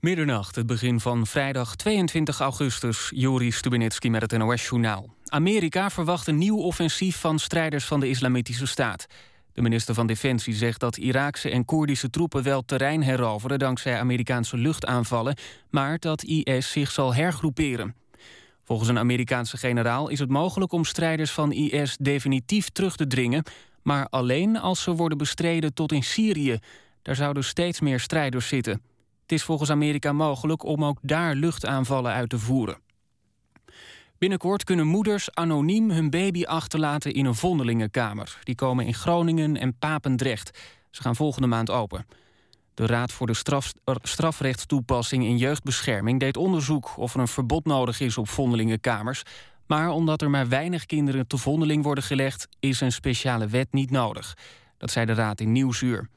Middernacht, het begin van vrijdag 22 augustus. Joris Stubenitski met het NOS-journaal. Amerika verwacht een nieuw offensief van strijders van de Islamitische Staat. De minister van Defensie zegt dat Iraakse en Koerdische troepen wel terrein heroveren dankzij Amerikaanse luchtaanvallen, maar dat IS zich zal hergroeperen. Volgens een Amerikaanse generaal is het mogelijk om strijders van IS definitief terug te dringen, maar alleen als ze worden bestreden tot in Syrië. Daar zouden steeds meer strijders zitten. Het is volgens Amerika mogelijk om ook daar luchtaanvallen uit te voeren. Binnenkort kunnen moeders anoniem hun baby achterlaten in een vondelingenkamer. Die komen in Groningen en Papendrecht. Ze gaan volgende maand open. De Raad voor de straf, Strafrechtstoepassing in Jeugdbescherming deed onderzoek of er een verbod nodig is op vondelingenkamers. Maar omdat er maar weinig kinderen te vondeling worden gelegd, is een speciale wet niet nodig. Dat zei de Raad in Nieuwsuur.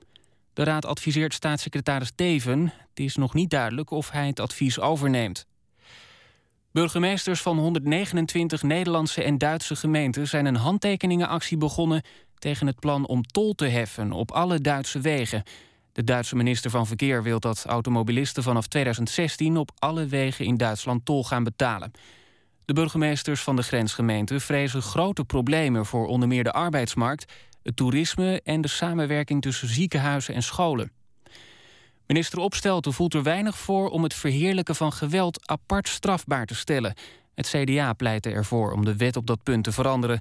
De Raad adviseert staatssecretaris Teven. Het is nog niet duidelijk of hij het advies overneemt. Burgemeesters van 129 Nederlandse en Duitse gemeenten zijn een handtekeningenactie begonnen tegen het plan om tol te heffen op alle Duitse wegen. De Duitse minister van Verkeer wil dat automobilisten vanaf 2016 op alle wegen in Duitsland tol gaan betalen. De burgemeesters van de grensgemeenten vrezen grote problemen voor onder meer de arbeidsmarkt, het toerisme en de samenwerking tussen ziekenhuizen en scholen. Minister Opstelten voelt er weinig voor om het verheerlijken van geweld apart strafbaar te stellen. Het CDA pleitte ervoor om de wet op dat punt te veranderen.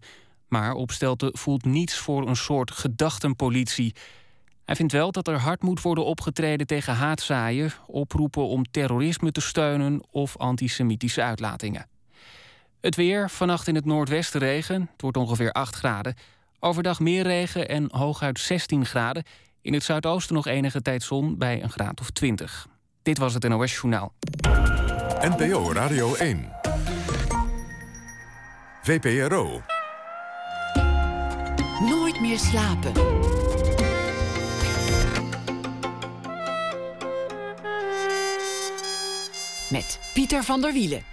Maar Opstelten voelt niets voor een soort gedachtenpolitie. Hij vindt wel dat er hard moet worden opgetreden tegen haatzaaien, oproepen om terrorisme te steunen of antisemitische uitlatingen. Het weer, vannacht in het noordwesten regen, het wordt ongeveer 8 graden. Overdag meer regen en hooguit 16 graden. In het zuidoosten nog enige tijd zon bij een graad of 20. Dit was het NOS Journaal. NPO Radio 1. VPRO. Nooit meer slapen. Met Pieter van der Wielen.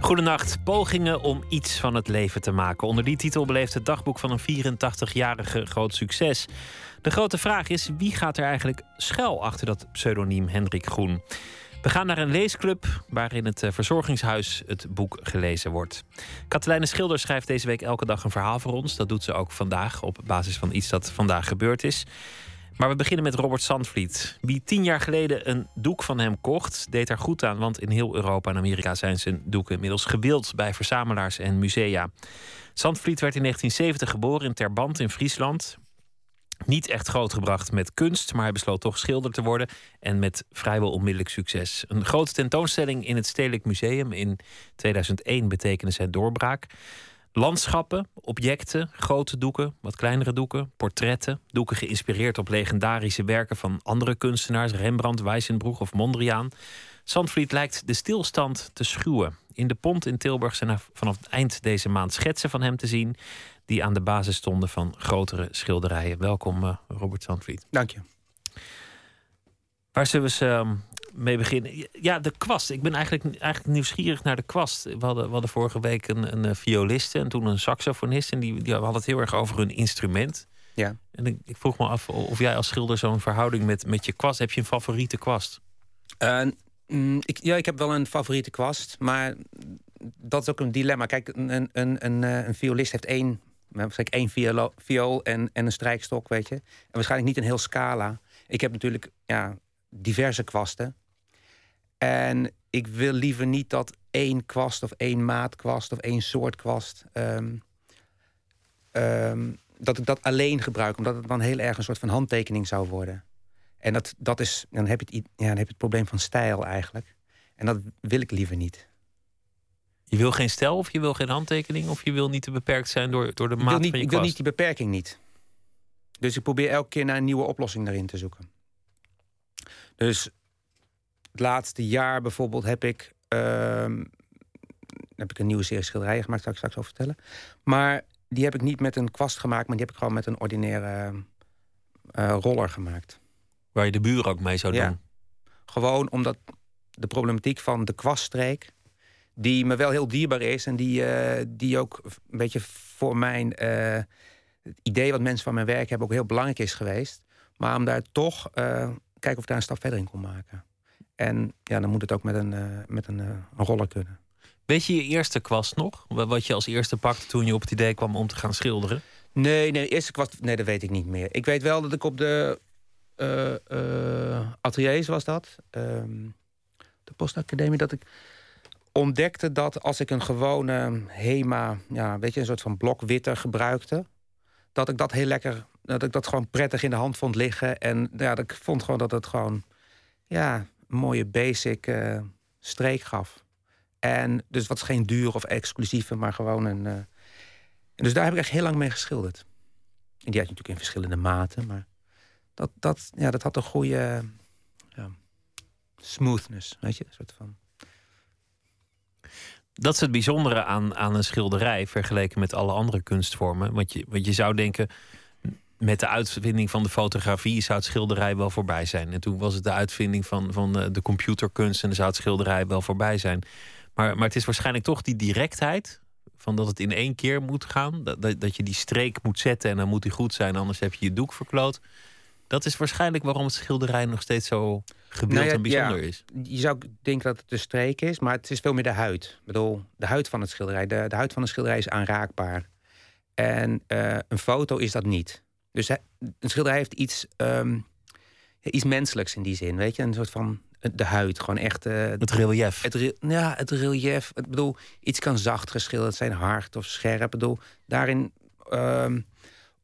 Goedenacht. Pogingen om iets van het leven te maken. Onder die titel beleeft het dagboek van een 84-jarige groot succes. De grote vraag is: wie gaat er eigenlijk schuil achter dat pseudoniem Hendrik Groen? We gaan naar een leesclub waarin het eh, verzorgingshuis het boek gelezen wordt. Katelijne Schilder schrijft deze week elke dag een verhaal voor ons. Dat doet ze ook vandaag op basis van iets dat vandaag gebeurd is. Maar we beginnen met Robert Sandvliet. Wie tien jaar geleden een doek van hem kocht, deed daar goed aan. Want in heel Europa en Amerika zijn zijn doeken inmiddels gewild bij verzamelaars en musea. Sandvliet werd in 1970 geboren in Terband in Friesland. Niet echt grootgebracht met kunst, maar hij besloot toch schilder te worden. En met vrijwel onmiddellijk succes. Een grote tentoonstelling in het Stedelijk Museum in 2001 betekende zijn doorbraak. Landschappen, objecten, grote doeken, wat kleinere doeken, portretten, doeken geïnspireerd op legendarische werken van andere kunstenaars, Rembrandt, Weissenbroek of Mondriaan. Zandvliet lijkt de stilstand te schuwen. In de Pont in Tilburg zijn vanaf het eind deze maand schetsen van hem te zien, die aan de basis stonden van grotere schilderijen. Welkom, uh, Robert Zandvliet. Dank je. Waar zullen we ehm, mee beginnen? Ja, de kwast. Ik ben eigenlijk, eigenlijk nieuwsgierig naar de kwast. We hadden, we hadden vorige week een, een eh, violiste en toen een saxofonist. En die, die hadden het heel erg over hun instrument. Ja. En ik, ik vroeg me af of jij als schilder zo'n verhouding met, met je kwast... Heb je een favoriete kwast? Uh, ik, ja, ik heb wel een favoriete kwast. Maar dat is ook een dilemma. Kijk, een, een, een, een, eh, een violist heeft één, waarschijnlijk één viool, viool en, en een strijkstok, weet je. En waarschijnlijk niet een heel scala. Ik heb natuurlijk ja, diverse kwasten. En ik wil liever niet dat één kwast of één maatkwast of één soort kwast. Ehm, ehm, dat ik dat alleen gebruik, omdat het dan heel erg een soort van handtekening zou worden. En dat, dat is, dan, heb je het, ja, dan heb je het probleem van stijl eigenlijk. En dat wil ik liever niet. Je wil geen stijl of je wil geen handtekening of je wil niet te beperkt zijn door, door de maat van je kwast? Ik wil niet die beperking niet. Dus ik probeer elke keer naar een nieuwe oplossing daarin te zoeken. Dus het laatste jaar bijvoorbeeld heb ik, uh, heb ik een nieuwe serie schilderijen gemaakt, zal ik straks over vertellen. Maar die heb ik niet met een kwast gemaakt, maar die heb ik gewoon met een ordinaire uh, roller gemaakt. Waar je de buren ook mee zou doen? Ja. Gewoon omdat de problematiek van de kwaststreek, die me wel heel dierbaar is en die, uh, die ook een beetje voor mijn het idee wat mensen van mijn werk hebben ook heel belangrijk is geweest. Maar om daar toch kijken of ik daar een stap verder in kon maken. En ja, dan moet het ook met een, met een, een roller kunnen. Weet je je eerste kwast nog? Wat je als eerste pakte toen je op het idee kwam om te gaan schilderen? Nee, nee, eerste kwast, nee, dat weet ik niet meer. Ik weet wel dat ik op de uh, ateliers was dat. Ehm, de postacademie, dat ik ontdekte dat als ik een gewone HEMA, ja, weet je, een soort van blok witter gebruikte, dat ik dat heel lekker, dat ik dat gewoon prettig in de hand vond liggen. En ja, dat ik vond gewoon dat het gewoon, ja, mooie basic uh, streek gaf. En dus wat is geen duur of exclusieve, maar gewoon een. En dus daar heb ik echt heel lang mee geschilderd. En die had je natuurlijk in verschillende maten, maar dat, dat, ja, dat had een goede smoothness, weet je, soort van. Dat is het bijzondere aan, aan een schilderij vergeleken met alle andere kunstvormen. Want je, want je zou denken, met de uitvinding van de fotografie zou het schilderij wel voorbij zijn. En toen was het de uitvinding van, van de computerkunst en dan zou het schilderij wel voorbij zijn. Maar, maar het is waarschijnlijk toch die directheid. Van dat het in één keer moet gaan. Dat, dat, dat je die streek moet zetten en dan moet die goed zijn, anders heb je je doek verkloot. Dat is waarschijnlijk waarom het schilderij nog steeds zo gebeeld nou en bijzonder is. Je zou denken dat het de streek is, maar het is veel meer de huid. Ik bedoel, de huid van het schilderij. De, de huid van een schilderij is aanraakbaar. En uh, een foto is dat niet. Dus een schilderij heeft iets, um, iets menselijks in die zin. Weet je, een soort van de huid. Gewoon echt. Uh, het relief. Het, ja, het relief. Ik bedoel, iets kan zacht geschilderd zijn, hard of scherp. Ik bedoel, daarin um,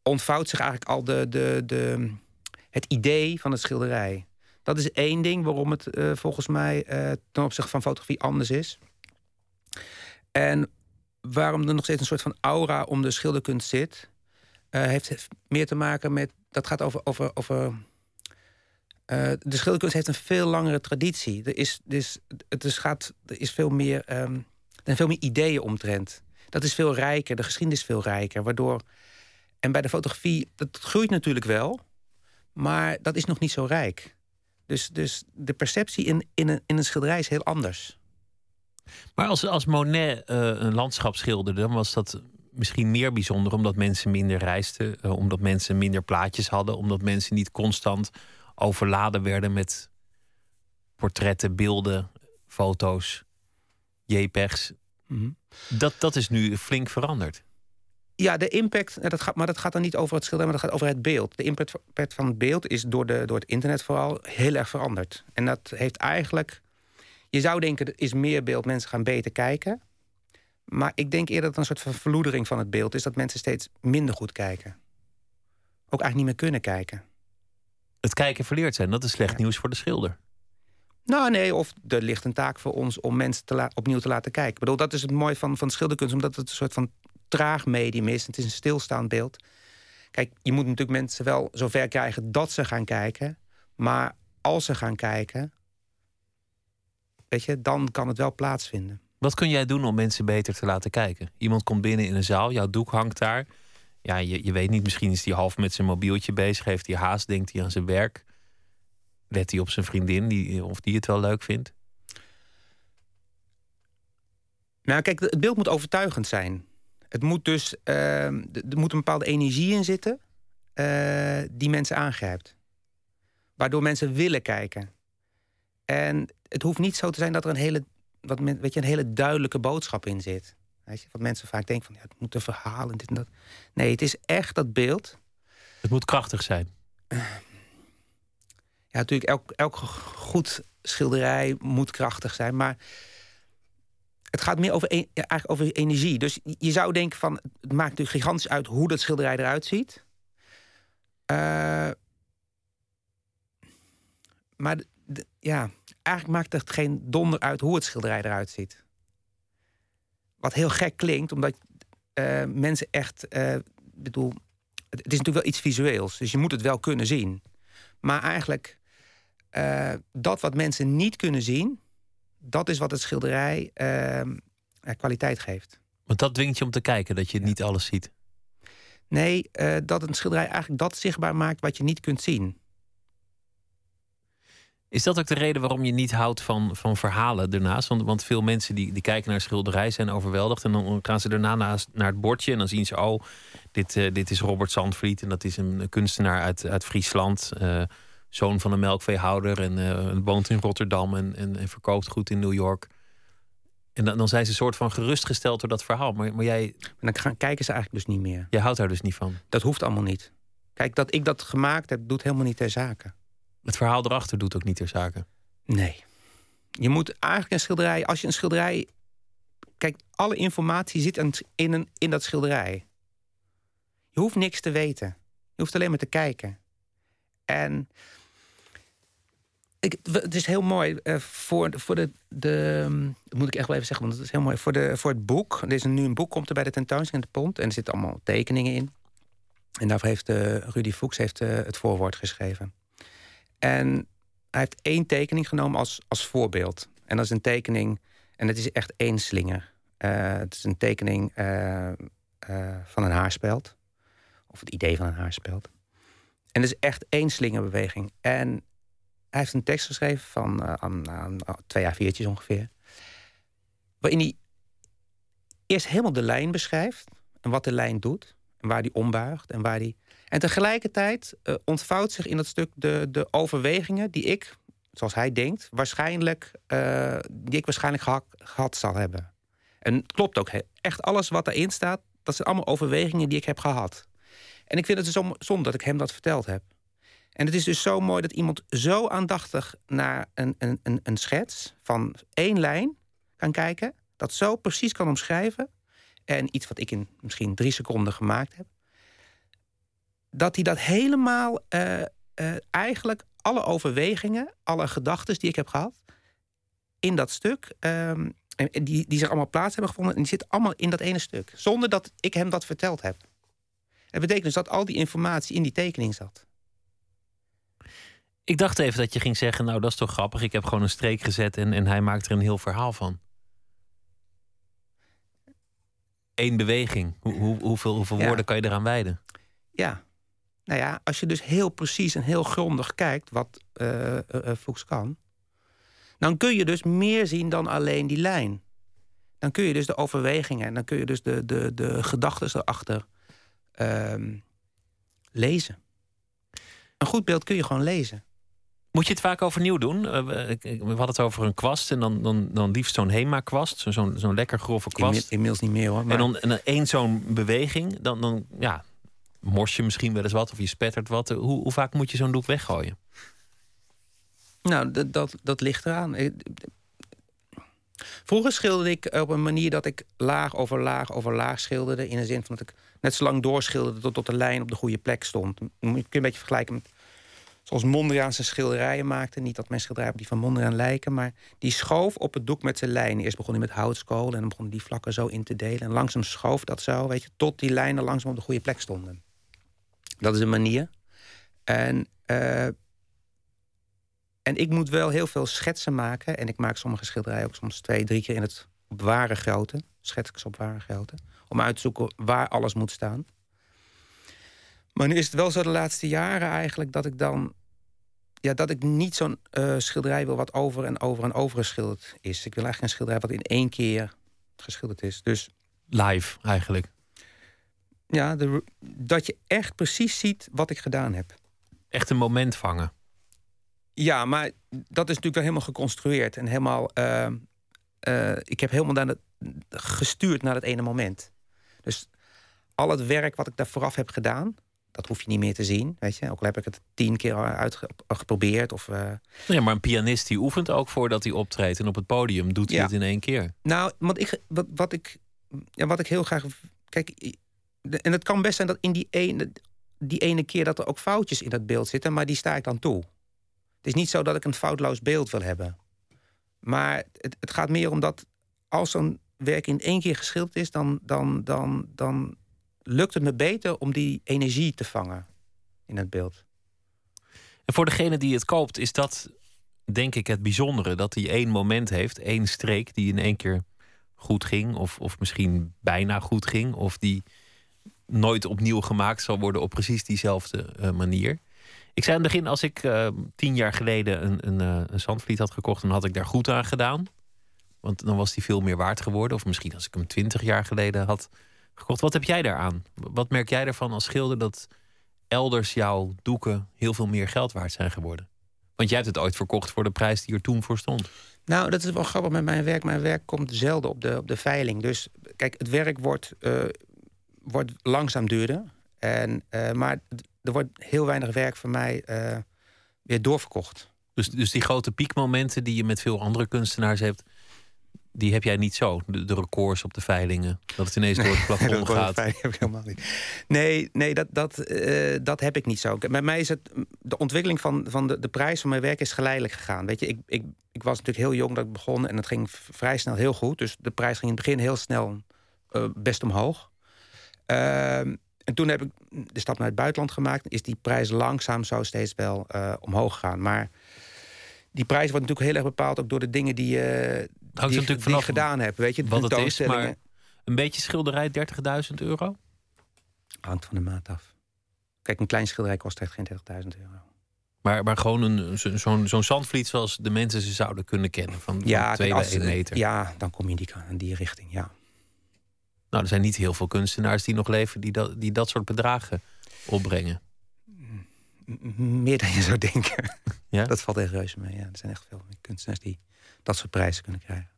ontvouwt zich eigenlijk al de, de, de, het idee van het schilderij. Dat is één ding waarom het uh, volgens mij uh, ten opzichte van fotografie anders is. En waarom er nog steeds een soort van aura om de schilderkunst zit, heeft meer te maken met. Dat gaat over, over, over uh, de schilderkunst heeft een veel langere traditie. Er is, dus, het is, gaat, er is veel meer, um, er zijn veel meer ideeën omtrent. Dat is veel rijker, de geschiedenis is veel rijker. Waardoor, en bij de fotografie, dat groeit natuurlijk wel, maar dat is nog niet zo rijk. Dus, dus de perceptie in, in, een, in een schilderij is heel anders. Maar als, als Monet uh, een landschap schilderde, dan was dat misschien meer bijzonder omdat mensen minder reisden, uh, omdat mensen minder plaatjes hadden, omdat mensen niet constant overladen werden met portretten, beelden, foto's, JPEGs. Mhm. dat, dat is nu flink veranderd. Ja, de impact, dat gaat, maar dat gaat dan niet over het schilderij, maar dat gaat over het beeld. De impact van het beeld is door, de, door het internet vooral heel erg veranderd. En dat heeft eigenlijk, je zou denken, er is meer beeld, mensen gaan beter kijken. Maar ik denk eerder dat het een soort van verloedering van het beeld is, dat mensen steeds minder goed kijken. Ook eigenlijk niet meer kunnen kijken het kijken verleerd zijn. Dat is slecht nieuws voor de schilder. Nou, nee, of er ligt een taak voor ons om mensen te opnieuw te laten kijken. Ik bedoel, dat is het mooie van, van schilderkunst, omdat het een soort van traag medium is. Het is een stilstaand beeld. Kijk, je moet natuurlijk mensen wel zover krijgen dat ze gaan kijken. Maar als ze gaan kijken, weet je, dan kan het wel plaatsvinden. Wat kun jij doen om mensen beter te laten kijken? Iemand komt binnen in een zaal, jouw doek hangt daar ja, je, je weet niet, misschien is hij half met zijn mobieltje bezig, heeft hij haast, denkt hij aan zijn werk. Let hij op zijn vriendin, die, of die het wel leuk vindt? Nou, kijk, het beeld moet overtuigend zijn. Het moet dus, er moet een bepaalde energie in zitten uh, die mensen aangrijpt. Waardoor mensen willen kijken. En het hoeft niet zo te zijn dat er een hele, wat, weet je, een hele duidelijke boodschap in zit. Weet je, wat mensen vaak denken van ja, het moet een verhaal en dit en dat. Nee, het is echt dat beeld. Het moet krachtig zijn. Ja, natuurlijk, elk, elk goed schilderij moet krachtig zijn. Maar het gaat meer over, ja, eigenlijk over energie. Dus je zou denken van, het maakt natuurlijk gigantisch uit hoe dat schilderij eruit ziet. Uh, maar ja, eigenlijk maakt het geen donder uit hoe het schilderij eruit ziet. Wat heel gek klinkt, omdat uh, mensen echt. Uh, bedoel, het is natuurlijk wel iets visueels, dus je moet het wel kunnen zien. Maar eigenlijk, uh, dat wat mensen niet kunnen zien, dat is wat het schilderij ehm, kwaliteit geeft. Want dat dwingt je om te kijken, dat je niet alles ziet. Nee, dat een schilderij eigenlijk dat zichtbaar maakt wat je niet kunt zien. Is dat ook de reden waarom je niet houdt van, van verhalen ernaast? Want, want veel mensen die, die kijken naar schilderij zijn overweldigd. En dan gaan ze daarna naast, naar het bordje. En dan zien ze, oh, dit, uh, dit is Robert Zandvliet. En dat is een kunstenaar uit, uit Friesland. Uh, zoon van een melkveehouder en uh, woont in Rotterdam en, en, en, verkoopt goed in New York. En dan, dan zijn ze een soort van gerustgesteld door dat verhaal. Maar, maar jij. En dan gaan, kijken ze eigenlijk dus niet meer. Jij houdt daar dus niet van. Dat hoeft allemaal niet. Kijk, dat ik dat gemaakt heb, doet helemaal niet ter zake. Het verhaal erachter doet ook niet ter zake. Nee. Je moet eigenlijk een schilderij, als je een schilderij. Kijk, alle informatie zit in, in dat schilderij. Je hoeft niks te weten. Je hoeft alleen maar te kijken. En ik, het is heel mooi uh, voor, voor de, de. Dat moet ik echt wel even zeggen, want het is heel mooi. Voor, de, voor het boek. Er is nu een boek, komt er bij de tentoonstelling in de Pont. En er zitten allemaal tekeningen in. En daarvoor heeft uh, Rudy Fuchs heeft, uh, het voorwoord geschreven. En hij heeft één tekening genomen als, als voorbeeld. En dat is een tekening. En het is echt één slinger. het is een tekening van een haarspeld. Of het idee van een haarspeld. En het is echt één slingerbeweging. En hij heeft een tekst geschreven van aan, twee jaar viertjes ongeveer. Waarin hij eerst helemaal de lijn beschrijft. En wat de lijn doet. En waar die ombuigt. En, waar die... en tegelijkertijd uh, ontvouwt zich in dat stuk de, de overwegingen die ik, zoals hij denkt, waarschijnlijk, uh, die ik waarschijnlijk gehad, zal hebben. En het klopt ook. Echt alles wat erin staat, dat zijn allemaal overwegingen die ik heb gehad. En ik vind het zo zonde dat ik hem dat verteld heb. En het is dus zo mooi dat iemand zo aandachtig naar een, een, een, een schets van één lijn kan kijken, dat zo precies kan omschrijven. En iets wat ik in misschien drie seconden gemaakt heb. Dat hij dat helemaal, uh, uh, eigenlijk alle overwegingen, alle gedachten die ik heb gehad, in dat stuk, um, die, die zich allemaal plaats hebben gevonden. En die zitten allemaal in dat ene stuk. Zonder dat ik hem dat verteld heb. Het betekent dus dat al die informatie in die tekening zat. Ik dacht even dat je ging zeggen, nou dat is toch grappig. Ik heb gewoon een streek gezet en, en hij maakt er een heel verhaal van. Eén beweging. Hoe, hoe, hoeveel, hoeveel woorden kan je eraan wijden? Ja. Nou ja, als je dus heel precies en heel grondig kijkt wat uh, Fuchs kan... dan kun je dus meer zien dan alleen die lijn. Dan kun je dus de overwegingen en dan kun je dus de, de, de gedachten erachter um, lezen. Een goed beeld kun je gewoon lezen. Moet je het vaak overnieuw doen? We hadden het over een kwast en dan, dan, dan liefst zo'n HEMA-kwast. Zo'n zo'n lekker grove kwast. Inmiddels niet meer hoor. Maar... En dan en één zo'n beweging, dan, dan ja, mors je misschien wel eens wat of je spettert wat. Hoe, hoe vaak moet je zo'n doek weggooien? Nou, dat, dat, dat ligt eraan. Vroeger schilderde ik op een manier dat ik laag over laag over laag schilderde. In de zin van dat ik net zo lang doorschilderde tot, tot de lijn op de goede plek stond. Je kun je een beetje vergelijken met zoals Mondriaan zijn schilderijen maakte. Niet dat mijn schilderijen op die van Mondriaan lijken, maar die schoof op het doek met zijn lijn. Eerst begon hij met houtskool en dan begon die vlakken zo in te delen. En langzaam schoof dat zo, weet je, tot die lijnen langzaam op de goede plek stonden. Dat is een manier. En, uh, en ik moet wel heel veel schetsen maken. En ik maak sommige schilderijen ook soms twee, drie keer in het op ware grootte. Schets ik ze op ware grootte om uit te zoeken waar alles moet staan. Maar nu is het wel zo de laatste jaren eigenlijk dat ik dan. Ja, dat ik niet zo'n uh, schilderij wil wat over en over en over geschilderd is. Ik wil eigenlijk een schilderij wat in één keer geschilderd is. Dus. Live eigenlijk. Ja, de, dat je echt precies ziet wat ik gedaan heb. Echt een moment vangen. Ja, maar dat is natuurlijk wel helemaal geconstrueerd en helemaal. Uh, uh, ik heb helemaal naar het, gestuurd naar het ene moment. Dus al het werk wat ik daar vooraf heb gedaan, dat hoef je niet meer te zien. Weet je? Ook al heb ik het tien keer uitgeprobeerd. Of, uh... Ja, maar een pianist die oefent ook voordat hij optreedt. En op het podium doet hij het in één keer. Nou, want ik, wat, wat, ik, ja, wat ik heel graag. Kijk, en het kan best zijn dat in die ene, die ene keer dat er ook foutjes in dat beeld zitten, maar die sta ik dan toe. Het is niet zo dat ik een foutloos beeld wil hebben. Maar het, het gaat meer om dat als zo'n werk in één keer geschilderd is, dan, dan, dan, dan lukt het me beter om die energie te vangen in het beeld. En voor degene die het koopt, is dat denk ik het bijzondere. Dat hij één moment heeft, één streek die in één keer goed ging. Of, of misschien bijna goed ging. Of die nooit opnieuw gemaakt zal worden op precies diezelfde uh, manier. Ik zei aan het begin, als ik uh, tien jaar geleden een, een, uh, een zandvliet had gekocht, dan had ik daar goed aan gedaan. Want dan was die veel meer waard geworden. Of misschien als ik hem twintig jaar geleden had gekocht. Wat heb jij daaraan? Wat merk jij ervan als schilder dat elders jouw doeken heel veel meer geld waard zijn geworden? Want jij hebt het ooit verkocht voor de prijs die er toen voor stond. Nou, dat is wel grappig met mijn werk. Mijn werk komt zelden op de, op de veiling. Dus kijk, het werk wordt, wordt langzaam duurder. En, uh, maar er wordt heel weinig werk van mij uh, weer doorverkocht. Dus, dus die grote piekmomenten die je met veel andere kunstenaars hebt, die heb jij niet zo. De, de records op de veilingen. Dat het ineens door het plafond gaat. heb ik helemaal niet. Nee, nee dat, dat, uh, dat heb ik niet zo. Bij mij is het. De ontwikkeling van, van de, de prijs van mijn werk is geleidelijk gegaan. Weet je, ik, ik, ik was natuurlijk heel jong dat ik begon en het ging vrij snel heel goed. Dus de prijs ging in het begin heel snel uh, best omhoog. Uh, en toen heb ik de stap naar het buitenland gemaakt. Is die prijs langzaam zo steeds wel uh, omhoog gegaan. Maar die prijs wordt natuurlijk heel erg bepaald ook door de dingen die, die, natuurlijk die je gedaan hebt. Weet je, wat het is, maar een beetje schilderij 30.000 euro? Hangt van de maat af. Kijk, een klein schilderij kost echt geen 30.000 euro. Maar, maar gewoon een, zo'n zo'n zandvliet zoals de mensen ze zouden kunnen kennen. Van, ja, van 2 bij 1 meter. Ja, dan kom je in die, in die richting, ja. Nou, er zijn niet heel veel kunstenaars die nog leven... die dat, die dat soort bedragen opbrengen. Meer dan je zou denken. Ja? Dat valt echt reuze mee. Ja, er zijn echt veel kunstenaars die dat soort prijzen kunnen krijgen.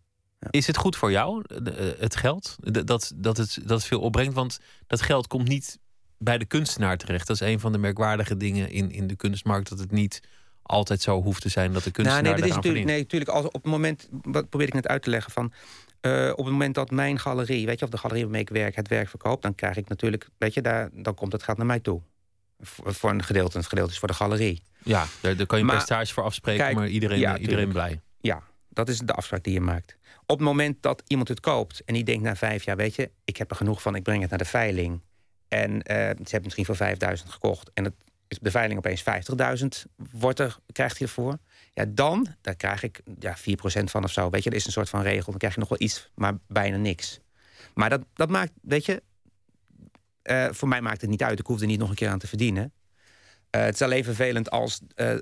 Ja. Is het goed voor jou, eh, het geld? Dat, dat, het, dat het veel opbrengt? Want dat geld komt niet bij de kunstenaar terecht. Dat is een van de merkwaardige dingen in, in de kunstmarkt. Dat het niet altijd zo hoeft te zijn dat de kunstenaar nou, nee, dat is natuurlijk, Nee, natuurlijk. Als op het moment, wat probeer ik net uit te leggen van... Uh, op het moment dat mijn galerie, weet je, of de galerie waarmee ik werk, het werk verkoopt, dan krijg ik natuurlijk, weet je, daar, dan komt het geld naar mij toe. Voor, een gedeelte, en het gedeelte is voor de galerie. Ja, daar, daar kan je een prestage voor afspreken, maar iedereen, iedereen blij. Ja, dat is de afspraak die je maakt. Op het moment dat iemand het koopt en die denkt na vijf jaar, weet je, ik heb er genoeg van, ik breng het naar de veiling. En uh, ze hebben misschien voor 5000 gekocht en het is de veiling opeens 50.000 wordt er, krijgt hij ervoor. Ja, dan daar krijg ik ja, 4% van of zo. Weet je, dat is een soort van regel. Dan krijg je nog wel iets, maar bijna niks. Maar dat, dat maakt, weet je, uh, voor mij maakt het niet uit. Ik hoef er niet nog een keer aan te verdienen. Uh, het is alleen vervelend als uh,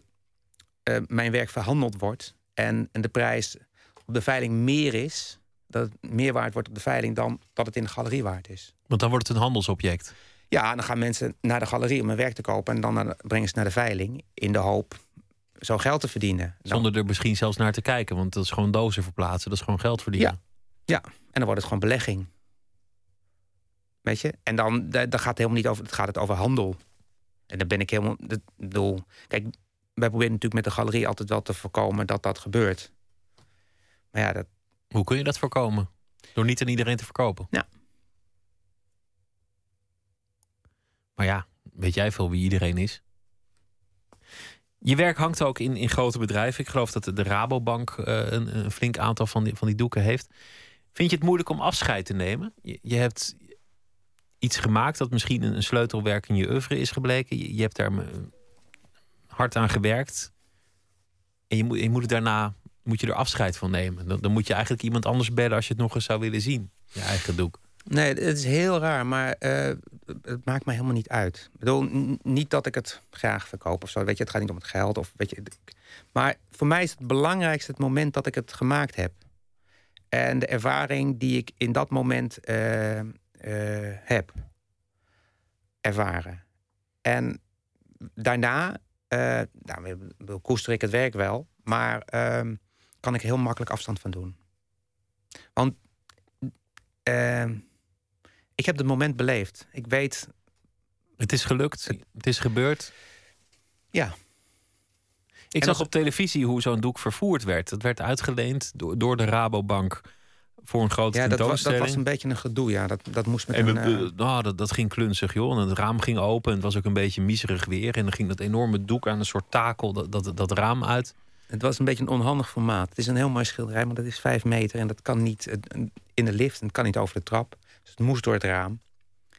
mijn werk verhandeld wordt en, en de prijs op de veiling meer is, dat het meer waard wordt op de veiling dan dat het in de galerie waard is. Want dan wordt het een handelsobject. Ja, dan gaan mensen naar de galerie om een werk te kopen en dan brengen ze naar de veiling in de hoop zo geld te verdienen. Zonder er misschien zelfs naar te kijken, want dat is gewoon dozen verplaatsen, dat is gewoon geld verdienen. Ja, ja. en dan wordt het gewoon belegging. Weet je? En dan, dan gaat het helemaal niet over, het gaat het over handel. En dan ben ik helemaal, dat bedoel, kijk, wij proberen natuurlijk met de galerie altijd wel te voorkomen dat dat gebeurt. Maar ja, dat... Hoe kun je dat voorkomen? Door niet aan iedereen te verkopen? Ja. Maar ja, weet jij veel wie iedereen is? Je werk hangt ook in, in grote bedrijven. Ik geloof dat de Rabobank uh, een, een, flink aantal van die, van die doeken heeft. Vind je het moeilijk om afscheid te nemen? Je, je hebt iets gemaakt dat misschien een, een, sleutelwerk in je oeuvre is gebleken. Je, je hebt daar eh, hard aan gewerkt. En je moet, je moet het daarna moet je er afscheid van nemen. Dan, dan moet je eigenlijk iemand anders bellen als je het nog eens zou willen zien. Je eigen doek. Nee, het is heel raar, maar uh, het maakt mij helemaal niet uit. Ik bedoel, niet dat ik het graag verkoop of zo. Weet je, het gaat niet om het geld. Of, weet je, maar voor mij is het belangrijkste het moment dat ik het gemaakt heb. En de ervaring die ik in dat moment uh, uh, heb ervaren. En daarna, nou, koester ik het werk wel, maar ehm, kan ik heel makkelijk afstand van doen. Want ehm, ik heb het moment beleefd. Ik weet. Het is gelukt. Het, is gebeurd. Ja. Ik zag op televisie hoe zo'n doek vervoerd werd. Het werd uitgeleend door, door de Rabobank voor een grote ja, dat was, dat was een beetje een gedoe, ja. Dat, dat moest met en een... Uh... dat, dat ging klunzig, joh. En het raam ging open en het was ook een beetje miserig weer. En dan ging dat enorme doek aan een soort takel dat, dat, dat raam uit. Het was een beetje een onhandig formaat. Het is een heel mooi schilderij, maar dat is vijf meter... en dat kan niet in de lift en het kan niet over de trap. Dus het moest door het raam.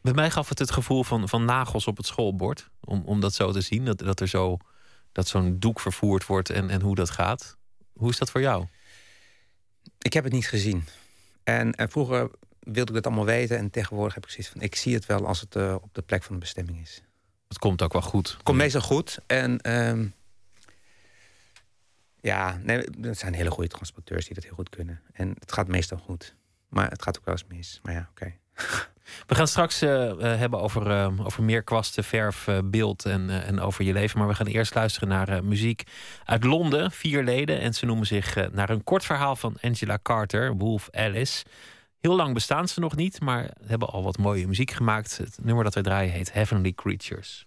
Bij mij gaf het het gevoel van, van nagels op het schoolbord. Om, om dat zo te zien, dat, dat er zo dat zo'n doek vervoerd wordt en, en hoe dat gaat. Hoe is dat voor jou? Ik heb het niet gezien. En, en vroeger wilde ik het allemaal weten. En tegenwoordig heb ik zoiets van... ik zie het wel als het uh, op de plek van de bestemming is. Het komt ook wel goed. Het komt meestal goed. En um, ja, nee, er zijn hele goede transporteurs die dat heel goed kunnen. En het gaat meestal goed. Maar het gaat ook wel eens mis. Maar ja, oké. We gaan straks uh, hebben over, uh, over meerkwasten, verf, uh, beeld en, en over je leven. Maar we gaan eerst luisteren naar muziek uit Londen. Vier leden en ze noemen zich naar een kort verhaal van Angela Carter, Wolf Alice. Heel lang bestaan ze nog niet, maar hebben al wat mooie muziek gemaakt. Het nummer dat wij draaien heet Heavenly Creatures.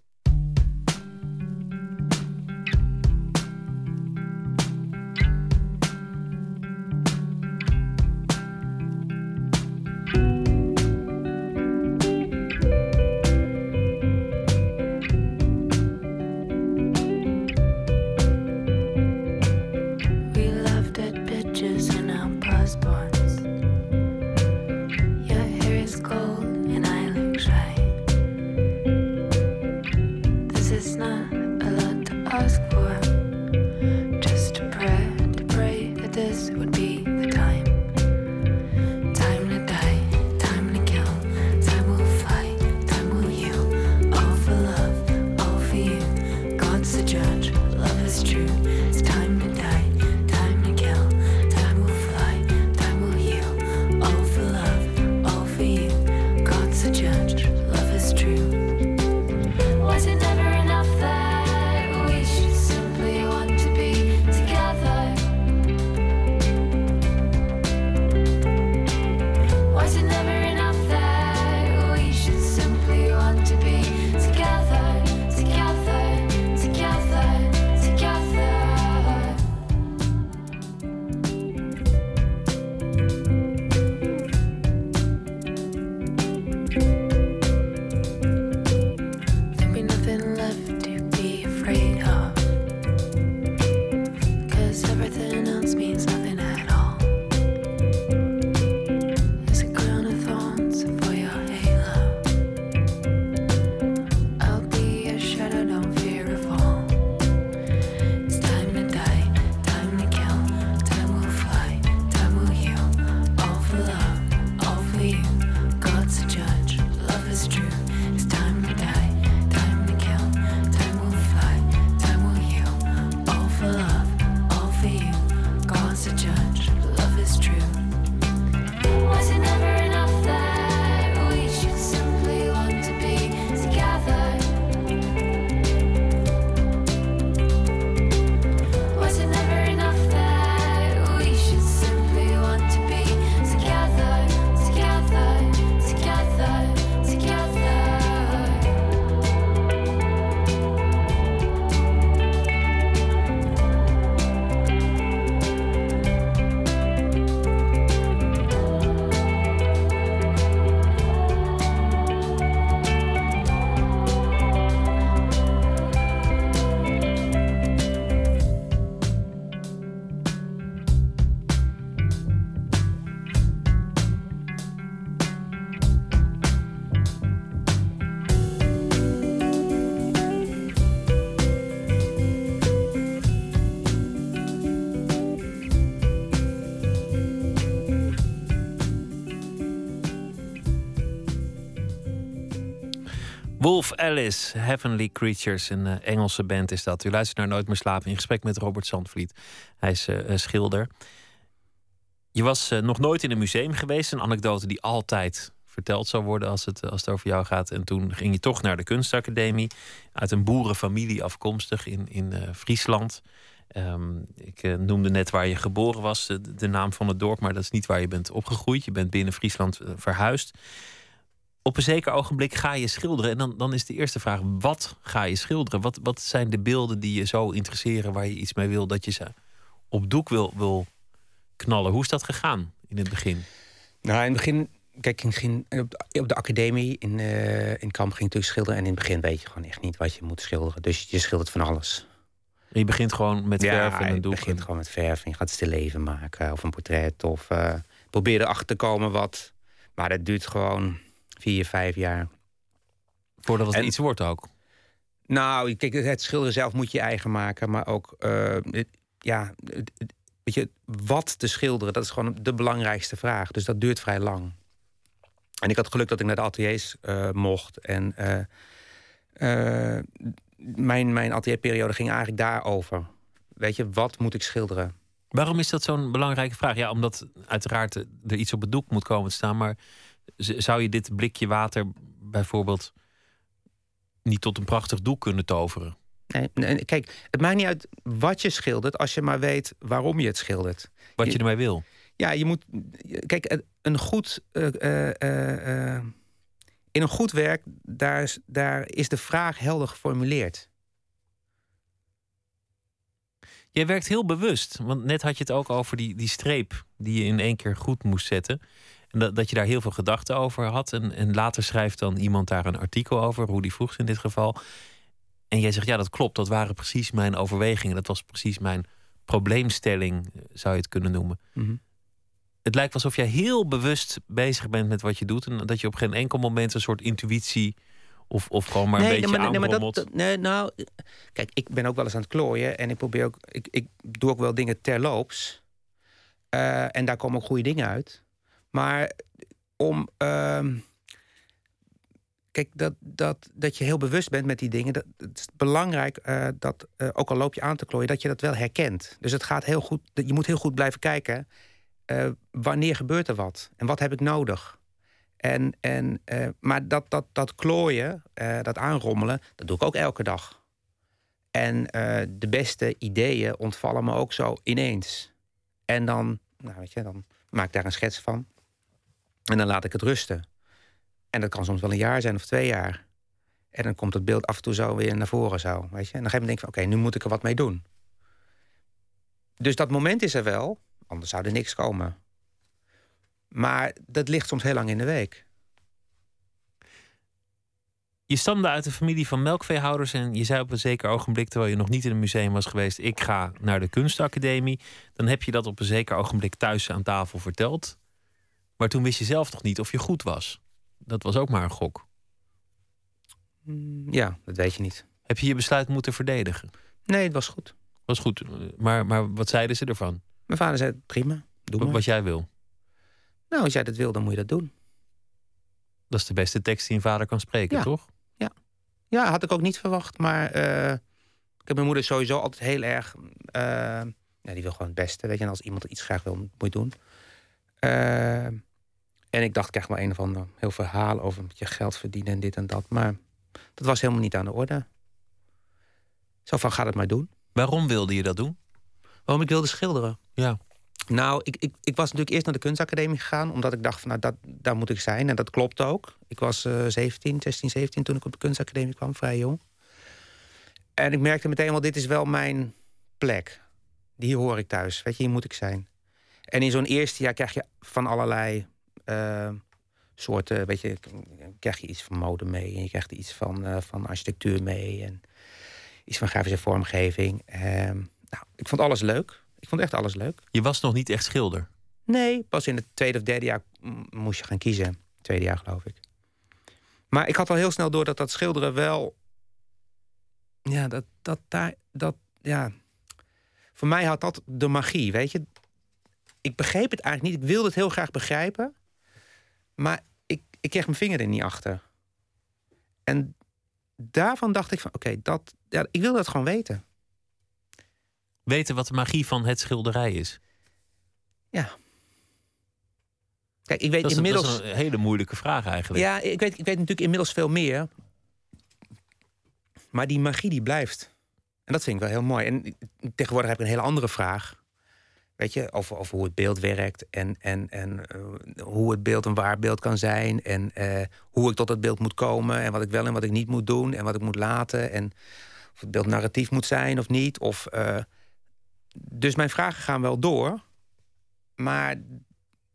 Wolf Alice, Heavenly Creatures, een uh, Engelse band is dat. U luistert naar Nooit meer slapen in gesprek met Robert Zandvliet. Hij is uh, schilder. Je was nog nooit in een museum geweest. Een anekdote die altijd verteld zou worden als het, als het over jou gaat. En toen ging je toch naar de kunstacademie. Uit een boerenfamilie afkomstig in, in Friesland. Um, ik noemde net waar je geboren was, de, naam van het dorp. Maar dat is niet waar je bent opgegroeid. Je bent binnen Friesland verhuisd op een zeker ogenblik ga je schilderen. En dan, dan is de eerste vraag: wat ga je schilderen? Wat, wat zijn de beelden die je zo interesseren, waar je iets mee wil, dat je ze op doek wil, wil knallen? Hoe is dat gegaan in het begin? Nou, in het begin, kijk, ik ging op de, op de academie in, uh, in Kamp ging natuurlijk schilderen. En in het begin weet je gewoon echt niet wat je moet schilderen. Dus je schildert van alles. je begint gewoon met verf en een doek? je begint gewoon met verf en je gaat stil leven maken. Of een portret. Of uh, probeer erachter te komen wat... Maar dat duurt gewoon vier, vijf jaar. Voordat het iets wordt ook? Nou, kijk, het schilderen zelf moet je eigen maken. Maar ook, uh, ja, weet je, wat te schilderen, dat is gewoon de belangrijkste vraag. Dus dat duurt vrij lang. En ik had geluk dat ik naar de ateliers uh, mocht. En uh, mijn, mijn atelierperiode ging eigenlijk daarover. Weet je, wat moet ik schilderen? Waarom is dat zo'n belangrijke vraag? Ja, omdat uiteraard er iets op het doek moet komen te staan. Maar Zou je dit blikje water bijvoorbeeld niet tot een prachtig doel kunnen toveren? Nee, kijk, het maakt niet uit wat je schildert als je maar weet waarom je het schildert. Wat je, ermee wil. Ja, je moet. Kijk, een goed. Uh, uh, in een goed werk, daar is, daar is de vraag helder geformuleerd. Jij werkt heel bewust, want net had je het ook over die, die streep die je in één keer goed moest zetten. En dat, dat je daar heel veel gedachten over had. En, en later schrijft dan iemand daar een artikel over, Rudy Vroegs in dit geval. En jij zegt, ja, dat klopt, dat waren precies mijn overwegingen. Dat was precies mijn probleemstelling, zou je het kunnen noemen. Mhm. Het lijkt alsof jij heel bewust bezig bent met wat je doet. En dat je op geen enkel moment een soort intuïtie of, of gewoon maar een beetje nee, nee, maar dat, nee, nou, kijk, ik ben ook wel eens aan het klooien. En ik probeer ook, ik, ik doe ook wel dingen terloops. Uh, en daar komen ook goede dingen uit. Maar om. Uh, kijk, dat, dat, dat je heel bewust bent met die dingen. Dat, het is belangrijk uh, dat, uh, ook al loop je aan te klooien, dat je dat wel herkent. Dus het gaat heel goed. Je moet heel goed blijven kijken. wanneer gebeurt er wat? En wat heb ik nodig? En, en, maar dat, dat, dat klooien, dat aanrommelen, dat doe ik ook elke dag. En de beste ideeën ontvallen me ook zo ineens. En dan, nou weet je, dan maak ik daar een schets van. En dan laat ik het rusten. En dat kan soms wel een jaar zijn of twee jaar. En dan komt het beeld af en toe zo weer naar voren zo, weet je. En dan ga je denken van, oké, nu moet ik er wat mee doen. Dus dat moment is er wel, anders zou er niks komen. Maar dat ligt soms heel lang in de week. Je stamde uit een familie van melkveehouders en je zei op een zeker ogenblik, terwijl je nog niet in een museum was geweest, ik ga naar de kunstacademie. Dan heb je dat op een zeker ogenblik thuis aan tafel verteld. Maar toen wist je zelf nog niet of je goed was. Dat was ook maar een gok. Mm, ja, dat weet je niet. Heb je je besluit moeten verdedigen? Nee, het was goed. Was goed. Maar, maar wat zeiden ze ervan? Mijn vader zei: prima, doe maar. Wat jij wil. Nou, als jij dat wil, dan moet je dat doen. Dat is de beste tekst die een vader kan spreken, toch? Ja. ja, had ik ook niet verwacht. Maar uh, ik heb mijn moeder sowieso altijd heel erg. Uh, ja, die wil gewoon het beste. Weet je, en als iemand iets graag wil, moet je doen. Uh, en ik dacht, ik krijg wel een of ander heel verhaal over je geld verdienen en dit en dat. Maar dat was helemaal niet aan de orde. Zo van, ga het maar doen. Waarom wilde je dat doen? Waarom ik wilde schilderen. Ja. Nou, ik, ik, ik was natuurlijk eerst naar de kunstacademie gegaan... omdat ik dacht, van, nou, dat, daar moet ik zijn. En dat klopt ook. Ik was uh, 17, 16, 17 toen ik op de kunstacademie kwam, vrij jong. En ik merkte meteen wel, dit is wel mijn plek. Hier hoor ik thuis. Weet je, hier moet ik zijn. En in zo'n eerste jaar krijg je van allerlei soorten... Weet je, krijg je iets van mode mee. En je krijgt iets van, uh, van architectuur mee. En iets van grafische vormgeving. Uh, nou, ik vond alles leuk. Ik vond echt alles leuk. Je was nog niet echt schilder? Nee, pas in het tweede of derde jaar moest je gaan kiezen. Tweede jaar geloof ik. Maar ik had al heel snel door dat dat schilderen wel... Ja, dat, dat daar... Dat, ja. Voor mij had dat de magie, weet je. Ik begreep het eigenlijk niet. Ik wilde het heel graag begrijpen. Maar ik, ik kreeg mijn vinger er niet achter. En daarvan dacht ik van, oké, dat ja, ik wil dat gewoon weten weten wat de magie van het schilderij is? Ja. Kijk, ik weet inmiddels. Dat is een hele moeilijke vraag eigenlijk. Ja, ik weet, ik weet natuurlijk inmiddels veel meer. Maar die magie die blijft. En dat vind ik wel heel mooi. En tegenwoordig heb ik een hele andere vraag. Weet je, over, hoe het beeld werkt en, en, en uh, hoe het beeld een waar beeld kan zijn. En uh, hoe ik tot het beeld moet komen. En wat ik wel en wat ik niet moet doen. En wat ik moet laten. En of het beeld narratief moet zijn of niet. Of uh, dus mijn vragen gaan wel door. Maar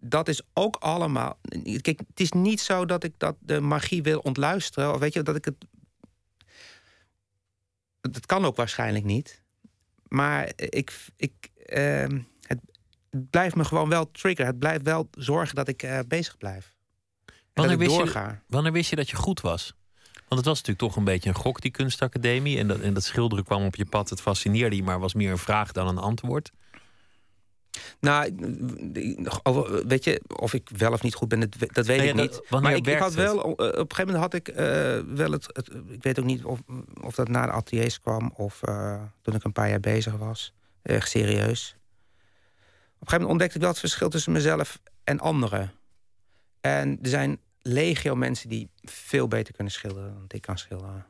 dat is ook allemaal. Kijk, het is niet zo dat ik dat de magie wil ontluisteren. Of weet je, dat ik het. Dat kan ook waarschijnlijk niet. Maar ik. ik het blijft me gewoon wel triggeren. Het blijft wel zorgen dat ik uh, bezig blijf. Wanneer wist, je, wanneer wist je dat je goed was? Want het was natuurlijk toch een beetje een gok, die kunstacademie. En dat, en dat schilderen kwam op je pad, het fascineerde je, maar was meer een vraag dan een antwoord. Nou, weet je, of ik wel of niet goed ben, dat weet ik niet. Maar ik, ik, had wel, op een gegeven moment had ik uh, wel het, het, Ik weet ook niet of, of dat na de ateliers kwam of uh, toen ik een paar jaar bezig was. Echt serieus. Op een gegeven moment ontdekte ik wel het verschil tussen mezelf en anderen. En er zijn legio mensen die veel beter kunnen schilderen dan ik kan schilderen.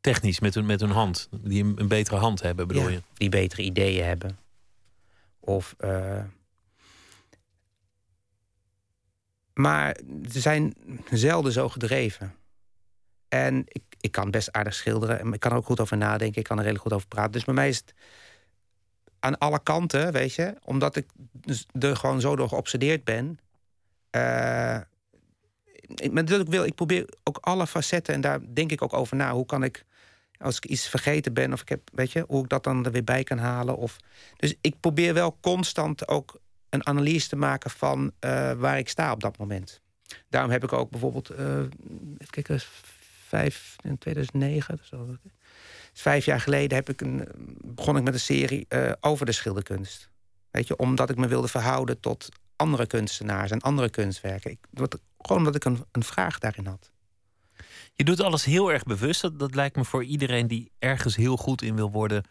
Technisch, met hun, met hun hand. Die een, een betere hand hebben, bedoel Ja, je? Die betere ideeën hebben. Of. eh, maar ze zijn zelden zo gedreven. En ik, ik kan best aardig schilderen. En ik kan er ook goed over nadenken. Ik kan er redelijk goed over praten. Dus bij mij is het aan alle kanten, weet je. Omdat ik dus er gewoon zo door geobsedeerd ben. eh, ik, maar dat ik wil, ik probeer ook alle facetten. En daar denk ik ook over na. Hoe kan ik als ik iets vergeten ben of ik heb, weet je, hoe ik dat dan er weer bij kan halen. Of, dus ik probeer wel constant ook een analyse te maken van eh, waar ik sta op dat moment. Daarom heb ik ook bijvoorbeeld, eh even kijken, vijf, in 2009, dus al- vijf jaar geleden heb ik een, begon ik met een serie eh, over de schilderkunst. Weet je, omdat ik me wilde verhouden tot andere kunstenaars en andere kunstwerken. Ik, wat, gewoon omdat ik een, een vraag daarin had. Je doet alles heel erg bewust. Dat, dat lijkt me voor iedereen die ergens heel goed in wil worden...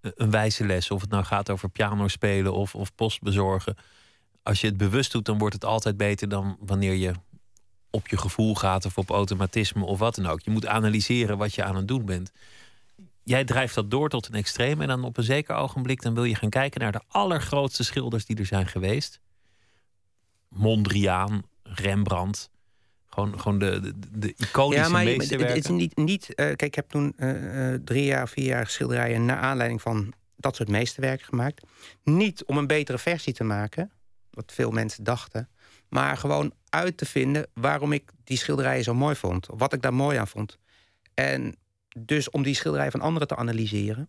eh, een wijze les. Of het nou gaat over piano spelen of, of post bezorgen. Als je het bewust doet, dan wordt het altijd beter... dan wanneer je op je gevoel gaat of op automatisme of wat dan ook. Je moet analyseren wat je aan het doen bent. Jij drijft dat door tot een extreem... en dan op een zeker ogenblik dan wil je gaan kijken... naar de allergrootste schilders die er zijn geweest. Mondriaan, Rembrandt... Gewoon, gewoon de, de, de iconische ja, maar het, meesterwerken. het is niet. niet eh, kijk, ik heb toen eh, eh, drie jaar, vier jaar schilderijen naar aanleiding van dat soort meesterwerken gemaakt. Niet om een betere versie te maken, wat veel mensen dachten, maar gewoon uit te vinden waarom ik die schilderijen zo mooi vond, of wat ik daar mooi aan vond. En dus om die schilderijen van anderen te analyseren.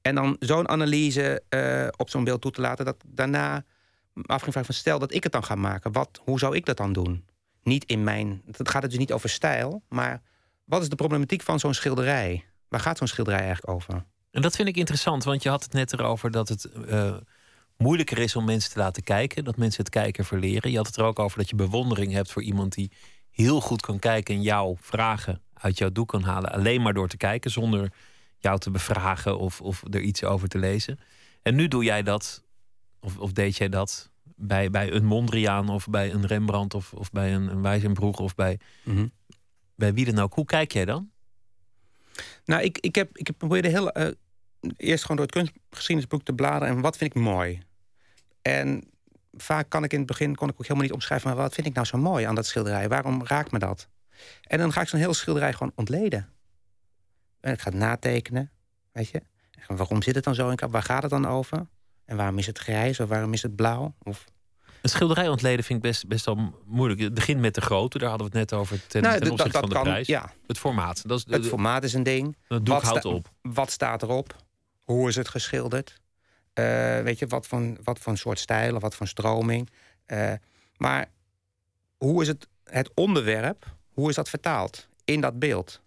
En dan zo'n analyse eh, op zo'n beeld toe te laten, dat daarna me af ging vragen van stel dat ik het dan ga maken, wat, hoe zou ik dat dan doen? niet in mijn. Het gaat dus niet over stijl, maar wat is de problematiek van zo'n schilderij? Waar gaat zo'n schilderij eigenlijk over? En dat vind ik interessant, want je had het net erover dat het eh, moeilijker is om mensen te laten kijken, dat mensen het kijken verleren. Je had het er ook over dat je bewondering hebt voor iemand die heel goed kan kijken en jouw vragen uit jouw doek kan halen, alleen maar door te kijken, zonder jou te bevragen of, of er iets over te lezen. En nu doe jij dat, of, of deed jij dat bij, bij een Mondriaan of bij een Rembrandt of, of bij een, een Wijzenbroeg of bij, bij wie dan ook. Hoe kijk jij dan? Nou, ik, ik heb, ik heb probeerde heel. eh, eerst gewoon door het kunstgeschiedenisboek te bladeren en wat vind ik mooi. En vaak kan ik in het begin kon ik ook helemaal niet omschrijven, maar wat vind ik nou zo mooi aan dat schilderij? Waarom raakt me dat? En dan ga ik zo'n heel schilderij gewoon ontleden. En ik ga het natekenen, weet je. En waarom zit het dan zo in elkaar? Waar gaat het dan over? En waarom is het grijs of waarom is het blauw? Of Een schilderij ontleden vind ik best, best wel moeilijk. Het begint met de grootte, daar hadden we het net over ten, Nou, ten dat- opzichte dat van de kan, prijs. ja. Het formaat. Dat is, het formaat is een ding. Het doek Wat houdt op. Wat staat erop? Hoe is het geschilderd? Eh, weet je, wat voor, wat voor soort stijl of wat voor stroming? Eh, maar hoe is het, het onderwerp, hoe is dat vertaald in dat beeld?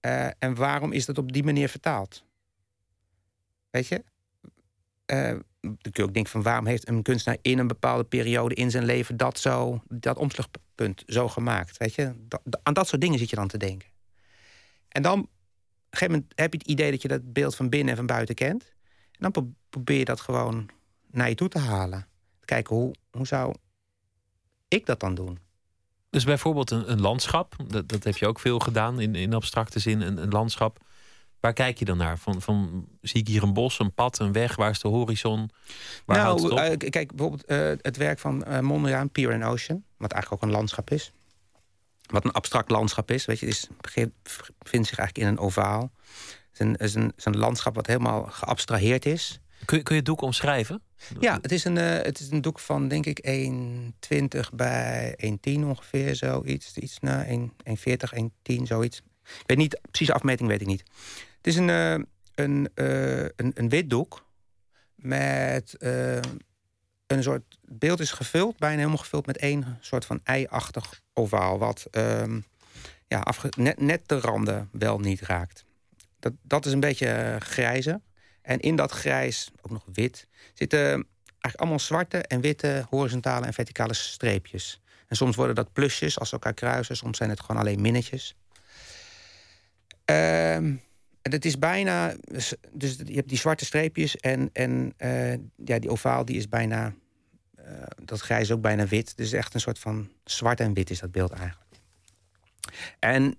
Eh, en waarom is dat op die manier vertaald? Weet je? Eh, dan kun je ook denken van waarom heeft een kunstenaar in een bepaalde periode in zijn leven dat zo, dat omslagpunt zo gemaakt? Weet je? Aan dat soort dingen zit je dan te denken. En dan op een gegeven moment heb je het idee dat je dat beeld van binnen en van buiten kent. En dan pro- probeer je dat gewoon naar je toe te halen. Kijken hoe, hoe zou ik dat dan doen? Dus bijvoorbeeld een, een landschap, dat, dat heb je ook veel gedaan in, in abstracte zin, een, een landschap. Waar kijk je dan naar? Van, van, zie ik hier een bos, een pad, een weg? Waar is de horizon? Waar houdt het nou, op? eh, kijk, bijvoorbeeld eh, het werk van eh Mondriaan, Pier and Ocean... wat eigenlijk ook een landschap is. Wat een abstract landschap is. Weet je, het is, bevindt zich eigenlijk in een ovaal. Het is een, is een, is een landschap wat helemaal geabstraheerd is. Kun, je- kun je het doek omschrijven? Ja, het is een, eh, het is een doek van denk ik 1,20 bij 1,10 ongeveer, zoiets. Iets na 1,40, 1,10, zoiets. Ik weet niet, precieze afmeting weet ik niet. Het is een, eh, een, eh, een, een wit doek met een soort... Beeld is gevuld, bijna helemaal gevuld met één soort van ei-achtig ovaal... wat ehm, ja, net, net de randen wel niet raakt. Dat, dat is een beetje grijze. En in dat grijs, ook nog wit, zitten eigenlijk allemaal zwarte en witte horizontale en verticale streepjes. En soms worden dat plusjes als ze elkaar kruisen, soms zijn het gewoon alleen minnetjes. Ehm, en het is bijna, dus je hebt die zwarte streepjes en, en eh, ja, die ovaal die is bijna Een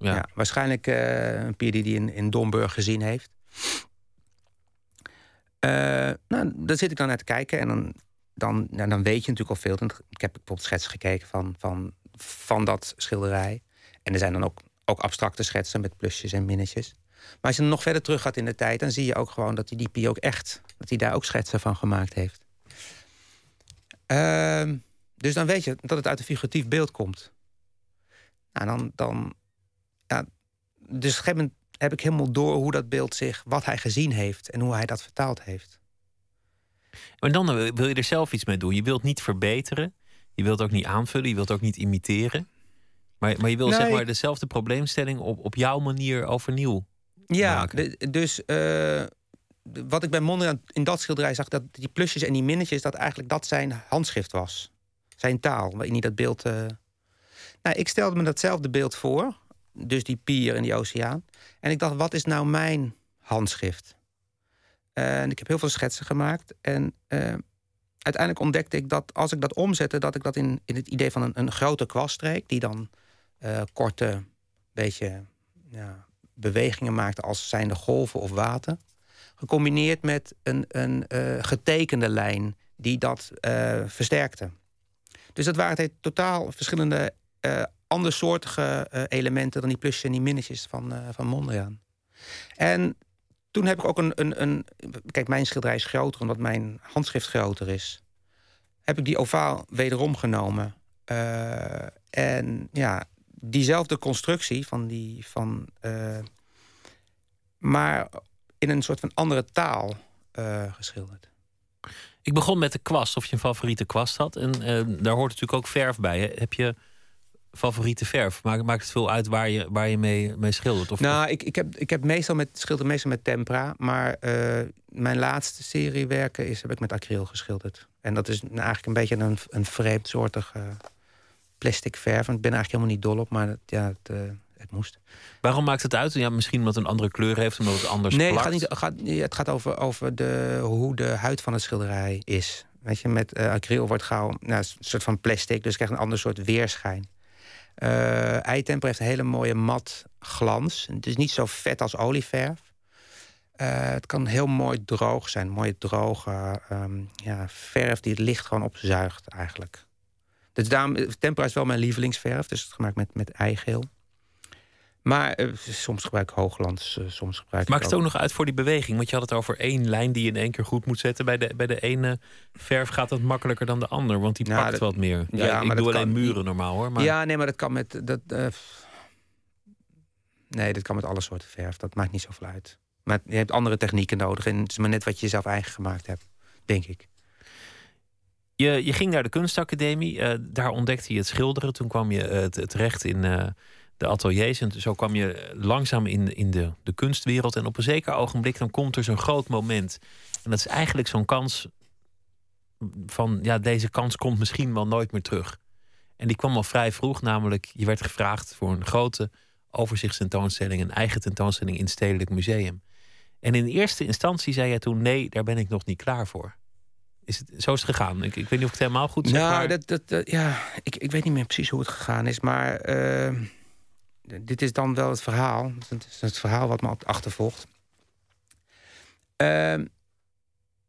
ja. waarschijnlijk uh, een pier die hij in, in Domburg gezien heeft. Uh, nou, daar zit ik dan naar te kijken en dan, dan, nou, dan weet je natuurlijk al veel. Ik heb bijvoorbeeld schetsen gekeken van, van, van dat schilderij. En er zijn dan ook, ook abstracte schetsen met plusjes en minnetjes. Maar als je dan nog verder terug gaat in de tijd, dan zie je ook gewoon dat hij die pier ook echt, dat hij daar ook schetsen van gemaakt heeft. Uh, dus dan weet je dat het uit een figuratief beeld komt. Nou, dan, dan ja, dus op een heb ik helemaal door hoe dat beeld zich, wat hij gezien heeft en hoe hij dat vertaald heeft. Maar dan eh, wil je er zelf iets mee doen. Je wilt niet verbeteren, je wilt ook niet aanvullen, je wilt ook niet imiteren. Maar, maar je wil zeg maar dezelfde probleemstelling op, op jouw manier overnieuw. Ja, dus uh, wat ik bij Mondriaan in dat schilderij zag, dat die plusjes en die minnetjes, dat eigenlijk dat zijn handschrift was. Zijn taal, waarin hij dat beeld. Uh... Nou, ik stelde me datzelfde beeld voor. Dus die pier en die oceaan. En ik dacht, wat is nou mijn handschrift? En ik heb heel veel schetsen gemaakt. En uh, uiteindelijk ontdekte ik dat als ik dat omzette, dat ik dat in, in het idee van een, een grote kwaststreek, die dan uh, korte, beetje ja, bewegingen maakte als zijnde golven of water. Gecombineerd met een, een getekende lijn die dat versterkte. Dus dat waren totaal verschillende andersoortige uh, elementen dan die plusjes en die minnetjes van, uh, van Mondriaan. En toen heb ik ook een, een, een. Kijk, mijn schilderij is groter omdat mijn handschrift groter is. Heb ik die ovaal wederom genomen. Uh, en ja, diezelfde constructie van die. Van, maar in een soort van andere taal geschilderd. Ik begon met de kwast, of je een favoriete kwast had. En daar hoort natuurlijk ook verf bij. Heb je favoriete verf? Maakt, maakt het veel uit waar je, waar je mee, mee schildert? Of, nou, ik, ik, heb, ik heb meestal met, schilder meestal met tempera. Maar uh, mijn laatste serie werken is, heb ik met acryl geschilderd. En dat is eigenlijk een beetje een, een vreemdsoortig uh, plastic verf. En ik ben eigenlijk helemaal niet dol op, maar het, ja, het, uh, het moest. Waarom maakt het uit? Ja, misschien omdat het een andere kleur heeft, omdat het anders Nee, het gaat, niet, gaat, het gaat over, over de, hoe de huid van het schilderij is. Weet je, met acryl wordt gauw nou, een soort van plastic, dus je krijgt een ander soort weerschijn. Uh, heeft een hele mooie mat glans. Het is niet zo vet als olieverf. Uh, het kan heel mooi droog zijn. Mooie droge um, ja, verf die het licht gewoon opzuigt eigenlijk. Dus daarom, tempera is wel mijn lievelingsverf. Dus het is gemaakt met, met eigeel. Maar uh, soms gebruik ik hooglands, uh, soms gebruik Maakt het ook... nog uit voor die beweging? Want je had het over één lijn die je in één keer goed moet zetten. Bij de, bij de ene verf gaat dat makkelijker dan de ander, want die nou, pakt dat, wat meer. Ja, ja ik maar doe alleen kan, muren normaal hoor. Maar... Ja, nee, maar dat kan met. Dat, uh, nee, dat kan met alle soorten verf. Dat maakt niet zoveel uit. Maar je hebt andere technieken nodig. En het is maar net wat je zelf eigen gemaakt hebt, denk ik. Je, je ging naar de kunstacademie. daar ontdekte je het schilderen. Toen kwam je terecht in de ateliers. En zo kwam je langzaam in, in de, de kunstwereld. En op een zeker ogenblik dan komt er zo'n groot moment. En dat is eigenlijk zo'n kans van... ja, deze kans komt misschien wel nooit meer terug. En die kwam al vrij vroeg, namelijk... je werd gevraagd voor een grote overzichtstentoonstelling... een eigen tentoonstelling in het Stedelijk Museum. En in eerste instantie zei jij toen... nee, daar ben ik nog niet klaar voor. Is het, zo is het gegaan. Ik, ik weet niet of ik het helemaal goed zeg. Nou, dat, dat, ja, ik, ik weet niet meer precies hoe het gegaan is. Maar... Uh dit is dan wel het verhaal. Het is het verhaal wat me achtervolgt. Uh,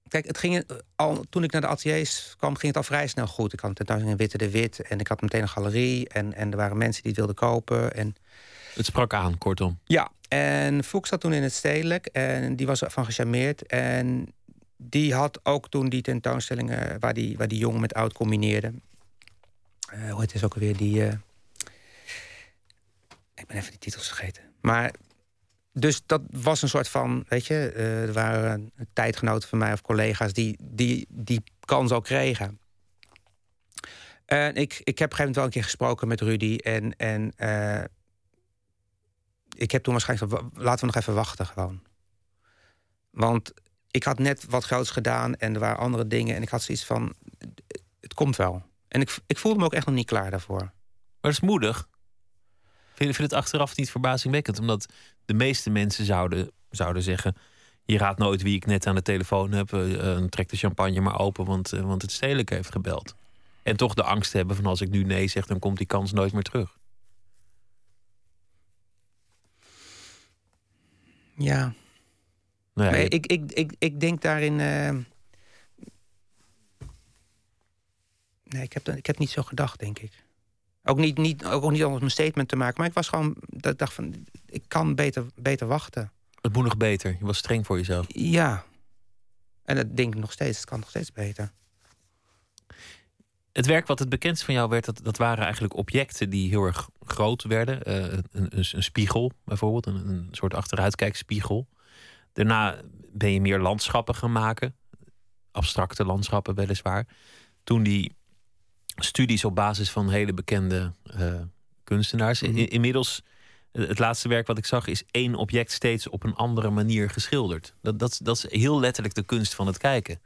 kijk, het ging al, toen ik naar de ateliers kwam, ging het al vrij snel goed. Ik had een tentoonstelling in Witte de Wit en ik had meteen een galerie. En, en er waren mensen die het wilden kopen. En... Het sprak aan, kortom. Ja, en Fuchs zat toen in het stedelijk en die was van gecharmeerd. En die had ook toen die tentoonstellingen waar die, waar die jong met oud combineerde. Uh, hoe het is ook alweer die... Uh, ik ben even die titels vergeten. Maar dus dat was een soort van, weet je, uh, er waren tijdgenoten van mij of collega's die die, die kans al kregen. En ik, ik heb op een gegeven moment wel een keer gesproken met Rudy. En, en eh, ik heb toen waarschijnlijk gezegd, laten we nog even wachten gewoon. Want ik had net wat groots gedaan en er waren andere dingen. En ik had zoiets van, het komt wel. En ik, ik voelde me ook echt nog niet klaar daarvoor. Maar dat is moedig. Vind je het achteraf niet verbazingwekkend? Omdat de meeste mensen zouden, zouden zeggen... je raadt nooit wie ik net aan de telefoon heb. eh, eh, trek de champagne maar open, want, eh, want het stedelijk heeft gebeld. En toch de angst hebben van als ik nu nee zeg... dan komt die kans nooit meer terug. Ja, Nou ja, Nee, je- ik, ik, ik, ik denk daarin. Nee, ik heb, ik heb niet zo gedacht, denk ik. Ook niet, niet, ook niet om een statement te maken. Maar ik was gewoon. Dat ik dacht van. Ik kan beter, beter wachten. Het moet nog beter. Je was streng voor jezelf. Ja. En dat denk ik nog steeds. Het kan nog steeds beter. Het werk wat het bekendst van jou werd, dat, dat waren eigenlijk objecten die heel erg groot werden. Eh, een, een, een spiegel bijvoorbeeld, een, een soort achteruitkijkspiegel. Daarna ben je meer landschappen gaan maken. Abstracte landschappen weliswaar. Toen die studies op basis van hele bekende eh, kunstenaars. Mhm. In- inmiddels, eh, het laatste werk wat ik zag, is één object steeds op een andere manier geschilderd. Dat, dat, dat is heel letterlijk de kunst van het kijken.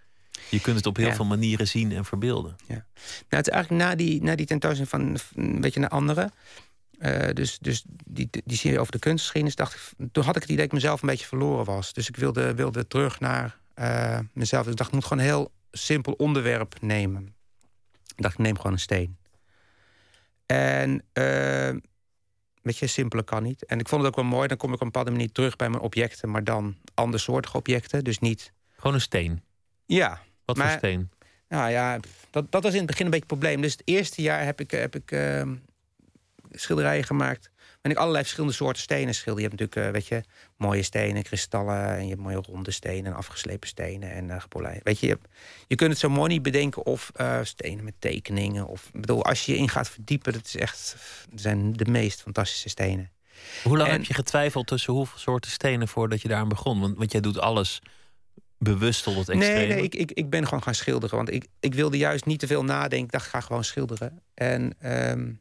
Je kunt het op heel Ja. veel manieren zien en verbeelden. Nou, het is eigenlijk na die, na die tentoonstelling van een beetje naar anderen. eh, dus dus die, die serie over de kunstgeschiedenis, dacht ik, toen had ik het idee dat ik mezelf een beetje verloren was. Dus ik wilde, wilde terug naar mezelf. Dus ik dacht, ik moet gewoon een heel simpel onderwerp nemen. Ik dacht, ik neem gewoon een steen. En eh weet je, simpeler kan niet. En ik vond het ook wel mooi, dan kom ik op een bepaalde manier terug bij mijn objecten, maar dan andersoortige objecten. Dus niet. Gewoon een steen. Ja, Wat Maar- voor steen? nou ja, dat, dat was in het begin een beetje het probleem. Dus het eerste jaar heb ik, heb ik ehm, schilderijen gemaakt. En ik allerlei verschillende soorten stenen schilder. Je hebt natuurlijk, eh, weet je, mooie stenen, kristallen. En je hebt mooie ronde stenen en afgeslepen stenen en eh gepolijst. Weet je, je, kunt het zo mooi niet bedenken of eh, stenen met tekeningen. Of, bedoel, als je je in gaat verdiepen, dat is echt, dat zijn de meest fantastische stenen. Hoe lang En- heb je getwijfeld tussen hoeveel soorten stenen voordat je daaraan begon? Want, want jij doet alles bewust tot het extreme. Nee, nee ik, ik, ik ben gewoon gaan schilderen. Want ik, ik wilde juist niet te veel nadenken. Ik dacht, ik ga gewoon schilderen. En ehm,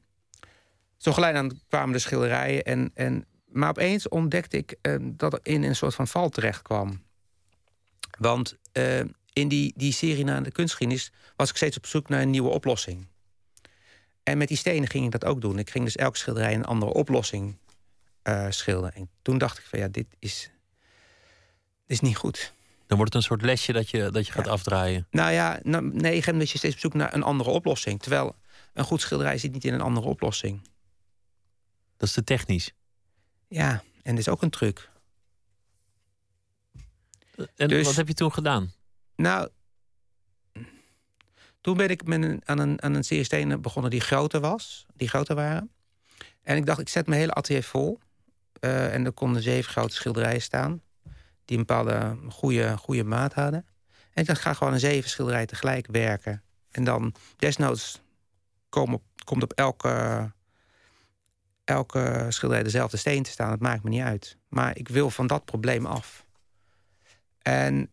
zo geleid aan kwamen de schilderijen. En, en, maar opeens ontdekte ik ehm, dat ik in een soort van val terecht kwam. Want eh, in die, die serie naar de kunstgeschiedenis... was ik steeds op zoek naar een nieuwe oplossing. En met die stenen ging ik dat ook doen. Ik ging dus elke schilderij een andere oplossing eh, schilderen. En toen dacht ik van ja, dit is, dit is niet goed. Dan wordt het een soort lesje dat je, dat je gaat Ja. afdraaien. Nou ja, nou, nee, je dat je steeds op zoek naar een andere oplossing. Terwijl een goed schilderij zit niet in een andere oplossing. Dat is te technisch. Ja, en dat is ook een truc. En Dus- wat heb je toen gedaan? Nou, toen ben ik met een, aan, een, aan een serie stenen begonnen die groter was. Die groter waren. En ik dacht, ik zet mijn hele atelier vol. Eh, en er konden zeven grote schilderijen staan. Die een bepaalde goede, goede maat hadden. En ik dacht, ik ga gewoon een zeven schilderijen tegelijk werken. En dan desnoods kom op, komt op elke, elke schilderij dezelfde steen te staan. Dat maakt me niet uit. Maar ik wil van dat probleem af. En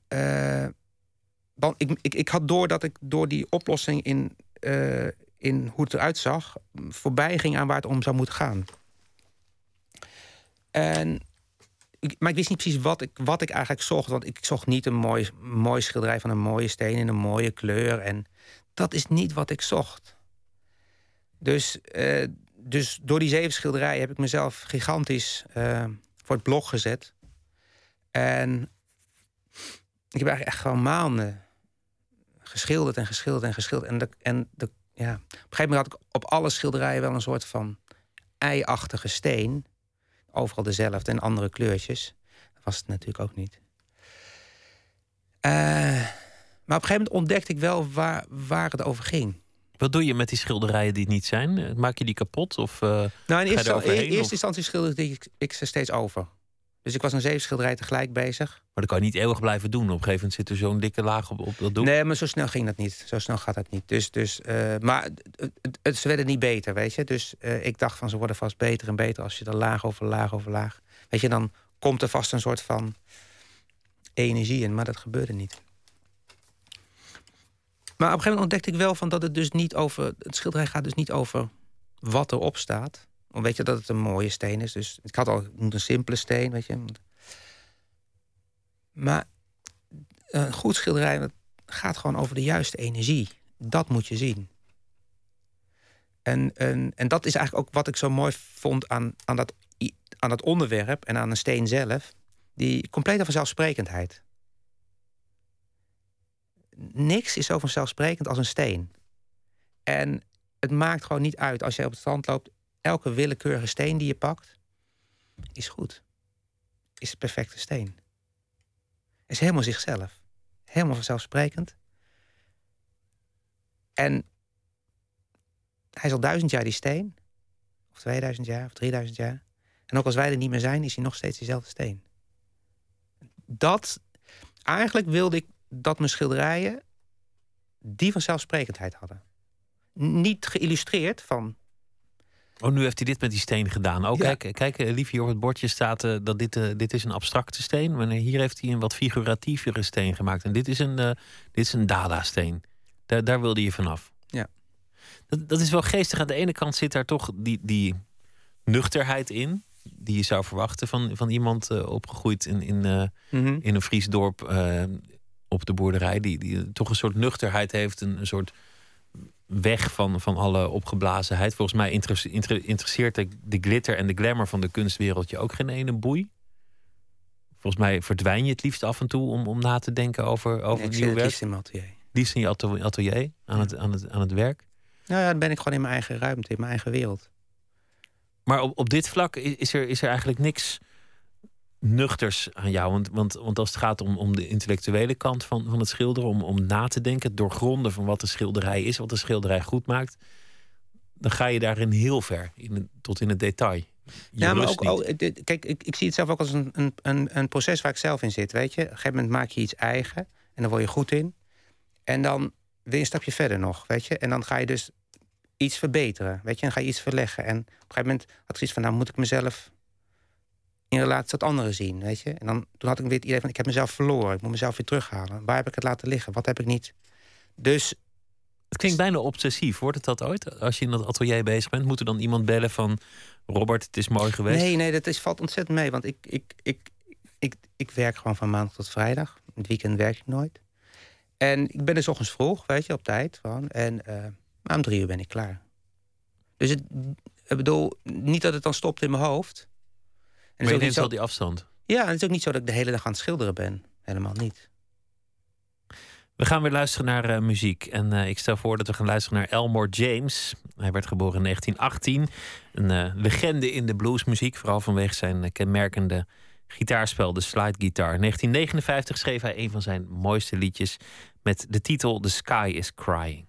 want ik, ik, ik had door dat ik door die oplossing in, eh, in hoe het eruit zag... voorbij ging aan waar het om zou moeten gaan. En, maar ik wist niet precies wat ik, wat ik eigenlijk zocht. Want ik zocht niet een mooi, mooi schilderij van een mooie steen in een mooie kleur. En dat is niet wat ik zocht. Dus, eh, dus door die zeven schilderijen heb ik mezelf gigantisch eh, voor het blog gezet. En ik heb eigenlijk echt gewoon maanden geschilderd en geschilderd en geschilderd. En, de, en de, ja, op een gegeven moment had ik op alle schilderijen wel een soort van ei-achtige steen. Overal dezelfde en andere kleurtjes. Dat was het natuurlijk ook niet. Eh, maar op een gegeven moment ontdekte ik wel waar, waar het over ging. Wat doe je met die schilderijen die het niet zijn? Maak je die kapot? Of, eh, Nou, in eerste, er in eerste of? instantie schilderde ik, ik ze steeds over. Dus ik was een zeven schilderijen tegelijk bezig. maar dat kan je niet eeuwig blijven doen. Op een gegeven moment zit er zo'n dikke laag op, op dat doek. Nee, maar zo snel ging dat niet. Zo snel gaat dat niet. Dus, dus, eh, maar het, het, het- ze werden niet beter, weet je. Dus eh, ik dacht van ze worden vast beter en beter als je er laag over laag over laag. Weet je, dan komt er vast een soort van energie in, maar dat gebeurde niet. Maar op een gegeven moment ontdekte ik wel van dat het dus niet over. Het schilderij gaat dus niet over wat erop staat. Om weet je dat het een mooie steen is. Dus ik had al een simpele steen, weet je. Maar een goed schilderij gaat gewoon over de juiste energie. Dat moet je zien. En, en, en dat is eigenlijk ook wat ik zo mooi vond aan, aan, dat, aan dat onderwerp en aan een steen zelf. Die complete vanzelfsprekendheid. Niks is zo vanzelfsprekend als een steen. En het maakt gewoon niet uit als je op het strand loopt. Elke willekeurige steen die je pakt, is goed. Is de perfecte steen. Is helemaal zichzelf. Helemaal vanzelfsprekend. En hij is al duizend jaar die steen. Of 2000 jaar, of 3000 jaar. En ook als wij er niet meer zijn, is hij nog steeds diezelfde steen. Dat, eigenlijk wilde ik dat mijn schilderijen die vanzelfsprekendheid hadden. Niet geïllustreerd van. Oh, nu heeft hij dit met die steen gedaan. Oh, kijk, kijk, eh, lief, hier op het bordje staat uh, dat dit, uh, dit is een abstracte steen. Maar hier heeft hij een wat figuratievere steen gemaakt. En dit is een, uh, dit is een Dada-steen. Daar, daar wilde je vanaf. Ja. Dat, dat is wel geestig. Aan de ene kant zit daar toch die, die nuchterheid in. Die je zou verwachten van, van iemand uh, opgegroeid in, in, uh, mm -hmm. in een Fries dorp uh, op de boerderij. Die, die toch een soort nuchterheid heeft. Een, een soort weg van, van alle opgeblazenheid. Volgens mij interesseert de, de glitter en de glamour van de kunstwereld je ook geen ene boei. Volgens mij verdwijn je het liefst af en toe om, om na te denken over, over nee, nieuw werk. Liefst in mijn atelier. Liefst in je atelier, aan, het, aan, het, aan het werk. Nou ja, dan ben ik gewoon in mijn eigen ruimte, in mijn eigen wereld. Maar op, op dit vlak is er, is er eigenlijk niks nuchters aan jou. Want, want, want als het gaat om, om de intellectuele kant van, van het schilderen, om, om na te denken, het doorgronden van wat de schilderij is, wat de schilderij goed maakt, dan ga je daarin heel ver, in, tot in het detail. Je ja, maar ook, ook, kijk, ik, ik zie het zelf ook als een, een, een proces waar ik zelf in zit. Weet je, op een gegeven moment maak je iets eigen en dan word je goed in. En dan je een stapje verder nog, weet je. En dan ga je dus iets verbeteren, weet je. En ga je iets verleggen. En op een gegeven moment had ik zoiets van, nou moet ik mezelf in relatie tot anderen zien, weet je. En dan, toen had ik weer het idee van, ik heb mezelf verloren. Ik moet mezelf weer terughalen. Waar heb ik het laten liggen? Wat heb ik niet? Dus... Het klinkt bijna obsessief. Wordt het dat ooit? Als je in dat atelier bezig bent, moet er dan iemand bellen van... Robert, het is mooi geweest? Nee, nee, dat is, valt ontzettend mee. Want ik, ik, ik, ik, ik werk gewoon van maandag tot vrijdag. Het weekend werk ik nooit. En ik ben dus ochtends vroeg, weet je, op tijd. Gewoon. En uh, om drie uur ben ik klaar. Dus het, ik bedoel, niet dat het dan stopt in mijn hoofd. En maar je neemt wel die afstand. Ja, en het is ook niet zo dat ik de hele dag aan het schilderen ben. Helemaal niet. We gaan weer luisteren naar uh, muziek. En uh, ik stel voor dat we gaan luisteren naar Elmore James. Hij werd geboren in 1918. Een uh, legende in de bluesmuziek. Vooral vanwege zijn kenmerkende gitaarspel, de slide guitar. In 1959 schreef hij een van zijn mooiste liedjes met de titel The Sky is Crying.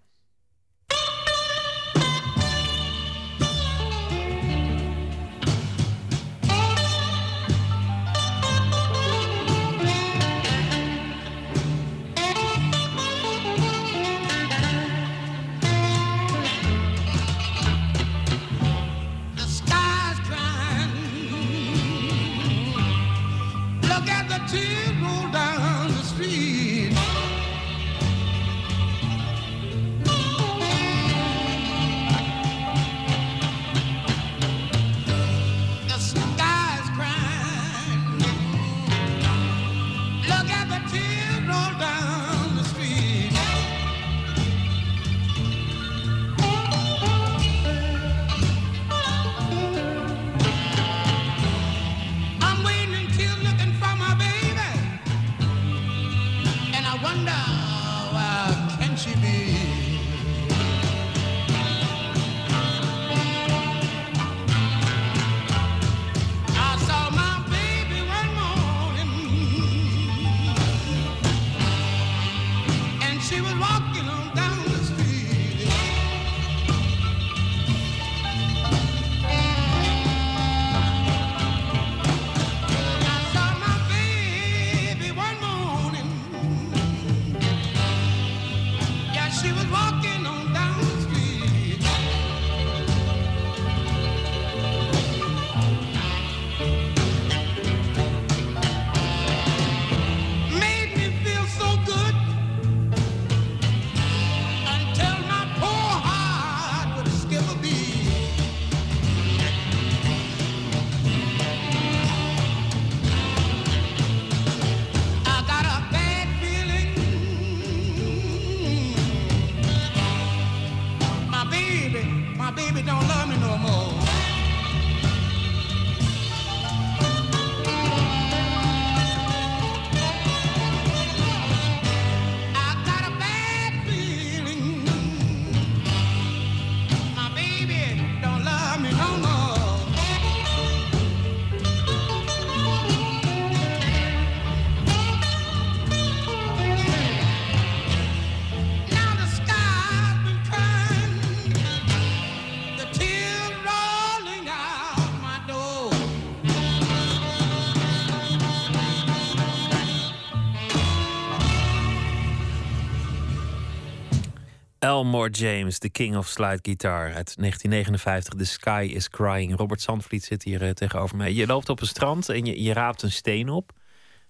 Elmore James, The King of Slide Guitar uit 1959. The Sky is Crying. Robert Sandvliet zit hier eh, tegenover mij. Je loopt op een strand en je, je raapt een steen op.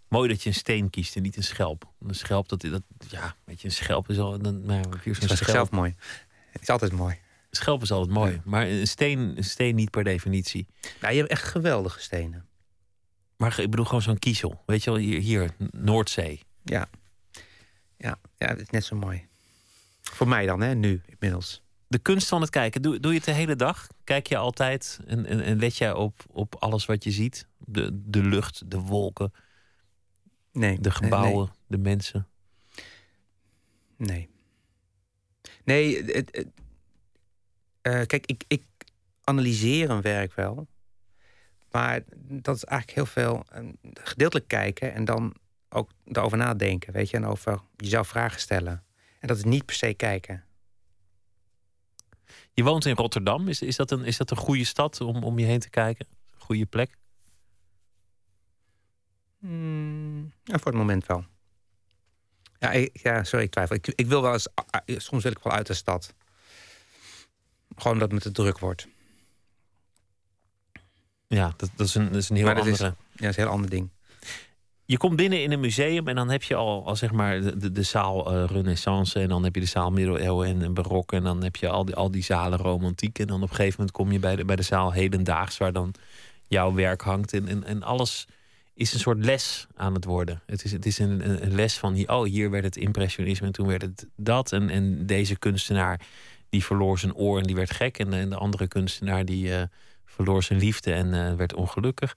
Mooi dat je een steen kiest en niet een schelp. Een schelp, dat, dat ja, weet je, een schelp is al. Dan, nou, is zo'n zichzelf mooi. Het is altijd mooi. Schelp is altijd mooi, maar een steen, een steen niet per definitie. Nou, je hebt echt geweldige stenen. Maar ik bedoel gewoon zo'n kiezel. Weet je wel, hier, hier Noordzee. Ja. Ja, ja, het is net zo mooi. Voor mij dan, hè, nu inmiddels. De kunst van het kijken, doe, doe je het de hele dag? Kijk je altijd en, en, en let jij op, op alles wat je ziet? De, de lucht, de wolken, nee, de gebouwen, de mensen? Nee. Nee, het, uh, kijk, ik, ik analyseer een werk wel. Maar dat is eigenlijk heel veel uh, gedeeltelijk kijken en dan ook erover nadenken, weet je, en over jezelf vragen stellen. En dat is niet per se kijken. Je woont in Rotterdam. Is, is, dat, een, is dat een goede stad om, om je heen te kijken? Een goede plek? Mm, ja, voor het moment wel. Ja, ik, ja sorry, ik twijfel. Ik, ik wil wel eens, ah, ah, soms wil ik wel uit de stad. Gewoon dat het me te druk wordt. Ja, dat, dat, is, een, dat is een heel andere... Is, ja, dat is een heel ander ding je komt binnen in een museum en dan heb je al, al zeg maar de, de, zaal uh, Renaissance en dan heb je de zaal Middeleeuwen en, Barok en dan heb je al die, al die zalen Romantiek en dan op een gegeven moment kom je bij de, bij de zaal Hedendaags waar dan jouw werk hangt en, en, alles is een soort les aan het worden. Het is, het is een, een, les van, oh hier werd het impressionisme en toen werd het dat en, en deze kunstenaar die verloor zijn oor en die werd gek en, de andere kunstenaar die uh, verloor zijn liefde en uh, werd ongelukkig.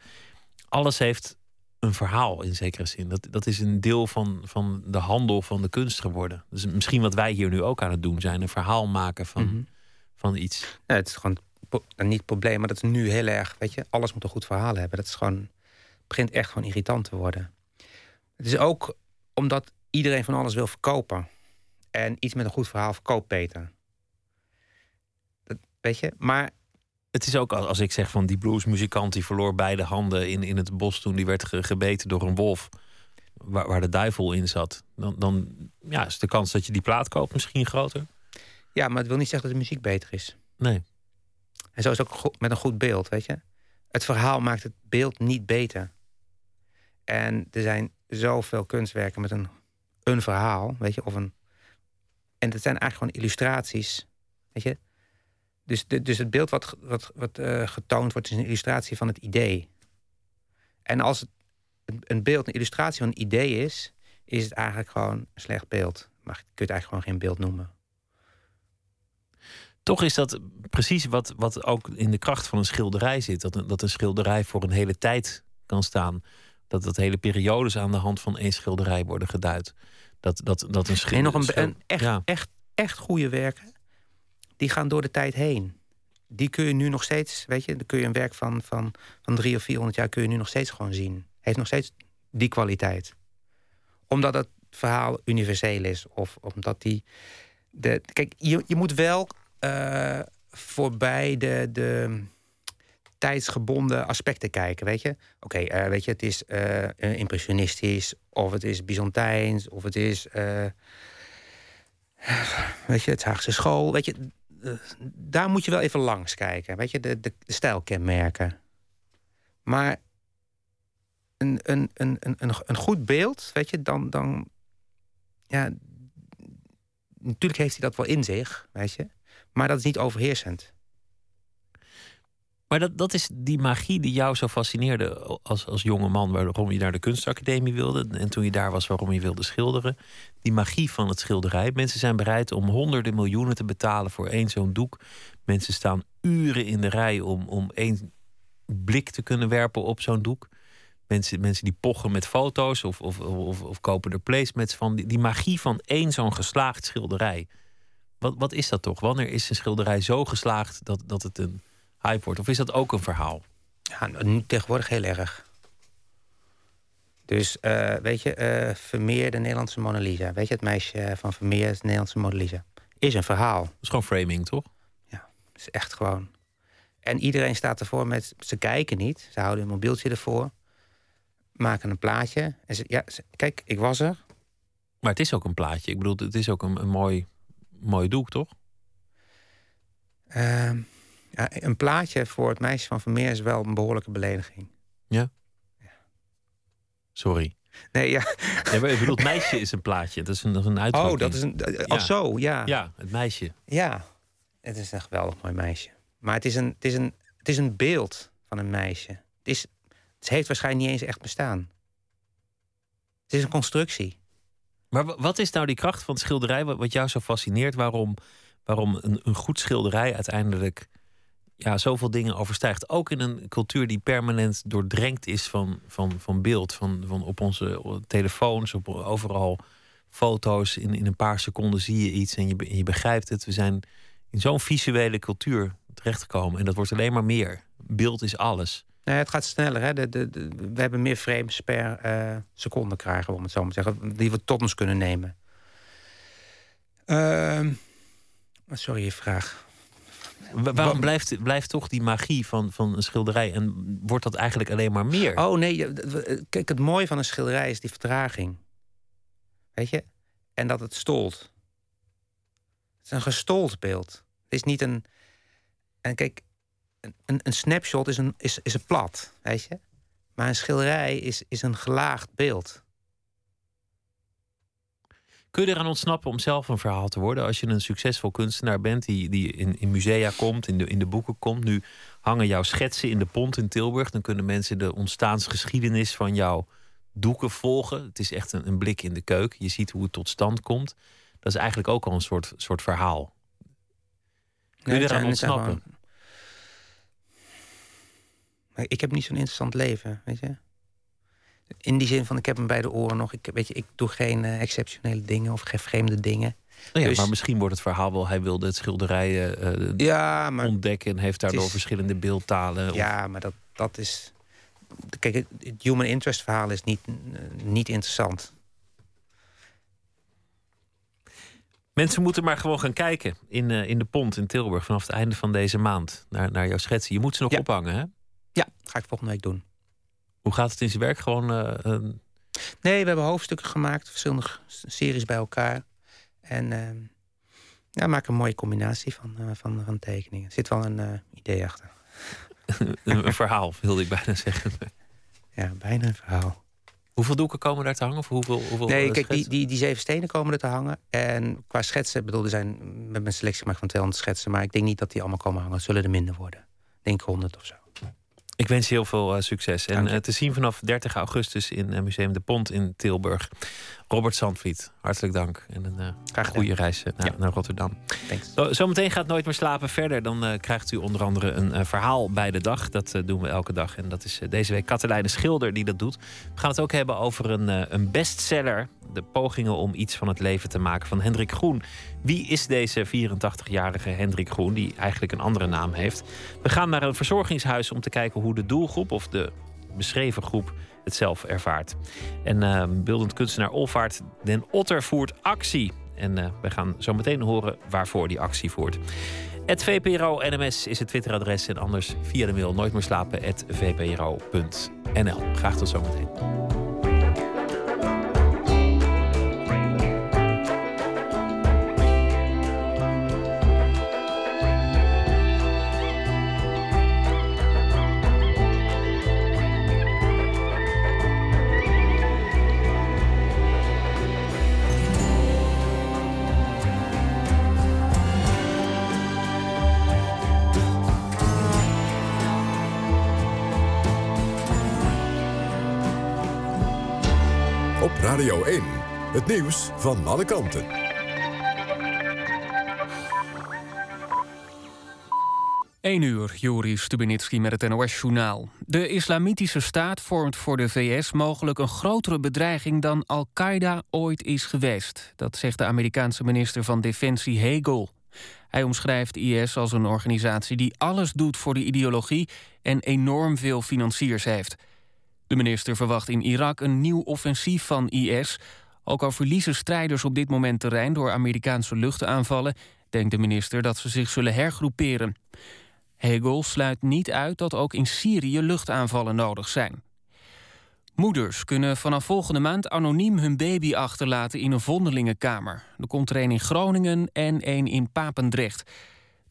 Alles heeft een verhaal in zekere zin. Dat, dat is een deel van, van de handel van de kunst geworden. Dus misschien wat wij hier nu ook aan het doen zijn: een verhaal maken van, mhm. van iets. Ja, het is gewoon niet het probleem, maar dat is nu heel erg. Weet je, alles moet een goed verhaal hebben. Dat is gewoon, begint echt gewoon irritant te worden. Het is ook omdat iedereen van alles wil verkopen. En iets met een goed verhaal verkoopt beter. Dat, weet je, maar het is ook als ik zeg van die bluesmuzikant die verloor beide handen in, in het bos toen die werd gebeten door een wolf. Waar, waar de duivel in zat. Dan, dan ja, is de kans dat je die plaat koopt misschien groter. Ja, maar het wil niet zeggen dat de muziek beter is. Nee. En zo is het ook met een goed beeld, weet je. Het verhaal maakt het beeld niet beter. En er zijn zoveel kunstwerken met een, een verhaal, weet je, of een. En het zijn eigenlijk gewoon illustraties, weet je. Dus, de, dus het beeld wat, wat, wat uh, getoond wordt, is een illustratie van het idee. En als het een beeld een illustratie van een idee is, is het eigenlijk gewoon een slecht beeld. Maar kun je het eigenlijk gewoon geen beeld noemen. Toch is dat precies wat, wat ook in de kracht van een schilderij zit. Dat een, dat een schilderij voor een hele tijd kan staan. Dat, dat hele periodes aan de hand van één schilderij worden geduid. Dat, dat, dat een schilderij. En nog een, een echt, echt, echt goede werken die gaan door de tijd heen. Die kun je nu nog steeds, weet je, dan kun je een werk van, van, van drie of vierhonderd jaar kun je nu nog steeds gewoon zien. Heeft nog steeds die kwaliteit. Omdat het verhaal universeel is. Of omdat die. De, kijk, je, je moet wel uh, voorbij de, de tijdsgebonden aspecten kijken, weet je. Oké, uh, weet je, het is uh, impressionistisch, of het is Byzantijns, of het is, weet je, het Haagse school, weet je eh, daar moet je wel even langs kijken. Weet je, de, de, stijlkenmerken. Maar een, een, een, een, een goed beeld, weet je, dan, dan. Ja, natuurlijk heeft hij dat wel in zich, weet je. Maar dat is niet overheersend. Maar dat, dat is die magie die jou zo fascineerde als, als jonge man, waarom je naar de kunstacademie wilde en toen je daar was, waarom je wilde schilderen. Die magie van het schilderij. Mensen zijn bereid om honderden miljoenen te betalen voor één zo'n doek. Mensen staan uren in de rij om, om één blik te kunnen werpen op zo'n doek. Mensen, mensen die pochen met foto's of, of, of, of kopen er placements van. Die, die magie van één zo'n geslaagd schilderij. Wat, wat is dat toch? Wanneer is een schilderij zo geslaagd dat, dat het een hype wordt? Of is dat ook een verhaal? Ja, nu tegenwoordig heel erg. Dus uh, weet je, uh, Vermeer, de Nederlandse Mona Lisa. Weet je, het meisje van Vermeer, de Nederlandse Mona Lisa. Is een verhaal. Dat is gewoon framing, toch? Ja, is echt gewoon. En iedereen staat ervoor met... Ze kijken niet, ze houden een mobieltje ervoor. Maken een plaatje. En ze, ja, kijk, ik was er. Maar het is ook een plaatje. Ik bedoel, het is ook een, een mooi mooi doek, toch? Ehm, ja, een plaatje voor het meisje van Vermeer is wel een behoorlijke belediging. Ja? Sorry. Nee, ja. ja maar ik bedoel, het meisje is een plaatje. Dat is een, dat is een uitdrukking. Oh, dat is een... eh, Ach zo, ja. Ja, het meisje. Ja, het is een geweldig mooi meisje. Maar het is een, het is een, het is een beeld van een meisje. Het, is, het heeft waarschijnlijk niet eens echt bestaan. Het is een constructie. Maar wa- wat is nou die kracht van het schilderij wat, wat jou zo fascineert? Waarom, waarom een, een goed schilderij uiteindelijk ja, zoveel dingen overstijgt? Ook in een cultuur die permanent doordrenkt is van, van, van beeld. Van, van op onze telefoons, op overal foto's. In, in een paar seconden zie je iets en je, je begrijpt het. We zijn in zo'n visuele cultuur terechtgekomen. En dat wordt alleen maar meer. Beeld is alles. Nee, het gaat sneller. Hè? De, de, we hebben meer frames per eh, seconde krijgen, om het zo maar te zeggen. Die we tot ons kunnen nemen. Ehm, sorry, je vraag. Wa- waarom blijft, blijft toch die magie van, van een schilderij? En wordt dat eigenlijk alleen maar meer? Oh nee, d- kijk, het mooie van een schilderij is die vertraging. Weet je? En dat het stolt. Het is een gestold beeld. Het is niet een. En kijk, een, een, een snapshot is een, is, is een plat, weet je? Maar een schilderij is, is een gelaagd beeld. Kun je eraan ontsnappen om zelf een verhaal te worden? Als je een succesvol kunstenaar bent die, die in, in musea komt, in de, in de boeken komt. Nu hangen jouw schetsen in de pont in Tilburg. Dan kunnen mensen de ontstaansgeschiedenis van jouw doeken volgen. Het is echt een, een blik in de keuken. Je ziet hoe het tot stand komt. Dat is eigenlijk ook al een soort, soort verhaal. Kun je Nee, het eraan ontsnappen? Maar ik heb niet zo'n interessant leven, weet je? In die zin van, ik heb hem bij de oren nog. Ik, weet je, ik doe geen eh, exceptionele dingen of geen vreemde dingen. Nou ja, Dus- Maar misschien wordt het verhaal wel... hij wilde het schilderij eh, Ja, maar, ontdekken... en heeft daardoor is- verschillende beeldtalen. of- ja, maar dat, dat is... Kijk, het human interest verhaal is niet, eh, niet interessant. Mensen moeten maar gewoon gaan kijken in, in de pont in Tilburg... vanaf het einde van deze maand naar, naar jouw schetsen. Je moet ze nog Ja. ophangen, hè? Ja, ga ik volgende week doen. Hoe gaat het in zijn werk? Gewoon eh, een- Nee, we hebben hoofdstukken gemaakt, verschillende series bij elkaar. En eh ja, maak een mooie combinatie van, eh, van, van tekeningen. Er zit wel een eh, idee achter. een, verhaal, wilde ik bijna zeggen. Ja, bijna een verhaal. Hoeveel doeken komen daar te hangen? Of hoeveel, hoeveel Nee, kijk, die, die, die zeven stenen komen er te hangen. En qua schetsen, bedoel, er zijn met mijn selectie gemaakt van 200 schetsen. Maar ik denk niet dat die allemaal komen hangen. Zullen er minder worden. Ik denk 100 of zo. Ik wens je heel veel eh, succes. En eh, te zien vanaf 30 augustus in eh, Museum de Pont in Tilburg. Robert Zandvliet, hartelijk dank. En een eh, goede reis eh, naar, Ja. naar Rotterdam. Thanks. Zometeen gaat Nooit meer slapen verder. Dan eh, krijgt u onder andere een verhaal bij de dag. Dat doen we elke dag. En dat is deze week Katelijne Schilder die dat doet. We gaan het ook hebben over een, een bestseller. De pogingen om iets van het leven te maken van Hendrik Groen. Wie is deze 84-jarige Hendrik Groen, die eigenlijk een andere naam heeft? We gaan naar een verzorgingshuis om te kijken hoe de doelgroep of de beschreven groep het zelf ervaart. En eh, beeldend kunstenaar Olvaart Den Otter voert actie. En eh, we gaan zo meteen horen waarvoor die actie voert. Het VPRO NMS is het Twitteradres en anders via de mail nooit meer slapen vpro.nl. Graag tot zometeen. Radio 1. Het nieuws van alle kanten. Eén uur, Joris Stubenitski met het NOS-journaal. De Islamitische Staat vormt voor de VS mogelijk een grotere bedreiging dan Al-Qaeda ooit is geweest. Dat zegt de Amerikaanse minister van Defensie Hegel. Hij omschrijft IS als een organisatie die alles doet voor de ideologie en enorm veel financiers heeft. De minister verwacht in Irak een nieuw offensief van IS. Ook al verliezen strijders op dit moment terrein door Amerikaanse luchtaanvallen, denkt de minister dat ze zich zullen hergroeperen. Hegel sluit niet uit dat ook in Syrië luchtaanvallen nodig zijn. Moeders kunnen vanaf volgende maand anoniem hun baby achterlaten in een vondelingenkamer. Er komt er een in Groningen en een in Papendrecht.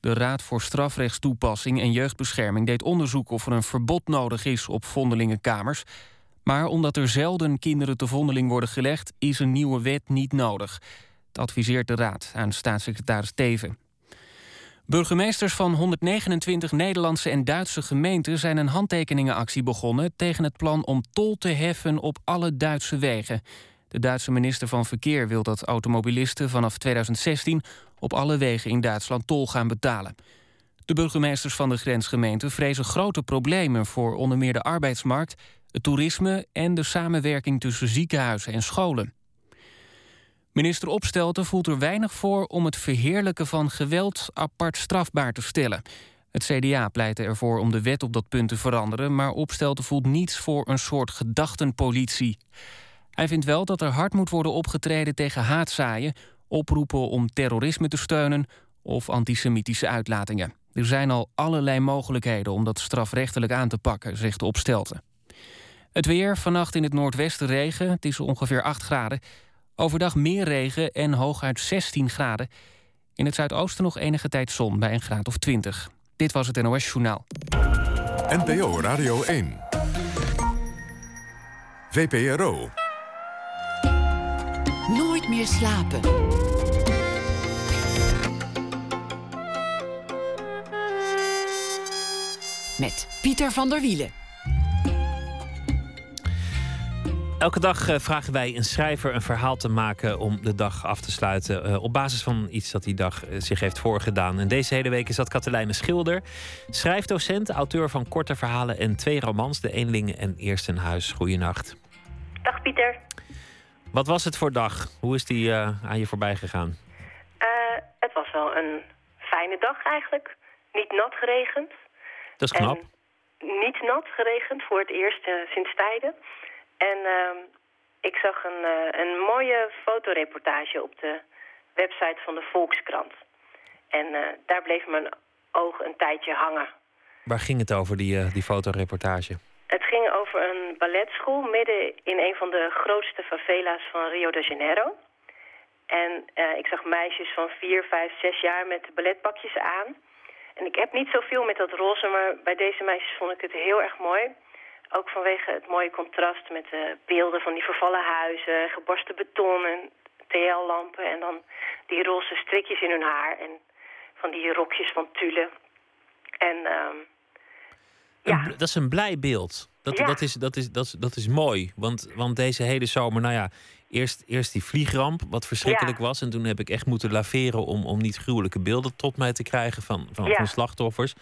De Raad voor Strafrechtstoepassing en Jeugdbescherming deed onderzoek of er een verbod nodig is op vondelingenkamers. Maar omdat er zelden kinderen te vondeling worden gelegd, is een nieuwe wet niet nodig. Dat adviseert de Raad aan staatssecretaris Teven. Burgemeesters van 129 Nederlandse en Duitse gemeenten zijn een handtekeningenactie begonnen tegen het plan om tol te heffen op alle Duitse wegen. De Duitse minister van Verkeer wil dat automobilisten vanaf 2016 op alle wegen in Duitsland tol gaan betalen. De burgemeesters van de grensgemeenten vrezen grote problemen voor onder meer de arbeidsmarkt, het toerisme en de samenwerking tussen ziekenhuizen en scholen. Minister Opstelten voelt er weinig voor om het verheerlijken van geweld apart strafbaar te stellen. Het CDA pleitte ervoor om de wet op dat punt te veranderen, maar Opstelten voelt niets voor een soort gedachtenpolitie. Hij vindt wel dat er hard moet worden opgetreden tegen haatzaaien, oproepen om terrorisme te steunen of antisemitische uitlatingen. Er zijn al allerlei mogelijkheden om dat strafrechtelijk aan te pakken, zegt Opstelten. Het weer, vannacht in het noordwesten regen, het is ongeveer 8 graden. Overdag meer regen en hooguit 16 graden. In het zuidoosten nog enige tijd zon bij een graad of 20. Dit was het NOS Journaal. NPO Radio 1. VPRO. Meer slapen. Met Pieter van der Wielen. Elke dag eh, vragen wij een schrijver een verhaal te maken om de dag af te sluiten. eh, op basis van iets dat die dag eh, zich heeft voorgedaan. En deze hele week is dat Katelijne Schilder. Schrijfdocent, auteur van korte verhalen en twee romans. De Eenlingen en Eerst een Huis. Goeienacht. Dag Pieter. Wat was het voor dag? Hoe is die eh, aan je voorbij gegaan? Eh, het was wel een fijne dag eigenlijk. Niet nat geregend. Dat is knap. En niet nat geregend voor het eerst eh, sinds tijden. En ehm, ik zag een, een mooie fotoreportage op de website van de Volkskrant. En daar bleef mijn oog een tijdje hangen. Waar ging het over, die, die fotoreportage? Het ging over een balletschool midden in een van de grootste favela's van Rio de Janeiro. En eh, ik zag meisjes van vier, vijf, zes jaar met balletpakjes aan. En ik heb niet zoveel met dat roze, maar bij deze meisjes vond ik het heel erg mooi. Ook vanwege het mooie contrast met de beelden van die vervallen huizen, gebarsten beton en TL-lampen. En dan die roze strikjes in hun haar en van die rokjes van tulle. En ehm, Ja. dat is een blij beeld. Dat, Ja. dat, is, dat, is, dat, is, dat is mooi. Want, want deze hele zomer, nou ja, eerst, eerst die vliegramp, wat verschrikkelijk Ja. was. En toen heb ik echt moeten laveren om, om niet gruwelijke beelden tot mij te krijgen van, van, Ja. van slachtoffers.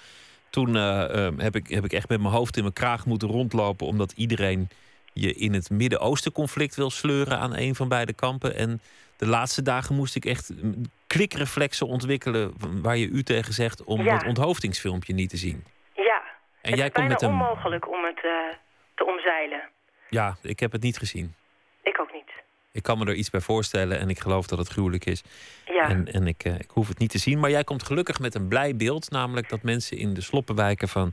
Toen eh, eh, heb, ik, heb ik echt met mijn hoofd in mijn kraag moeten rondlopen, omdat iedereen je in het Midden-Oosten conflict wil sleuren aan een van beide kampen. En de laatste dagen moest ik echt mm, klikreflexen ontwikkelen waar je u tegen zegt om het onthoofdingsfilmpje niet te zien. En het jij is komt bijna met een onmogelijk om het eh, te omzeilen. Ja, ik heb het niet gezien. Ik ook niet. Ik kan me er iets bij voorstellen en ik geloof dat het gruwelijk is. Ja, En, en ik, eh, ik hoef het niet te zien. Maar jij komt gelukkig met een blij beeld. Namelijk dat mensen in de sloppenwijken van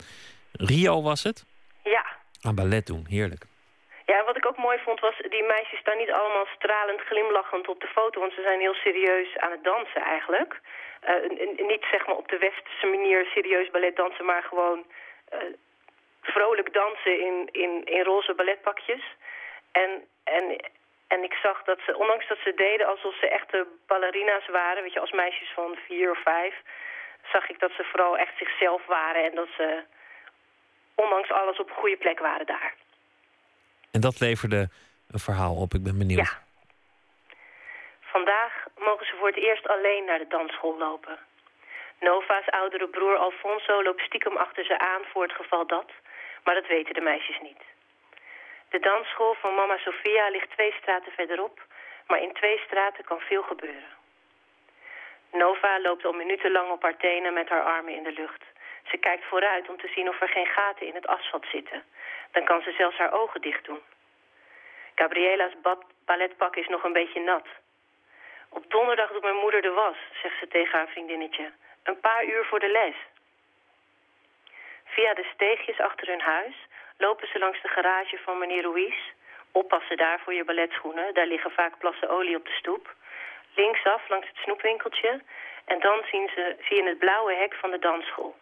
Rio was het. ja. Aan ballet doen. Heerlijk. Ja, en wat ik ook mooi vond was, die meisjes staan niet allemaal stralend glimlachend op de foto, want ze zijn heel serieus aan het dansen eigenlijk. Eh, niet zeg maar op de westerse manier serieus ballet dansen, maar gewoon vrolijk dansen in, in, in roze balletpakjes. En, en, en ik zag dat ze, ondanks dat ze deden alsof ze echte ballerina's waren, weet je, als meisjes van vier of vijf, zag ik dat ze vooral echt zichzelf waren en dat ze ondanks alles op een goede plek waren daar. En dat leverde een verhaal op. Ik ben benieuwd. Ja. Vandaag mogen ze voor het eerst alleen naar de dansschool lopen. Nova's oudere broer Alfonso loopt stiekem achter ze aan voor het geval dat, maar dat weten de meisjes niet. De dansschool van mama Sofia ligt twee straten verderop, maar in twee straten kan veel gebeuren. Nova loopt al minutenlang op haar tenen met haar armen in de lucht. Ze kijkt vooruit om te zien of er geen gaten in het asfalt zitten. Dan kan ze zelfs haar ogen dicht doen. Gabriela's balletpak is nog een beetje nat. Op donderdag doet mijn moeder de was, zegt ze tegen haar vriendinnetje. Een paar uur voor de les. Via de steegjes achter hun huis lopen ze langs de garage van meneer Ruiz... Oppassen daar voor je balletschoenen. Daar liggen vaak plassen olie op de stoep. Linksaf langs het snoepwinkeltje. En dan zien ze, zie je het blauwe hek van de dansschool.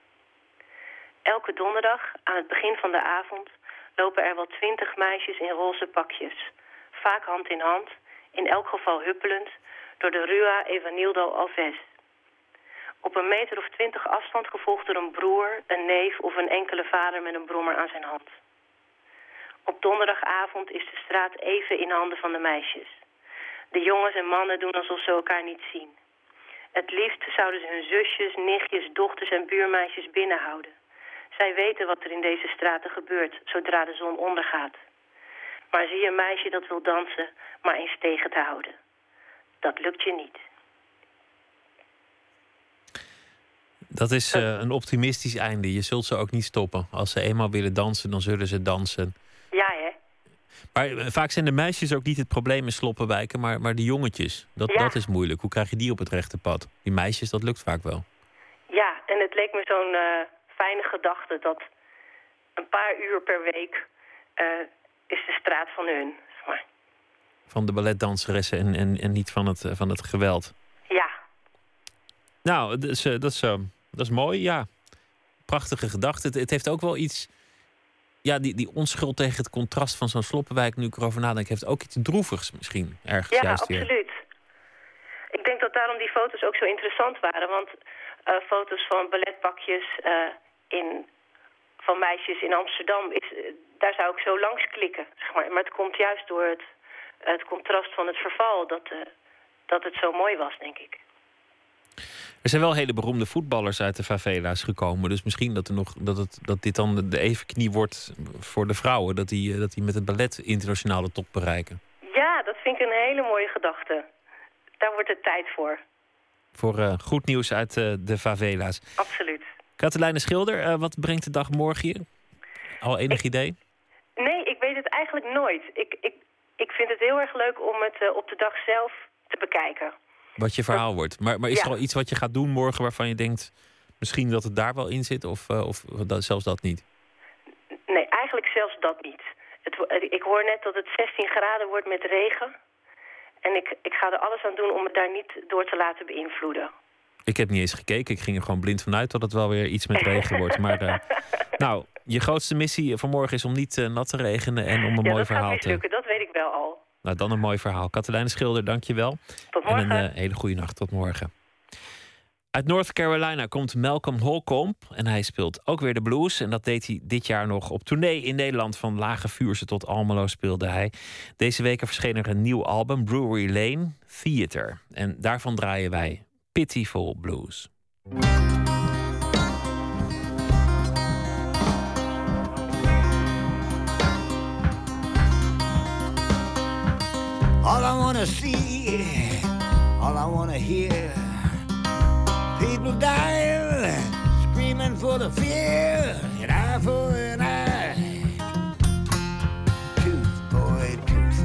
Elke donderdag, aan het begin van de avond, lopen er wel twintig meisjes in roze pakjes. Vaak hand in hand, in elk geval huppelend, door de Rua Evanildo Alves. Op een meter of twintig afstand gevolgd door een broer, een neef of een enkele vader met een brommer aan zijn hand. Op donderdagavond is de straat even in handen van de meisjes. De jongens en mannen doen alsof ze elkaar niet zien. Het liefst zouden ze hun zusjes, nichtjes, dochters en buurmeisjes binnenhouden. Zij weten wat er in deze straten gebeurt zodra de zon ondergaat. Maar zie een meisje dat wil dansen, maar eens tegen te houden. Dat lukt je niet. Dat is uh, een optimistisch einde. Je zult ze ook niet stoppen. Als ze eenmaal willen dansen, dan zullen ze dansen. Ja, hè? Maar eh, vaak zijn de meisjes ook niet het probleem in sloppenwijken, maar, maar de jongetjes. Dat, Ja. dat is moeilijk. Hoe krijg je die op het rechte pad? Die meisjes, dat lukt vaak wel. Ja, en het leek me zo'n eh, fijne gedachte dat een paar uur per week eh, is de straat van hun. zeg maar. Van de balletdanseressen en, en, en niet van het, eh, van het geweld. Ja, Nou, dat is, eh, dat is, eh, dat is mooi, ja. Prachtige gedachte. Het, het heeft ook wel iets... Ja, die, die onschuld tegen het contrast van zo'n sloppenwijk... nu ik erover nadenk, heeft ook iets droevigs misschien. Ergens ja juist weer. absoluut. Ik denk dat daarom die foto's ook zo interessant waren. Want eh, foto's van balletpakjes eh, in, van meisjes in Amsterdam, is, eh, daar zou ik zo langs klikken. Zeg maar. maar het komt juist door het, het contrast van het verval dat, dat het zo mooi was, denk ik. Er zijn wel hele beroemde voetballers uit de favela's gekomen. Dus misschien dat, er nog, dat, het, dat dit dan de evenknie wordt voor de vrouwen. Dat die, eh, dat die met het ballet internationaal de top bereiken. Ja, dat vind ik een hele mooie gedachte. Daar wordt het tijd voor. Voor eh, goed nieuws uit eh, de favela's. Absoluut. Katelijne Schilder, wat brengt de dag morgen je? Al enig idee? Nee, ik weet het eigenlijk nooit. Ik, ik, ik vind het heel erg leuk om het op de dag zelf te bekijken. Wat je verhaal wordt. Maar, maar is er Ja. al iets wat je gaat doen morgen waarvan je denkt... misschien dat het daar wel in zit of, eh, of dat, zelfs dat niet? Nee, eigenlijk zelfs dat niet. Het, eh, ik hoor net dat het 16 graden wordt met regen. En ik, ik ga er alles aan doen om het daar niet door te laten beïnvloeden. Ik heb niet eens gekeken. Ik ging er gewoon blind vanuit dat het wel weer iets met regen wordt. Maar eh, nou, je grootste missie vanmorgen is om niet nat te regenen en om een ja, mooi dat gaat verhaal te... mislukken, dat weet ik wel al. Nou, dan een mooi verhaal. Katelijne Schilder, dank je wel. Tot En morgen. een eh, hele goede nacht. Tot morgen. Uit North Carolina komt Malcolm Holcomb. En hij speelt ook weer de blues. En dat deed hij dit jaar nog op tournee in Nederland. Van Lage Vuurse tot Almelo speelde hij. Deze weken verscheen er een nieuw album, Brewery Lane Theater. En daarvan draaien wij Pitiful Blues. All I wanna see, all I wanna hear. People dying, screaming for the fear, an eye for an eye. Tooth, boy, tooth.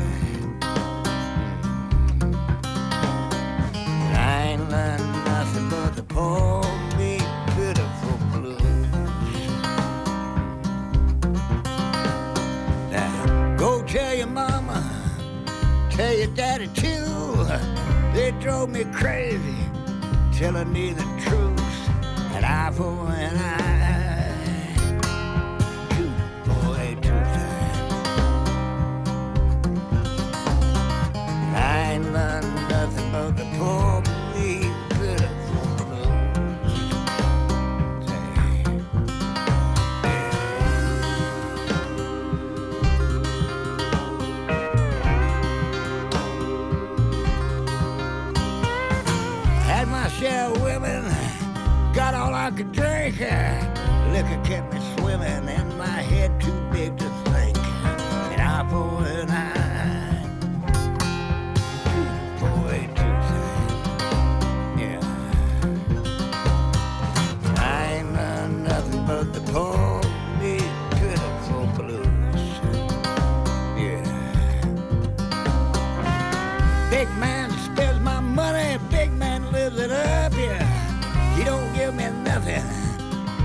And I ain't learned nothing but the poor, pitiful blues. Now, go tell your mama tell your daddy too. They drove me crazy, telling me the truth. An I for an eye, tooth for a tooth. I ain't learned nothing but the poor, share women, got all I could drink. Liquor kept me swimming, and my head too big to think. An eye for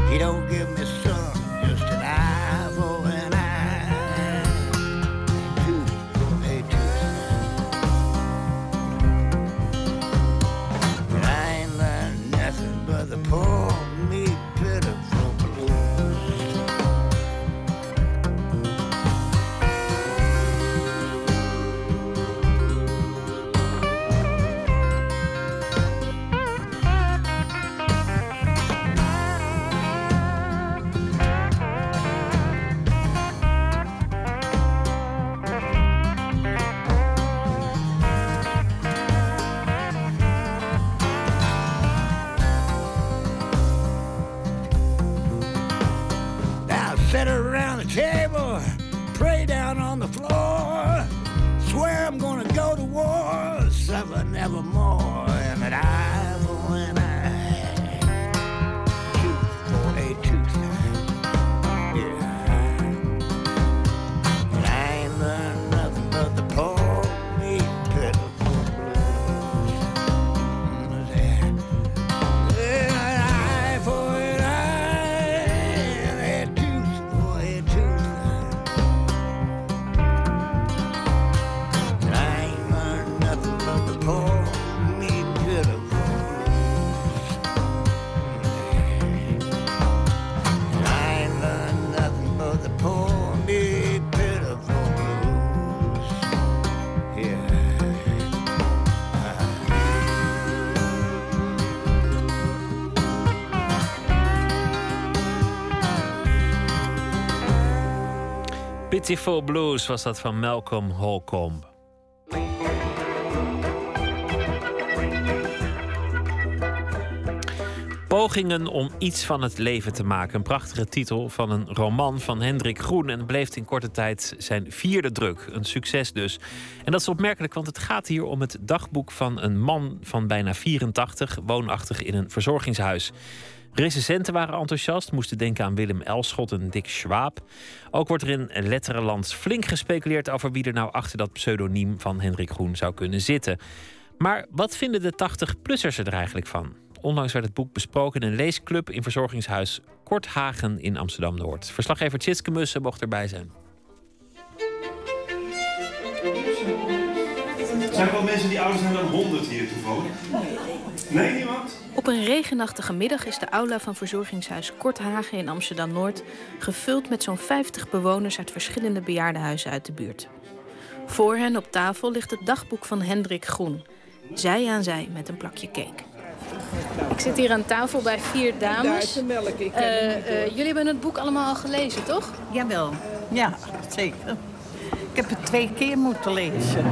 he don't give me some, around the table, pray down on the floor. Swear I'm gonna go to war, suffer nevermore, and that I Pitiful Blues was dat van Malcolm Holcomb. Pogingen om iets van het leven te maken. Een prachtige titel van een roman van Hendrik Groen. En bleef in korte tijd zijn vierde druk. Een succes dus. En dat is opmerkelijk, want het gaat hier om het dagboek van een man van bijna 84, woonachtig in een verzorgingshuis. Recensenten waren enthousiast, moesten denken aan Willem Elschot en Dick Schwab. Ook wordt er in Letterenland flink gespeculeerd over wie er nou achter dat pseudoniem van Hendrik Groen zou kunnen zitten. Maar wat vinden de 80-plussers er eigenlijk van? Onlangs werd het boek besproken in een leesclub in verzorgingshuis Korthagen in Amsterdam-Noord. Verslaggever Tjitske Mussen mocht erbij zijn. Zijn er wel mensen die ouder zijn dan 100 hier toevallig? Nee, niemand? Op een regenachtige middag is de aula van verzorgingshuis Korthagen in Amsterdam-Noord gevuld met zo'n 50 bewoners uit verschillende bejaardenhuizen uit de buurt. Voor hen op tafel ligt het dagboek van Hendrik Groen, zij aan zij met een plakje cake. Ik zit hier aan tafel bij vier dames. Eh, eh, jullie hebben het boek allemaal al gelezen, toch? Jawel, ja, zeker. Ik heb het twee keer moeten lezen.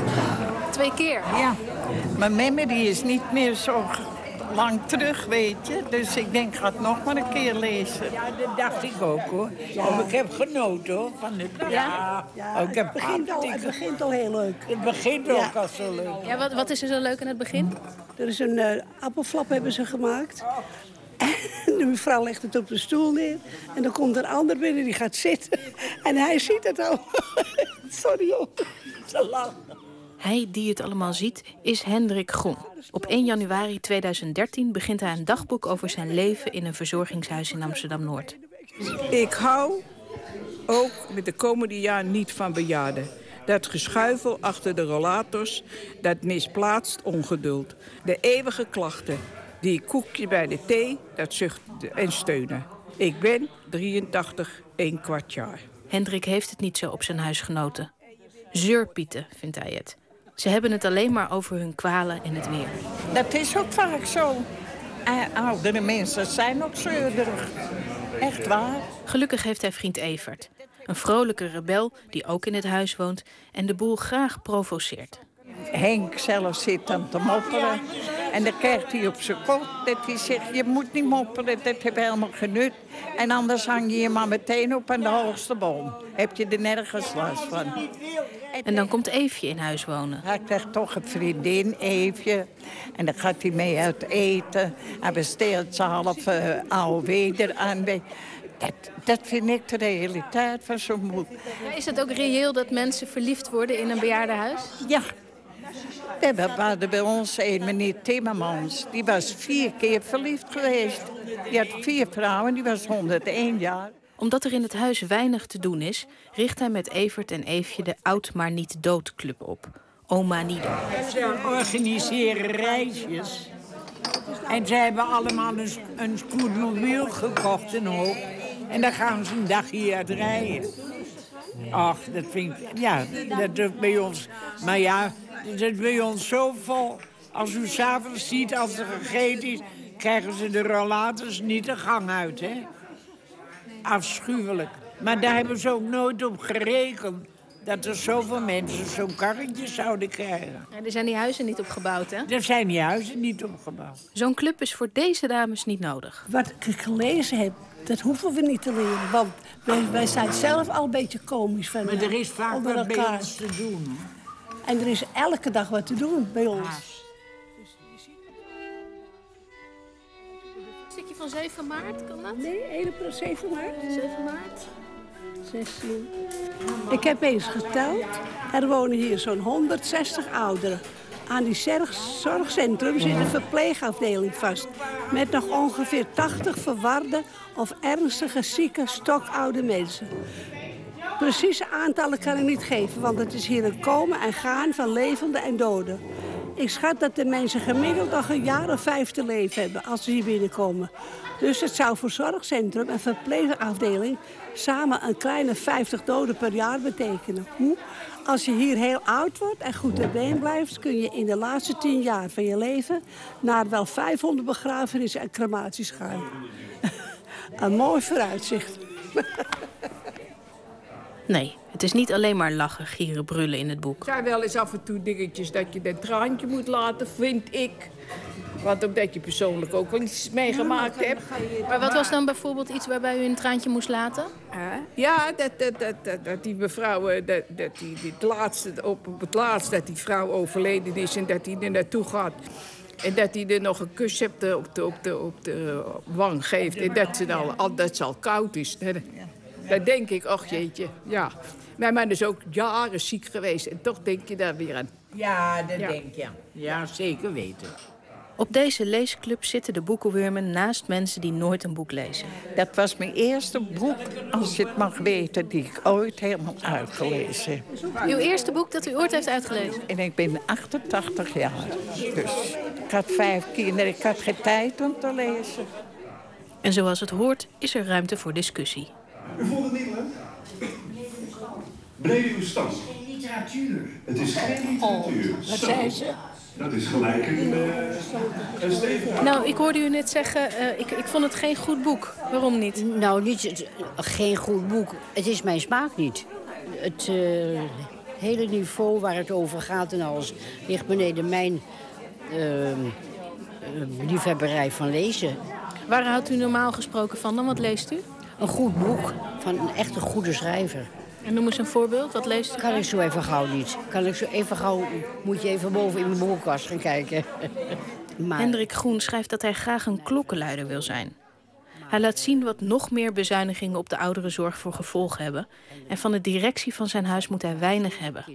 Twee keer. Ja, mijn memory is niet meer zo lang terug, weet je. Dus ik denk, ik ga het nog maar een keer lezen. Ja, dat dacht ik ook hoor. Oh, ik heb genoten hoor. Van het, ja, Ja, Oh, ik heb het, begint al, het begint al heel leuk. Het begint ook al zo leuk. Ja, wat, wat is er zo leuk in het begin? Er is een eh, appelflap hebben ze gemaakt. En de mevrouw legt het op de stoel neer. En dan komt een ander binnen, die gaat zitten. En hij ziet het al. Sorry hoor. Zo lang. Hij die het allemaal ziet, is Hendrik Groen. Op 1 januari 2013 begint hij een dagboek over zijn leven in een verzorgingshuis in Amsterdam-Noord. Ik hou ook met de komende jaar niet van bejaarden. Dat geschuifel achter de rollators, dat misplaatst ongeduld. De eeuwige klachten, die koekje bij de thee, dat zucht en steunen. Ik ben 83, een kwart jaar. Hendrik heeft het niet zo op zijn huisgenoten. Zeurpieten, vindt hij het. Ze hebben het alleen maar over hun kwalen en het weer. Dat is ook vaak zo. Eh, Oudere mensen zijn ook zeurderig. Echt waar. Gelukkig heeft hij vriend Evert. Een vrolijke rebel die ook in het huis woont en de boel graag provoceert. Henk zelf zit dan te mopperen. En dan krijgt hij op zijn kop dat hij zegt... je moet niet mopperen, dat heeft helemaal genut. En anders hang je je maar meteen op aan de hoogste boom. Heb je er nergens last van. En dan komt Eefje in huis wonen. Hij krijgt toch een vriendin, Eefje. En dan gaat hij mee uit eten. Hij besteelt zijn halve uh, AOW eraan. Dat, dat vind ik de realiteit van zo'n moed. Ja, is het ook reëel dat mensen verliefd worden in een bejaardenhuis? Ja. We hadden bij ons een meneer Timmermans. Die was vier keer verliefd geweest. Die had vier vrouwen, die was 101 jaar. Omdat er in het huis weinig te doen is, richt hij met Evert en Eefje de Oud maar niet dood club op. Oma Nieder. Ze organiseren reisjes. En ze hebben allemaal een, een scootmobiel gekocht en ook. En dan gaan ze een dag hier uit rijden. Ach, dat vind ik... Ja, dat is bij ons... Maar ja, dat is bij ons zo vol. Als u s'avonds ziet, als er gegeten is... krijgen ze de rollators niet de gang uit, hè. Afschuwelijk. Maar daar hebben ze ook nooit op gerekend... dat er zoveel mensen zo'n karretje zouden krijgen. Ja, er zijn die huizen niet opgebouwd, hè? Er zijn die huizen niet opgebouwd. Zo'n club is voor deze dames niet nodig. Wat ik gelezen heb, dat hoeven we niet te leren. Want Wij, wij zijn zelf al een beetje komisch van Maar er is vaak wat bij ons te doen. En er is elke dag wat te doen bij ons. Stukje van 7 maart, kan dat? Nee, 1 7 maart. 7 maart. 16. Ik heb eens geteld. Er wonen hier zo'n 160 ouderen. Aan die zorg- zorgcentrum zit een verpleegafdeling vast. Met nog ongeveer 80 verwarde of ernstige zieke, stokoude mensen. Precieze aantallen kan ik niet geven, want het is hier een komen en gaan van levenden en doden. Ik schat dat de mensen gemiddeld nog een jaar of vijf te leven hebben als ze hier binnenkomen. Dus het zou voor zorgcentrum en verpleegafdeling samen een kleine 50 doden per jaar betekenen. Hoe? Als je hier heel oud wordt en goed ter been blijft, kun je in de laatste tien jaar van je leven naar wel 500 begrafenissen en crematies gaan. een mooi vooruitzicht. Nee, het is niet alleen maar lachen, gieren, brullen in het boek. Er zijn wel eens af en toe dingetjes dat je een traantje moet laten, vind ik. Want omdat je persoonlijk ook wel iets meegemaakt hebt. Maar wat was dan bijvoorbeeld iets waarbij u een traantje moest laten? Ja, dat, dat, dat, dat, dat die mevrouw, eh, dat, dat die, die het laatste, op, het laatst dat die vrouw overleden is en dat hij er naartoe gaat. En dat hij er nog een kus hebt eh, op de, op de, op de wang geeft. En dat, ze al, al, dat ze al koud is. Dan, dan denk ik, ach jeetje, ja. Mijn man is ook jaren ziek geweest. En toch denk je daar weer aan. Ja, dat Ja. denk je. Ja, zeker weten. Op deze leesclub zitten de boekenwurmen naast mensen die nooit een boek lezen. Dat was mijn eerste boek, als je het mag weten, die ik ooit helemaal uitgelezen heb. Uw eerste boek dat u ooit heeft uitgelezen? En ik ben 88 jaar. Dus ik had vijf kinderen, ik had geen tijd om te lezen. En zoals het hoort, is er ruimte voor discussie. U vond het niet leuk? Brede uw stand. Literatuur. Het is geen literatuur. Wat zei ze? Dat is gelijk een, uh, een stevige... Nou, ik hoorde u net zeggen, eh, ik, ik vond het geen goed boek. Waarom niet? Nou, niet, het- geen goed boek. Het is mijn smaak niet. Het eh, hele niveau waar het over gaat en alles... ligt beneden mijn eh, eh, liefhebberij van lezen. Waar houdt u normaal gesproken van dan? Wat leest u? Een goed boek van een echte goede schrijver. En noem eens een voorbeeld. Wat leest u? Kan ik zo even gauw niet. Kan ik zo even gauw... Moet je even boven in mijn boekenkast gaan kijken. maar Hendrik Groen schrijft dat hij graag een klokkenluider wil zijn. Hij laat zien wat nog meer bezuinigingen op de ouderenzorg voor gevolg hebben. En van de directie van zijn huis moet hij weinig hebben.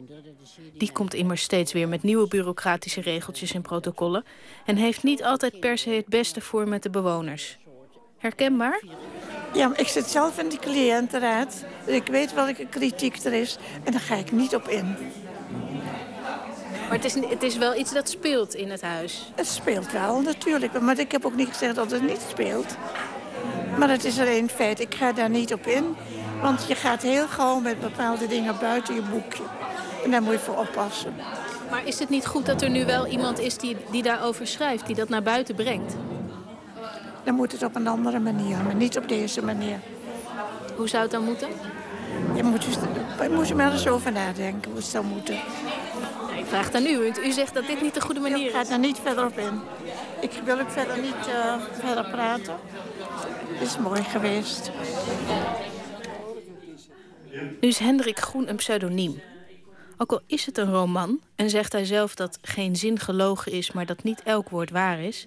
Die komt immers steeds weer met nieuwe bureaucratische regeltjes en protocollen. En heeft niet altijd per se het beste voor met de bewoners. Herkenbaar? Ja, maar ik zit zelf in die cliëntenraad. Dus ik weet welke kritiek er is. En daar ga ik niet op in. Maar het is, het is wel iets dat speelt in het huis. Het speelt wel, natuurlijk. Maar ik heb ook niet gezegd dat het niet speelt. Maar het is alleen feit. Ik ga daar niet op in. Want je gaat heel gauw met bepaalde dingen buiten je boekje. En daar moet je voor oppassen. Maar is het niet goed dat er nu wel iemand is die, die daarover schrijft, die dat naar buiten brengt? Dan moet het op een andere manier, maar niet op deze manier. Hoe zou het dan moeten? Je moet, dus, je moet er maar eens over nadenken hoe het zou moeten. Ik vraag het aan u, want u zegt dat dit niet de goede manier Ik ga is. daar niet verder op in. Ik wil ook verder niet eh, verder praten. Het is mooi geweest. Nu is Hendrik Groen een pseudoniem. Ook al is het een roman en zegt hij zelf dat geen zin gelogen is, maar dat niet elk woord waar is,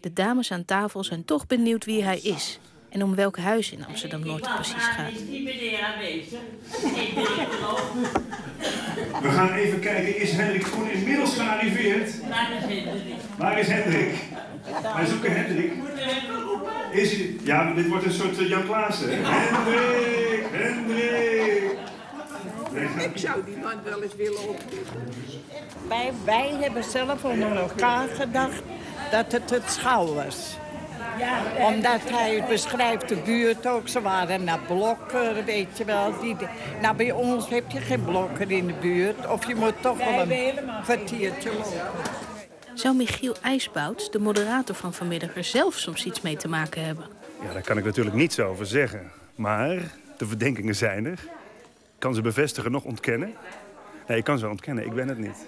de dames aan tafel zijn toch benieuwd wie hij is en om welk huis in Amsterdam Noord het precies gaat. Die meneer aanwezig. We gaan even kijken, is Hendrik Groen inmiddels gearriveerd? Waar is Hendrik? Waar is Hendrik? Wij zoeken Hendrik. Is hij... Ja, maar dit wordt een soort eh, Jan Klaassen. hè? Hendrik! Hendrik! Ik zou die man wel eens willen ontmoeten. Wij, wij hebben zelf onder elkaar gedacht dat het het schouw was. Omdat hij beschrijft de buurt ook. Ze waren naar blokken, weet je wel. Die, nou, bij ons heb je geen blokken in de buurt. Of je moet toch wel een kwartiertje lopen. Zou Michiel IJsbouts, de moderator van vanmiddag, er zelf soms iets mee te maken hebben? Ja, daar kan ik natuurlijk niets over zeggen. Maar de verdenkingen zijn er. Kan ze bevestigen, nog ontkennen. Nee, ik kan ze wel ontkennen. Ik ben het niet.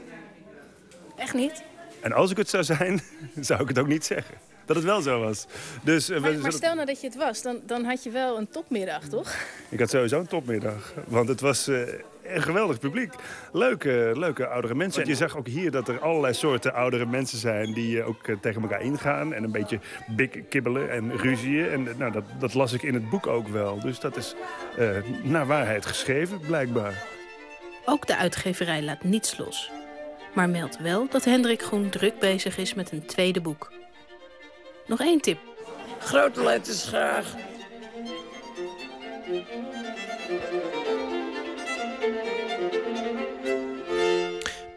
Echt niet? En als ik het zou zijn, zou ik het ook niet zeggen. dat het wel zo was. Dus, eh, we Maar, maar stel nou dat je het was, dan, dan had je wel een topmiddag, toch? Ik had sowieso een topmiddag. Want het was eh, een geweldig publiek. Leuke, leuke oudere mensen. En je zag ook hier dat er allerlei soorten oudere mensen zijn... die eh, ook eh, tegen elkaar ingaan en een beetje bik kibbelen en ruzieën. En eh, nou, dat, dat las ik in het boek ook wel. Dus dat is eh, naar waarheid geschreven, blijkbaar. Ook de uitgeverij laat niets los. Maar meldt wel dat Hendrik Groen druk bezig is met een tweede boek. Nog één tip. Grote letters graag.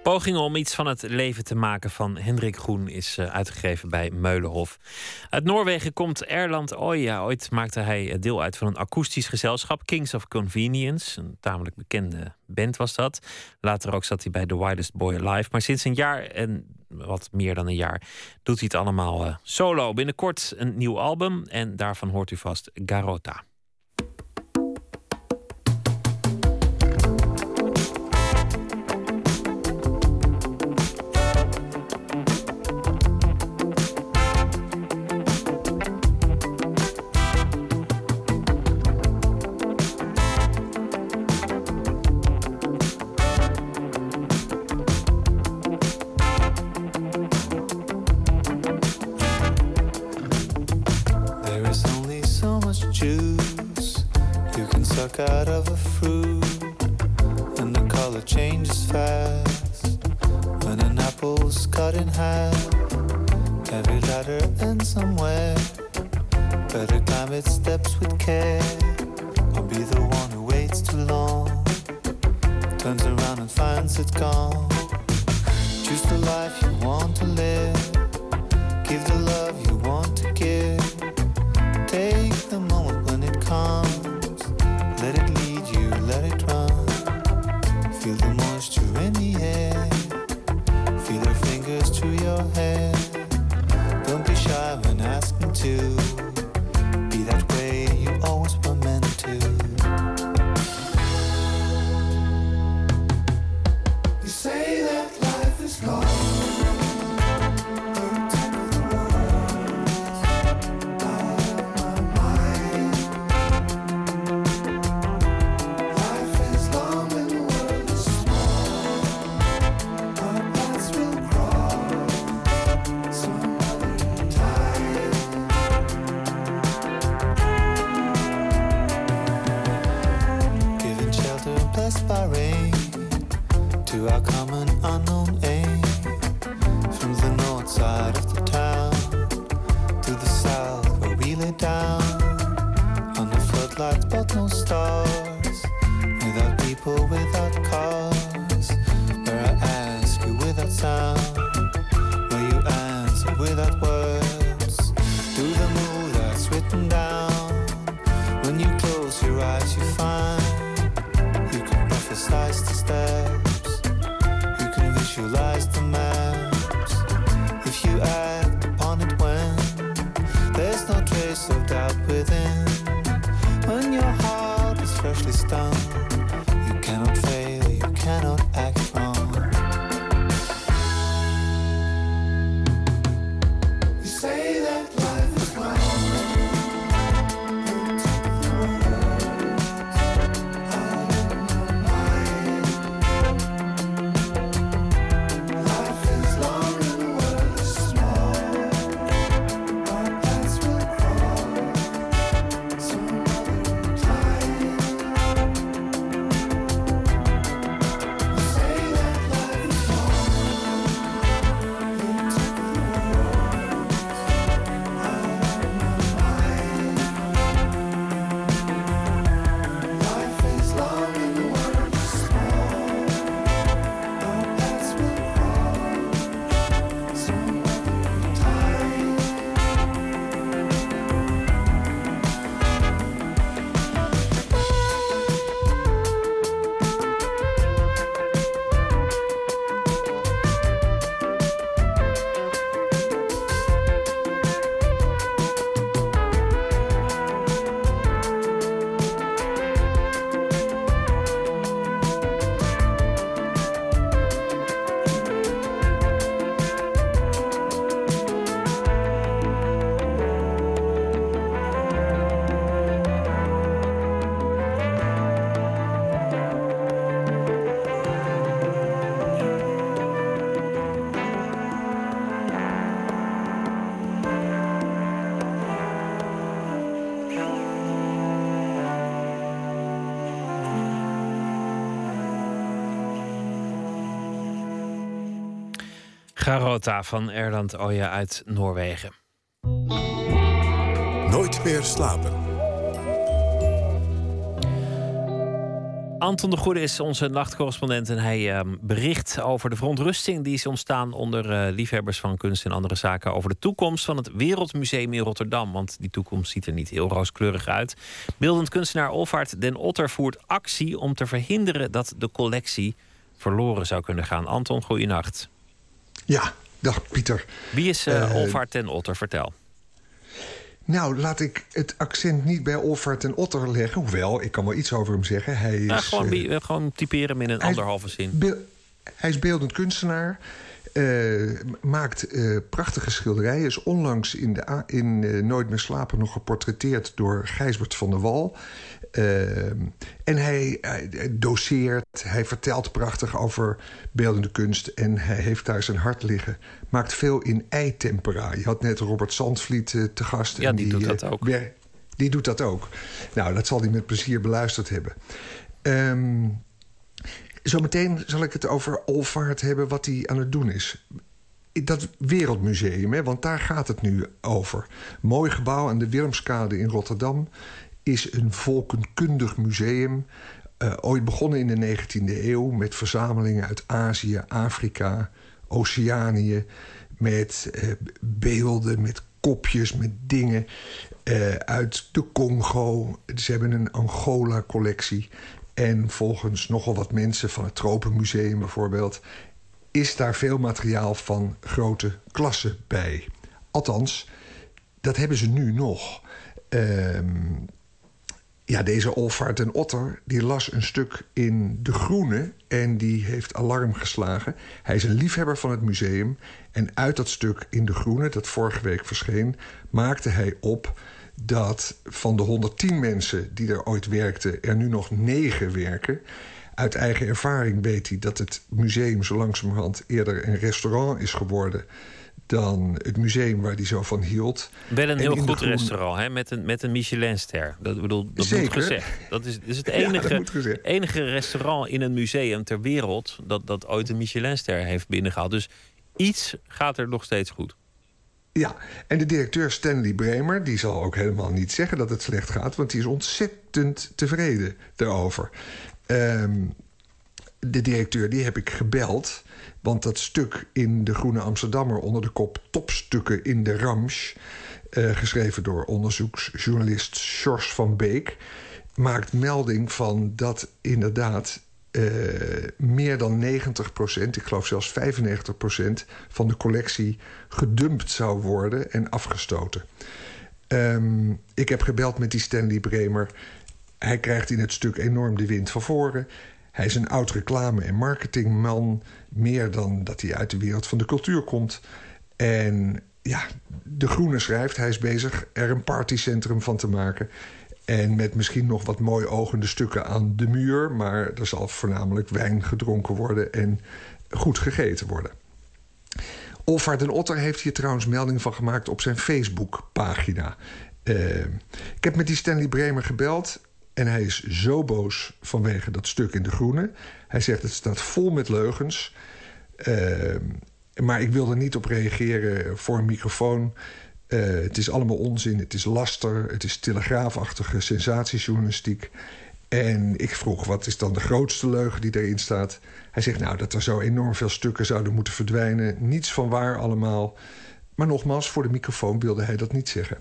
Pogingen om iets van het leven te maken van Hendrik Groen is eh, uitgegeven bij Meulenhof. Uit Noorwegen komt Erland Oya. Ooit maakte hij eh, deel uit van een akoestisch gezelschap, Kings of Convenience. Een tamelijk bekende band was dat. Later ook zat hij bij The Wildest Boy Alive. Maar sinds een jaar en wat meer dan een jaar doet hij het allemaal eh, solo. Binnenkort een nieuw album en daarvan hoort u vast Garota. Out of a Garota van Erland Oja uit Noorwegen. Nooit meer slapen. Anton de Goede is onze nachtcorrespondent en hij ehm, bericht over de verontrusting die is ontstaan onder eh, liefhebbers van kunst en andere zaken over de toekomst van het Wereldmuseum in Rotterdam. Want die toekomst ziet er niet heel rooskleurig uit. Beeldend kunstenaar Olvaart Den Otter voert actie om te verhinderen dat de collectie verloren zou kunnen gaan. Anton, goeienacht. Ja, dag Pieter. Wie is uh, Eh, Olvaart Den Otter? Vertel. Nou, laat ik het accent niet bij Olvaart en Otter leggen. Hoewel, ik kan wel iets over hem zeggen. Hij is, Nou, gewoon, eh, eh, gewoon typeren hem in een is anderhalve zin. hij is beeldend kunstenaar. eh, maakt eh, prachtige schilderijen. Is onlangs in, de, in eh, Nooit meer slapen nog geportretteerd door Gijsbert van der Wal. Eh, en hij, hij doseert, hij vertelt prachtig over beeldende kunst... en hij heeft daar zijn hart liggen. Maakt veel in eitempera. Je had net Robert Zandvliet eh, te gast. Ja, en die doet eh, dat ook. wer- die doet dat ook. Nou, dat zal hij met plezier beluisterd hebben. Ehm, zometeen zal ik het over Olvaart hebben, wat hij aan het doen is. Dat Wereldmuseum, hè, want daar gaat het nu over. Mooi gebouw aan de Willemskade in Rotterdam is een volkenkundig museum. eh, ooit begonnen in de 19e eeuw met verzamelingen uit Azië, Afrika, Oceanië. Met eh, beelden, met kopjes, met dingen eh, uit de Congo. Ze hebben een Angola-collectie. En volgens nogal wat mensen van het Tropenmuseum bijvoorbeeld... is daar veel materiaal van grote klasse bij. Althans, dat hebben ze nu nog. Ehm, ja, deze Olvaart en Otter die las een stuk in De Groene en die heeft alarm geslagen. Hij is een liefhebber van het museum en uit dat stuk in De Groene, dat vorige week verscheen, maakte hij op dat van de 110 mensen die er ooit werkten, er nu nog 9 werken. Uit eigen ervaring weet hij dat het museum zo langzamerhand eerder een restaurant is geworden dan het museum waar hij zo van hield. Wel een En heel goed restaurant, hè? Met, een, met een Michelinster. Dat, bedoel, dat moet gezegd. Dat is, is het enige, enige restaurant in een museum ter wereld... Dat, dat ooit een Michelinster heeft binnengehaald. Dus iets gaat er nog steeds goed. Ja, en de directeur Stanley Bremer, die zal ook helemaal niet zeggen dat het slecht gaat, want die is ontzettend tevreden daarover. Ehm, de directeur, die heb ik gebeld, want dat stuk in de Groene Amsterdammer onder de kop Topstukken in de Ramsch, eh, geschreven door onderzoeksjournalist Sjors van Beek, maakt melding van dat inderdaad eh, meer dan 90% ik geloof zelfs 95% van de collectie gedumpt zou worden en afgestoten. Ehm, ik heb gebeld met die Stanley Bremer. Hij krijgt in het stuk enorm de wind van voren. Hij is een oud reclame- en marketingman. Meer dan dat hij uit de wereld van de cultuur komt. En ja, De Groene schrijft, hij is bezig er een partycentrum van te maken. En met misschien nog wat mooi ogende stukken aan de muur. Maar er zal voornamelijk wijn gedronken worden en goed gegeten worden. Olvaart en Otter heeft hier trouwens melding van gemaakt op zijn Facebook-pagina. Eh, ik heb met die Stanley Bremer gebeld. En hij is zo boos vanwege dat stuk in De Groene. Hij zegt het staat vol met leugens. Eh, maar ik wil er niet op reageren voor een microfoon. Eh, het is allemaal onzin, het is laster, het is telegraafachtige sensatiejournalistiek. En ik vroeg, wat is dan de grootste leugen die erin staat? Hij zegt, nou, dat er zo enorm veel stukken zouden moeten verdwijnen. Niets van waar allemaal. Maar nogmaals, voor de microfoon wilde hij dat niet zeggen.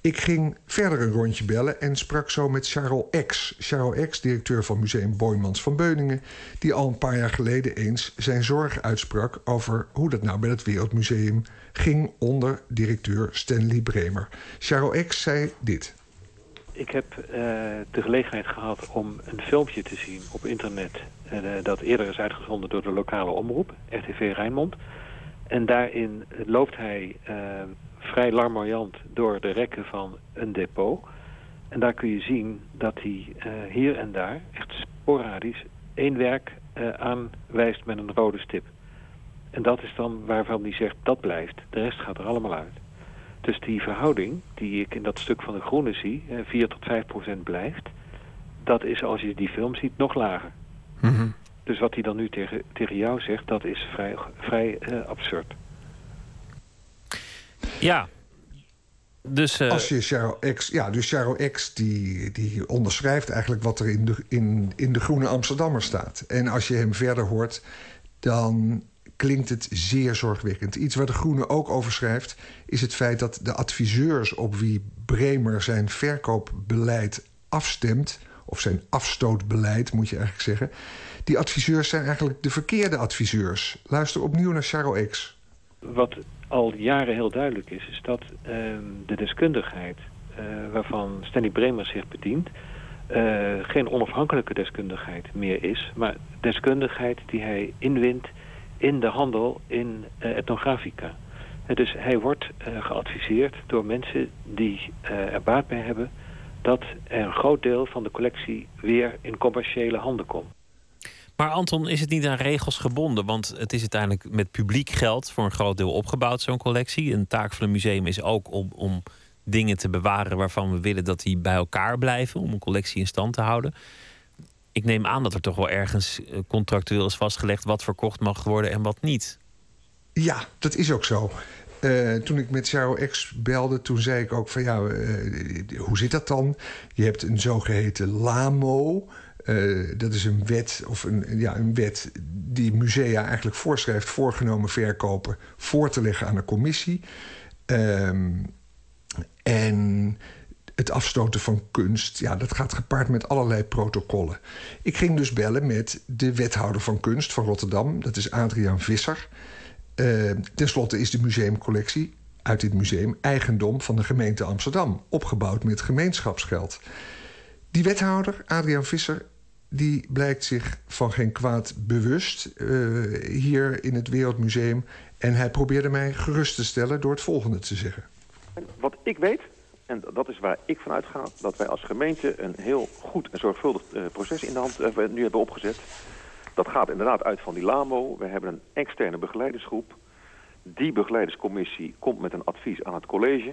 Ik ging verder een rondje bellen en sprak zo met Charles X. Charles X, directeur van Museum Boymans van Beuningen... die al een paar jaar geleden eens zijn zorg uitsprak... over hoe dat nou bij het Wereldmuseum ging onder directeur Stanley Bremer. Charles X zei dit. Ik heb eh, de gelegenheid gehad om een filmpje te zien op internet... eh, dat eerder is uitgezonden door de lokale omroep, RTV Rijnmond. En daarin loopt hij eh, vrij larmoyant door de rekken van een depot. En daar kun je zien dat hij eh, hier en daar, echt sporadisch, één werk eh, aanwijst met een rode stip. En dat is dan waarvan hij zegt, dat blijft. De rest gaat er allemaal uit. Dus die verhouding die ik in dat stuk van de groene zie, eh, 4 tot 5 procent blijft, dat is als je die film ziet nog lager. Dus wat hij dan nu tegen, tegen jou zegt, dat is vrij, vrij eh, absurd. Ja. Dus, uh... Als je Charo X, ja, dus Charo X die, die onderschrijft eigenlijk wat er in de, in, in de Groene Amsterdammer staat. En als je hem verder hoort, dan klinkt het zeer zorgwekkend. Iets waar de Groene ook over schrijft... is het feit dat de adviseurs op wie Bremer zijn verkoopbeleid afstemt... of zijn afstootbeleid, moet je eigenlijk zeggen... die adviseurs zijn eigenlijk de verkeerde adviseurs. Luister opnieuw naar Charo X. Wat al jaren heel duidelijk is... is dat uh, de deskundigheid uh, waarvan Stanley Bremer zich bedient... Uh, geen onafhankelijke deskundigheid meer is... maar deskundigheid die hij inwint in de handel in uh, etnografica. Dus hij wordt geadviseerd door mensen die er baat bij hebben... dat er een groot deel van de collectie weer in commerciële handen komt. Maar Anton, is het niet aan regels gebonden? Want het is uiteindelijk met publiek geld voor een groot deel opgebouwd, zo'n collectie. Een taak van een museum is ook om, om dingen te bewaren waarvan we willen dat die bij elkaar blijven, om een collectie in stand te houden ik neem aan dat er toch wel ergens eh, contractueel is vastgelegd wat verkocht mag worden en wat niet. Ja, dat is ook zo. Uh, toen ik met Charo X belde, toen zei ik ook van ja, uh, hoe zit dat dan? Je hebt een zogeheten LAMO. Uh, dat is een wet, of een, ja, een wet die musea eigenlijk voorschrijft voorgenomen verkopen voor te leggen aan de commissie. Um, en het afstoten van kunst, ja, dat gaat gepaard met allerlei protocollen. Ik ging dus bellen met de wethouder van kunst van Rotterdam, dat is Adriaan Visser. Uh, ten slotte is de museumcollectie uit dit museum eigendom van de gemeente Amsterdam, opgebouwd met gemeenschapsgeld. Die wethouder, Adriaan Visser, die blijkt zich van geen kwaad bewust uh, hier in het Wereldmuseum. En hij probeerde mij gerust te stellen door het volgende te zeggen. Wat ik weet, en dat is waar ik vanuit ga, dat wij als gemeente een heel goed en zorgvuldig uh, proces in de hand uh, nu hebben opgezet. Dat gaat inderdaad uit van die LAMO. We hebben een externe begeleidersgroep. Die begeleiderscommissie komt met een advies aan het college.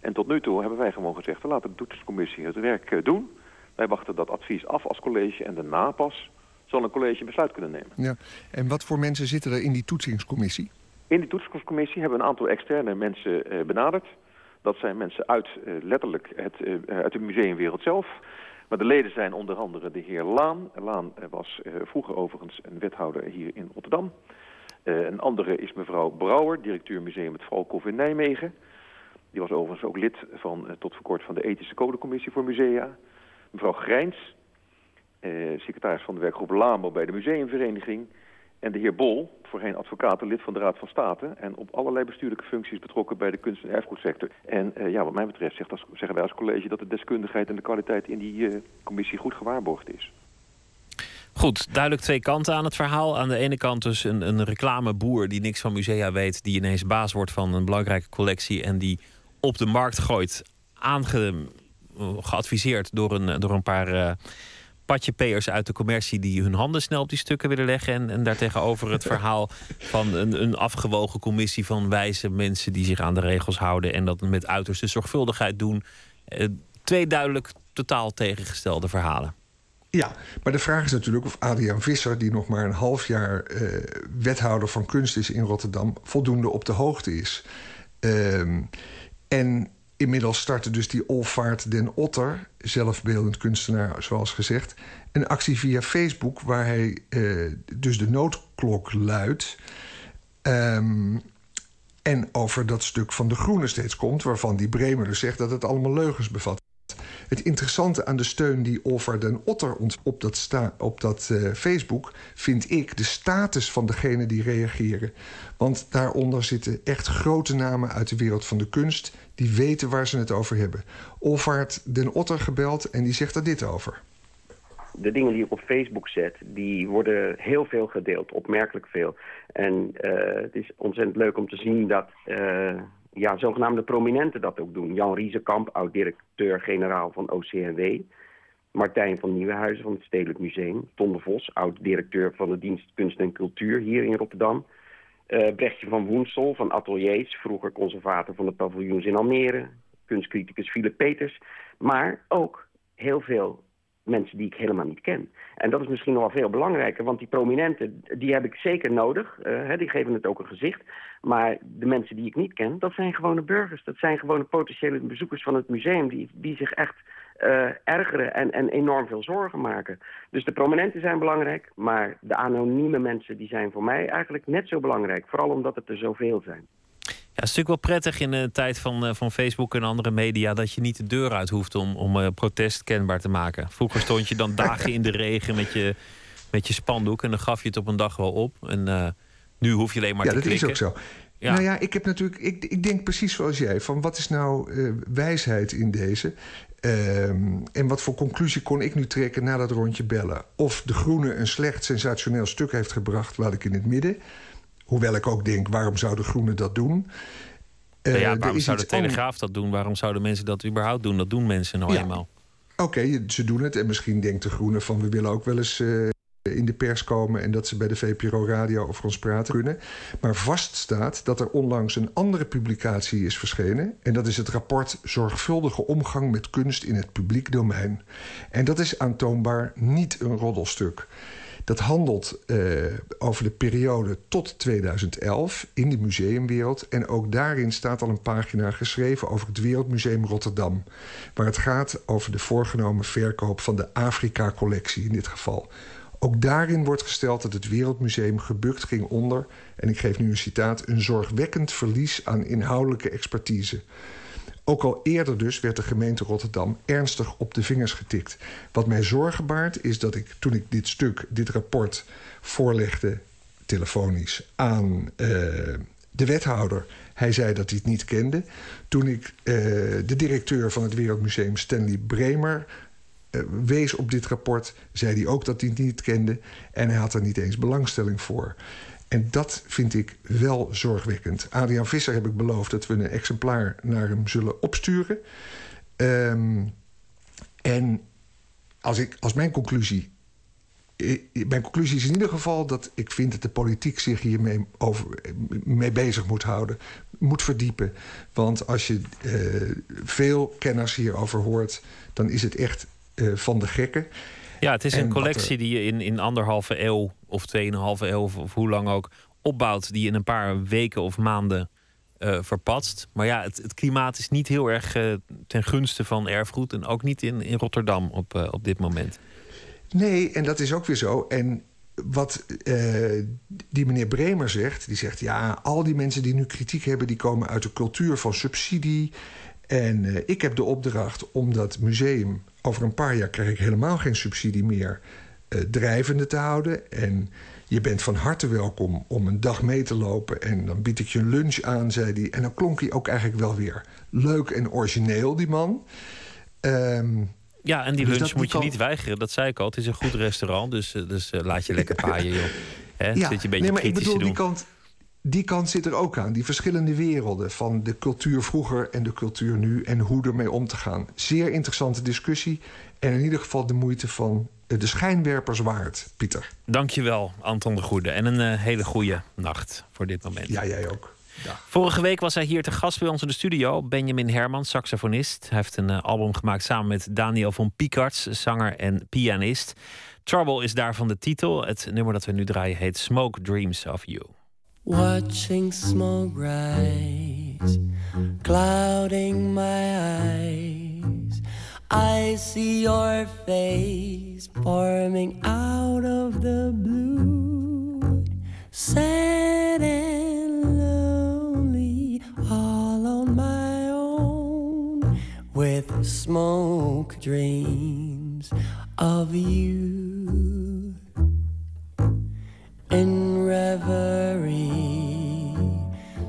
En tot nu toe hebben wij gewoon gezegd, we laten de toetsingscommissie het werk doen. Wij wachten dat advies af als college en daarna pas zal een college een besluit kunnen nemen. Ja. En wat voor mensen zitten er in die toetsingscommissie? In die toetsingscommissie hebben we een aantal externe mensen benaderd. Dat zijn mensen uit uh, letterlijk het, uh, uit de museumwereld zelf. Maar de leden zijn onder andere de heer Laan. Laan was vroeger overigens een wethouder hier in Rotterdam. een andere is mevrouw Brouwer, directeur museum het Valkhof in Nijmegen. Die was overigens ook lid van, tot voor kort van de ethische codecommissie voor musea. Mevrouw Grijns, secretaris van de werkgroep LAMO bij de museumvereniging. En de heer Bol, voorheen advocaat lid van de Raad van State... en op allerlei bestuurlijke functies betrokken bij de kunst- en erfgoedsector. En uh, ja, wat mij betreft zegt als, zeggen wij als college... dat de deskundigheid en de kwaliteit in die uh, commissie goed gewaarborgd is. Goed, duidelijk twee kanten aan het verhaal. Aan de ene kant dus een, een reclameboer die niks van musea weet... die ineens baas wordt van een belangrijke collectie... en die op de markt gooit, aange, geadviseerd door een, door een paar... Uh, patjepeers uit de commercie die hun handen snel op die stukken willen leggen. En, en daartegenover het verhaal van een, een afgewogen commissie van wijze mensen die zich aan de regels houden en dat met uiterste zorgvuldigheid doen. Eh, twee duidelijk totaal tegengestelde verhalen. Ja, maar de vraag is natuurlijk of Adriaan Visser, die nog maar een half jaar uh, wethouder van kunst is in Rotterdam, voldoende op de hoogte is. Uh, en Inmiddels startte dus die Olvaart den Otter, zelfbeeldend kunstenaar zoals gezegd... een actie via Facebook waar hij uh, dus de noodklok luidt... Um, en over dat stuk van de Groene steeds komt... waarvan die Bremer dus zegt dat het allemaal leugens bevat. Het interessante aan de steun die Olvaart den Otter op dat, sta, op dat uh, Facebook... vind ik de status van degene die reageren. Want daaronder zitten echt grote namen uit de wereld van de kunst die weten waar ze het over hebben. Olvaart den Otter gebeld en die zegt er dit over. De dingen die ik op Facebook zet, die worden heel veel gedeeld, opmerkelijk veel. En uh, het is ontzettend leuk om te zien dat uh, ja, zogenaamde prominenten dat ook doen. Jan Riesekamp, oud-directeur-generaal van OCNW. Martijn van Nieuwenhuizen van het Stedelijk Museum. Ton de Vos, oud-directeur van de dienst Kunst en Cultuur hier in Rotterdam. Uh, Brechtje van Woensel van Ateliers, vroeger conservator van de paviljoens in Almere. Kunstcriticus Philip Peters. Maar ook heel veel mensen die ik helemaal niet ken. En dat is misschien nog wel veel belangrijker, want die prominenten, die heb ik zeker nodig. eh, die geven het ook een gezicht. Maar de mensen die ik niet ken, dat zijn gewone burgers. Dat zijn gewone potentiële bezoekers van het museum die, die zich echt eh, ergeren en, en enorm veel zorgen maken. Dus de prominenten zijn belangrijk, maar de anonieme mensen die zijn voor mij eigenlijk net zo belangrijk. Vooral omdat het er zoveel zijn. Ja, het is natuurlijk wel prettig in een tijd van, eh, van Facebook en andere media dat je niet de deur uit hoeft om, om eh, protest kenbaar te maken. Vroeger stond je dan dagen in de regen met je, met je spandoek en dan gaf je het op een dag wel op. En eh, nu hoef je alleen maar ja, te dat klikken. is ook zo. Ja. Nou ja, ik heb natuurlijk. Ik, ik denk precies zoals jij. Van wat is nou eh, wijsheid in deze? Ehm, en wat voor conclusie kon ik nu trekken na dat rondje bellen? Of de Groene een slecht sensationeel stuk heeft gebracht, laat ik in het midden. Hoewel ik ook denk, waarom zou de Groene dat doen? Eh, ja, er waarom zou de Telegraaf dat doen? Waarom zouden mensen dat überhaupt doen? Dat doen mensen nou Ja. eenmaal. Oké, ze doen het. En misschien denkt de Groene van... we willen ook wel eens eh, in de pers komen... en dat ze bij de VPRO Radio over ons praten kunnen. Maar vast staat dat er onlangs een andere publicatie is verschenen... en dat is het rapport Zorgvuldige omgang met kunst in het publiek domein. En dat is aantoonbaar niet een roddelstuk. Dat handelt eh, over de periode tot 2011 in de museumwereld. En ook daarin staat al een pagina geschreven over het Wereldmuseum Rotterdam. Waar het gaat over de voorgenomen verkoop van de Afrika-collectie in dit geval. Ook daarin wordt gesteld dat het Wereldmuseum gebukt ging onder, en ik geef nu een citaat, een zorgwekkend verlies aan inhoudelijke expertise. Ook al eerder dus werd de gemeente Rotterdam ernstig op de vingers getikt. Wat mij zorgen baart is dat ik toen ik dit stuk, dit rapport voorlegde telefonisch aan eh, de wethouder. Hij zei dat hij het niet kende. Toen ik eh, de directeur van het Wereldmuseum Stanley Bremer wees op dit rapport, zei hij ook dat hij het niet kende en hij had er niet eens belangstelling voor. En dat vind ik wel zorgwekkend. Adriaan Visser heb ik beloofd dat we een exemplaar naar hem zullen opsturen. Ehm, en als, ik, als mijn conclusie. eh, Mijn conclusie is in ieder geval dat ik vind dat de politiek zich hiermee over, mee bezig moet houden. Moet verdiepen. Want als je eh, veel kenners hierover hoort, dan is het echt eh, van de gekken. Ja, het is En een er- collectie die je in, in anderhalve eeuw of tweeënhalve eeuw of, of hoe lang ook opbouwt, die je in een paar weken of maanden eh, verpatst. Maar ja, het, het klimaat is niet heel erg eh, ten gunste van erfgoed en ook niet in, in Rotterdam op, eh, op dit moment. Nee, en dat is ook weer zo. En wat eh, die meneer Bremer zegt, die zegt... ja, al die mensen die nu kritiek hebben... die komen uit de cultuur van subsidie. En eh, ik heb de opdracht om dat museum... over een paar jaar krijg ik helemaal geen subsidie meer... eh, drijvende te houden. En je bent van harte welkom om een dag mee te lopen... en dan bied ik je een lunch aan, zei hij. En dan klonk hij ook eigenlijk wel weer leuk en origineel, die man... Ehm, Ja, en die Dus lunch moet je niet weigeren. Dat zei ik al. Het is een goed restaurant, dus, eh, dus eh, laat je lekker paaien, joh. Hè? Zit je een beetje nee, maar ik bedoel, die kant, die kant zit er ook aan. Die verschillende werelden van de cultuur vroeger en de cultuur nu... en hoe ermee om te gaan. Zeer interessante discussie. En in ieder geval de moeite van eh, de schijnwerpers waard, Pieter. Dankjewel, Anton de Goede. En een eh, hele goede nacht voor dit moment. Ja, jij ook. Vorige week was hij hier te gast bij ons in de studio. Benjamin Herman, saxofonist. Hij heeft een eh, album gemaakt samen met Daniel van Piekarts, zanger en pianist. Trouble is daarvan de titel. Het nummer dat we nu draaien heet Smoke Dreams of You. Watching smoke rise, clouding my eyes. I see your face forming out of the blue. Sad and lonely, all on my own, with smoke dreams of you in reverie,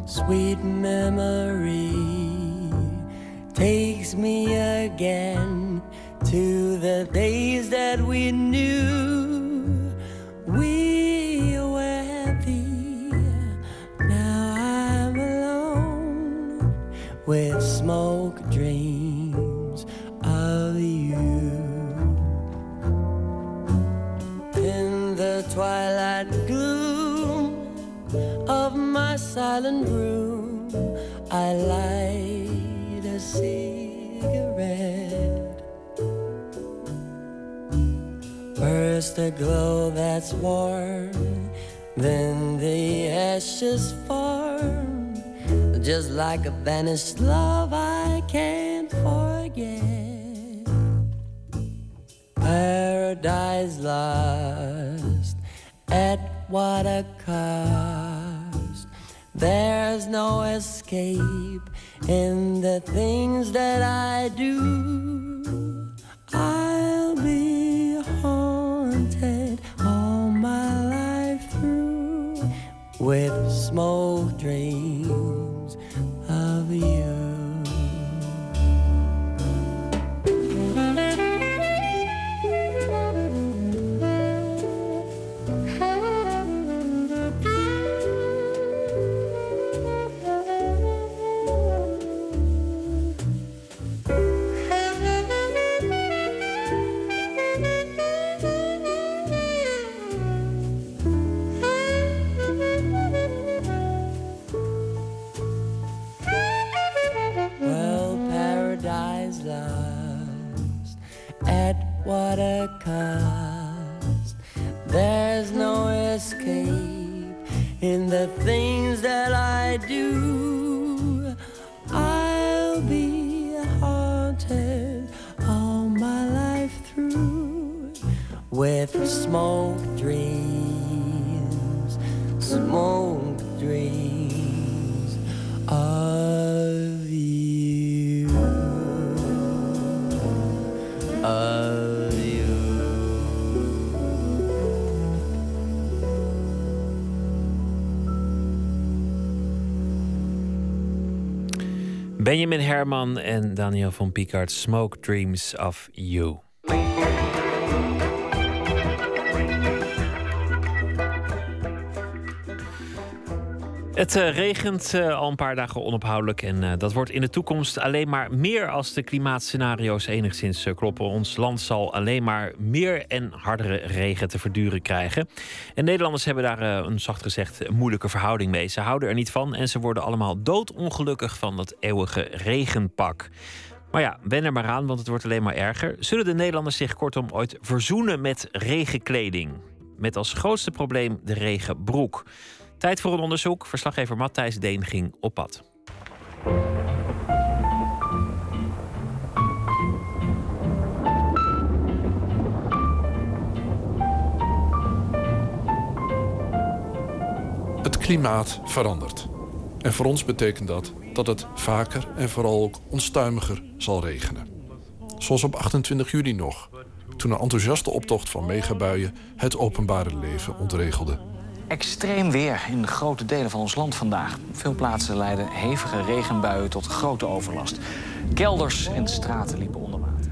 sweet memory takes me again to the days that we knew. We were happy, now I'm alone with smoke dreams of you. In the twilight silent room, I light a cigarette. First the glow that's warm, then the ashes form. Just like a vanished love I can't forget. Paradise lost at what a cost. There's no escape in the things that I do. I'll be haunted all my life through with smoke dreams the things that I do. I'll be haunted all my life through with smoke dreams, Benjamin Herman en Daniel van Picard, Smoke Dreams of You. Het eh, regent eh, al een paar dagen onophoudelijk en eh, dat wordt in de toekomst alleen maar meer als de klimaatscenario's enigszins kloppen. Ons land zal alleen maar meer en hardere regen te verduren krijgen. En Nederlanders hebben daar een zacht gezegd moeilijke verhouding mee. Ze houden er niet van en ze worden allemaal doodongelukkig van dat eeuwige regenpak. Maar ja, wen er maar aan, want het wordt alleen maar erger. Zullen de Nederlanders zich kortom ooit verzoenen met regenkleding? Met als grootste probleem de regenbroek. Tijd voor een onderzoek. Verslaggever Matthijs Deen ging op pad. Het klimaat verandert. En voor ons betekent dat dat het vaker en vooral ook onstuimiger zal regenen. Zoals op 28 juli nog, toen een enthousiaste optocht van megabuien het openbare leven ontregelde. Extreem weer in grote delen van ons land vandaag. Veel plaatsen leiden hevige regenbuien tot grote overlast. Kelders en straten liepen onder water.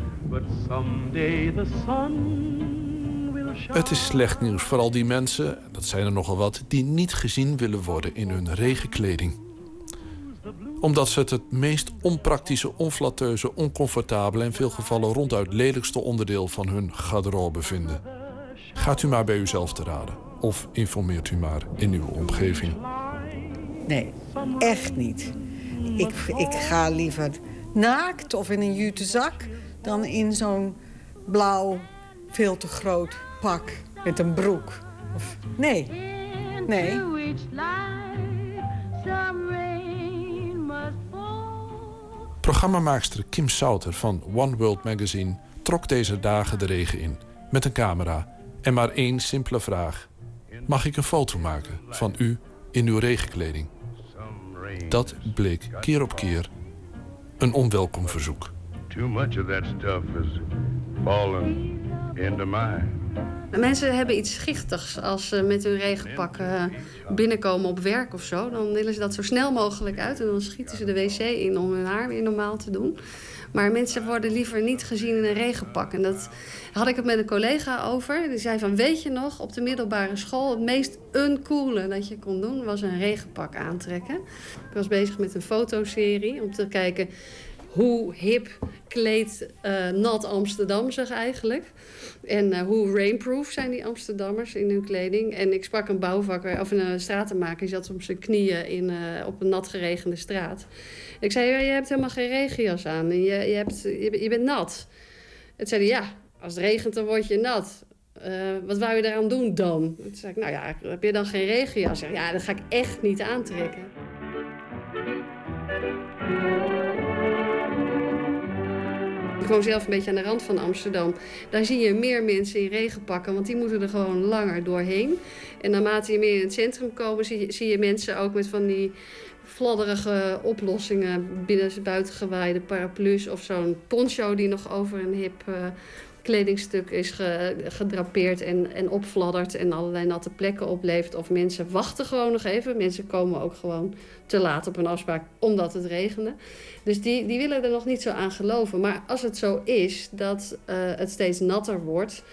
Het is slecht nieuws voor al die mensen, en dat zijn er nogal wat, die niet gezien willen worden in hun regenkleding. Omdat ze het het meest onpraktische, onflatteuze, oncomfortabele en in veel gevallen ronduit lelijkste onderdeel van hun garderobe vinden. Gaat u maar bij uzelf te raden. Of informeert u maar in uw omgeving. Nee, echt niet. Ik, ik ga liever naakt of in een jute zak... dan in zo'n blauw, veel te groot pak met een broek. Of, nee, nee. Programmamaakster Kim Souter van One World Magazine trok deze dagen de regen in met een camera en maar één simpele vraag: Mag ik een foto maken van u in uw regenkleding? Dat bleek keer op keer een onwelkom verzoek. Too much of that stuff is falling into mine. Mensen hebben iets schichtigs als ze met hun regenpak eh, binnenkomen op werk of zo. Dan willen ze dat zo snel mogelijk uit en dan schieten ze de wc in om hun haar weer normaal te doen. Maar mensen worden liever niet gezien in een regenpak. En dat had ik het met een collega over. Die zei van, weet je nog, op de middelbare school... het meest uncoole dat je kon doen, was een regenpak aantrekken. Ik was bezig met een fotoserie om te kijken... hoe hip kleedt eh, nat Amsterdam zich eigenlijk. En eh, hoe rainproof zijn die Amsterdammers in hun kleding. En ik sprak een bouwvakker, of een uh, stratenmaker... die zat op zijn knieën in, op een nat geregende straat. Ik zei, ja, je hebt helemaal geen regenjas aan. En je, je, hebt, je, bent nat. Het zei ja, als het regent dan word je nat. eh, wat wou je daaraan doen dan? Toen zei ik, nou ja, heb je dan geen regenjas? Ja, dat ga ik echt niet aantrekken. Ik zelf een beetje aan de rand van Amsterdam. Daar zie je meer mensen in regenpakken, want die moeten er gewoon langer doorheen. En naarmate je meer in het centrum komen, zie je, zie je mensen ook met van die fladderige oplossingen binnen buitengewaaide paraplu's of zo'n poncho die nog over een hip eh, kledingstuk is ge- gedrapeerd en, en opfladdert en allerlei natte plekken oplevert. Of mensen wachten gewoon nog even. Mensen komen ook gewoon te laat op een afspraak omdat het regende. Dus die, die willen er nog niet zo aan geloven. Maar als het zo is dat eh, het steeds natter wordt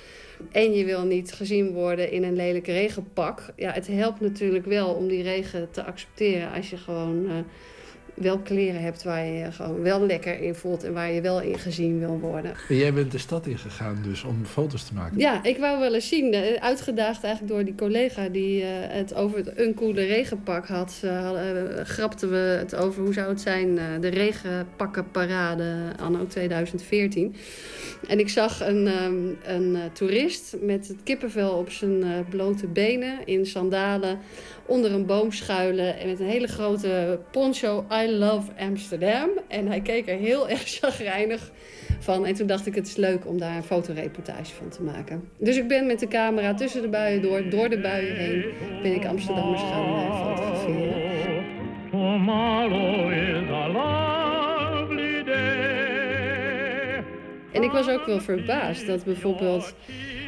en je wil niet gezien worden in een lelijk regenpak. Ja, het helpt natuurlijk wel om die regen te accepteren als je gewoon eh, wel kleren hebt waar je je gewoon wel lekker in voelt en waar je wel in gezien wil worden. En jij bent de stad ingegaan dus om foto's te maken. Ja, ik wou wel eens zien. eh, Uitgedaagd eigenlijk door die collega die eh, het over het uncoole regenpak had. eh, grapten we het over hoe zou het zijn, de regenpakkenparade anno 2014. En ik zag een, ehm, een toerist met het kippenvel op zijn blote benen in sandalen onder een boom schuilen en met een hele grote poncho I love Amsterdam. En hij keek er heel erg chagrijnig van. En toen dacht ik, het is leuk om daar een fotoreportage van te maken. Dus ik ben met de camera tussen de buien door, door de buien heen, ben ik Amsterdammers gaan eh, fotograferen. En ik was ook wel verbaasd dat bijvoorbeeld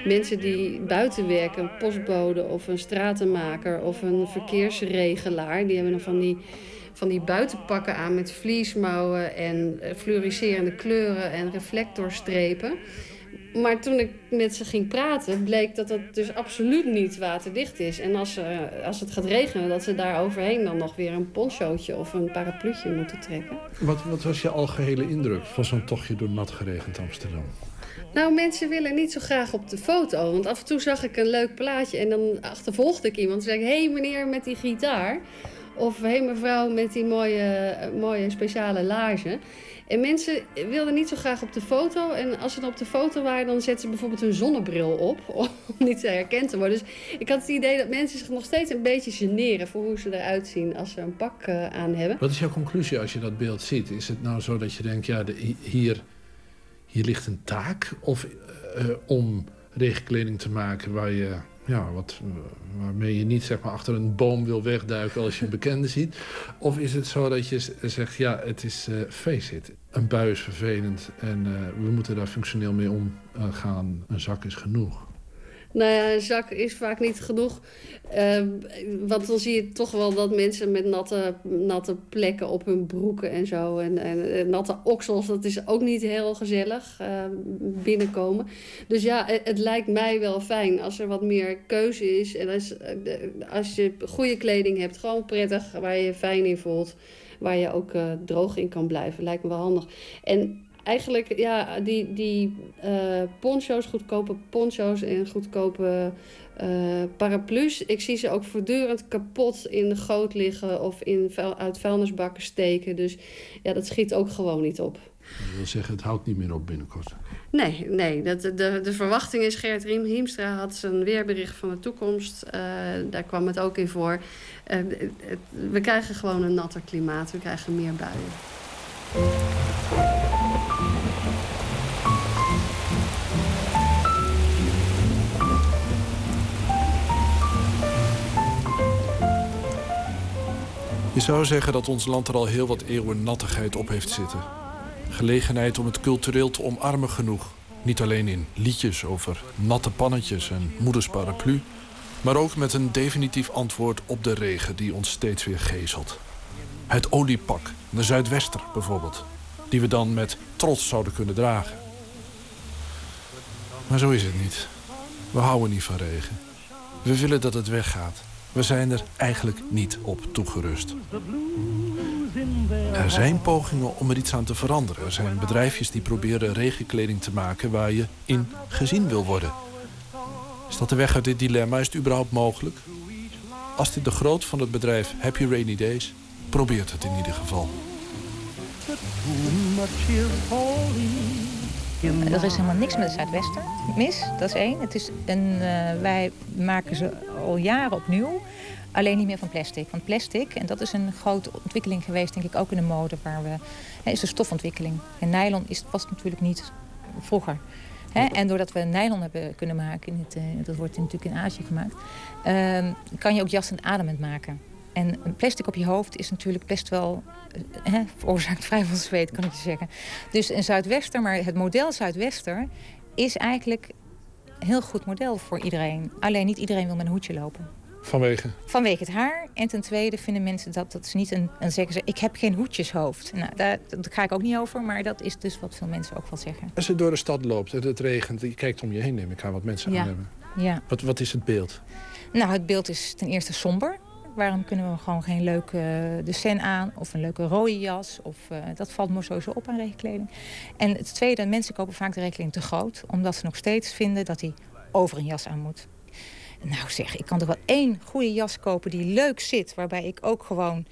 mensen die buiten werken, een postbode of een stratenmaker of een verkeersregelaar, die hebben dan van die, van die buitenpakken aan met vliesmouwen en eh, fluoriserende kleuren en reflectorstrepen. Maar toen ik met ze ging praten, bleek dat dat dus absoluut niet waterdicht is. En als, ze, als het gaat regenen, dat ze daar overheen dan nog weer een ponchootje of een parapluutje moeten trekken. Wat, wat was je algehele indruk van zo'n tochtje door nat geregend Amsterdam? Nou, mensen willen niet zo graag op de foto. Want af en toe zag ik een leuk plaatje en dan achtervolgde ik iemand. En zei ik, hé hey, meneer met die gitaar. Of hé hey, mevrouw met die mooie, eh, mooie speciale laarzen. En mensen wilden niet zo graag op de foto. En als ze dan op de foto waren, dan zetten ze bijvoorbeeld hun zonnebril op. Om niet herkend te worden. Dus ik had het idee dat mensen zich nog steeds een beetje generen... voor hoe ze eruit zien als ze een pak eh, aan hebben. Wat is jouw conclusie als je dat beeld ziet? Is het nou zo dat je denkt, ja, hier, hier ligt een taak? Of eh, om regenkleding te maken waar je, ja, wat, eh, waarmee je niet zeg maar, achter een boom wil wegduiken als je een bekende ziet? Of is het zo dat je zegt, ja, het is, eh face it, een bui is vervelend en eh, we moeten daar functioneel mee omgaan. Een zak is genoeg. Nou ja, een zak is vaak niet genoeg. Ehm, want dan zie je toch wel dat mensen met natte, natte plekken op hun broeken en zo. En, en, natte oksels, dat is ook niet heel gezellig ehm, binnenkomen. Dus ja, het, lijkt mij wel fijn als er wat meer keuze is. En als, eh, als je goede kleding hebt, gewoon prettig, waar je je fijn in voelt. Waar je ook eh, droog in kan blijven, lijkt me wel handig. En eigenlijk, ja, die, die eh, poncho's, goedkope poncho's en goedkope eh, paraplu's. Ik zie ze ook voortdurend kapot in de goot liggen of in vuil, uit vuilnisbakken steken. Dus ja, dat schiet ook gewoon niet op. Dat wil zeggen, het houdt niet meer op binnenkort. Nee, nee. Dat, de, de verwachting is, Gert Riem Hiemstra had zijn weerbericht van de toekomst. eh, daar kwam het ook in voor. Het- we krijgen gewoon een natter klimaat. We krijgen meer buien. Je zou zeggen dat ons land er al heel wat eeuwen nattigheid op heeft zitten. Gelegenheid om het cultureel te omarmen genoeg. Niet alleen in liedjes over natte pannetjes en moeders paraplu... maar ook met een definitief antwoord op de regen die ons steeds weer gezelt. Het oliepak, de Zuidwester bijvoorbeeld... die we dan met trots zouden kunnen dragen. Maar zo is het niet. We houden niet van regen. We willen dat het weggaat. We zijn er eigenlijk niet op toegerust. Er zijn pogingen om er iets aan te veranderen. Er zijn bedrijfjes die proberen regenkleding te maken waar je in gezien wil worden. Is dat de weg uit dit dilemma? Is het überhaupt mogelijk? Als dit de groot van het bedrijf Happy Rainy Days, probeert het in ieder geval. Er is helemaal niks met het Zuidwesten mis, dat is één. Het is een, eh, wij maken ze al jaren opnieuw. Alleen niet meer van plastic. Want plastic, en dat is een grote ontwikkeling geweest, denk ik, ook in de mode, waar we, hè, is de stofontwikkeling. En nylon is, was natuurlijk niet vroeger. Hè? En doordat we nylon hebben kunnen maken, in het, eh, dat wordt natuurlijk in Azië gemaakt, ehm, kan je ook jassen ademend maken. En een plastic op je hoofd is natuurlijk best wel... eh, Hè, veroorzaakt vrij veel zweet, kan ik je zeggen. Dus een Zuidwester, maar het model Zuidwester... is eigenlijk een heel goed model voor iedereen. Alleen niet iedereen wil met een hoedje lopen. Vanwege? Vanwege het haar. En ten tweede vinden mensen dat, dat ze niet een... En zeggen ze, ik heb geen hoedjeshoofd. Nou, daar, daar ga ik ook niet over. Maar dat is dus wat veel mensen ook wel zeggen. Als je door de stad loopt en het regent, je kijkt om je heen, neem ik aan wat mensen Ja. aan hebben. Ja. Wat, wat is het beeld? Nou, het beeld is ten eerste somber. Waarom kunnen we gewoon geen leuke uh, dessin aan of een leuke rode jas? Of, uh, dat valt me sowieso op aan regenkleding. En het tweede, mensen kopen vaak de regenkleding te groot. Omdat ze nog steeds vinden dat hij over een jas aan moet. Nou zeg, ik kan toch wel één goede jas kopen die leuk zit. Waarbij ik ook gewoon,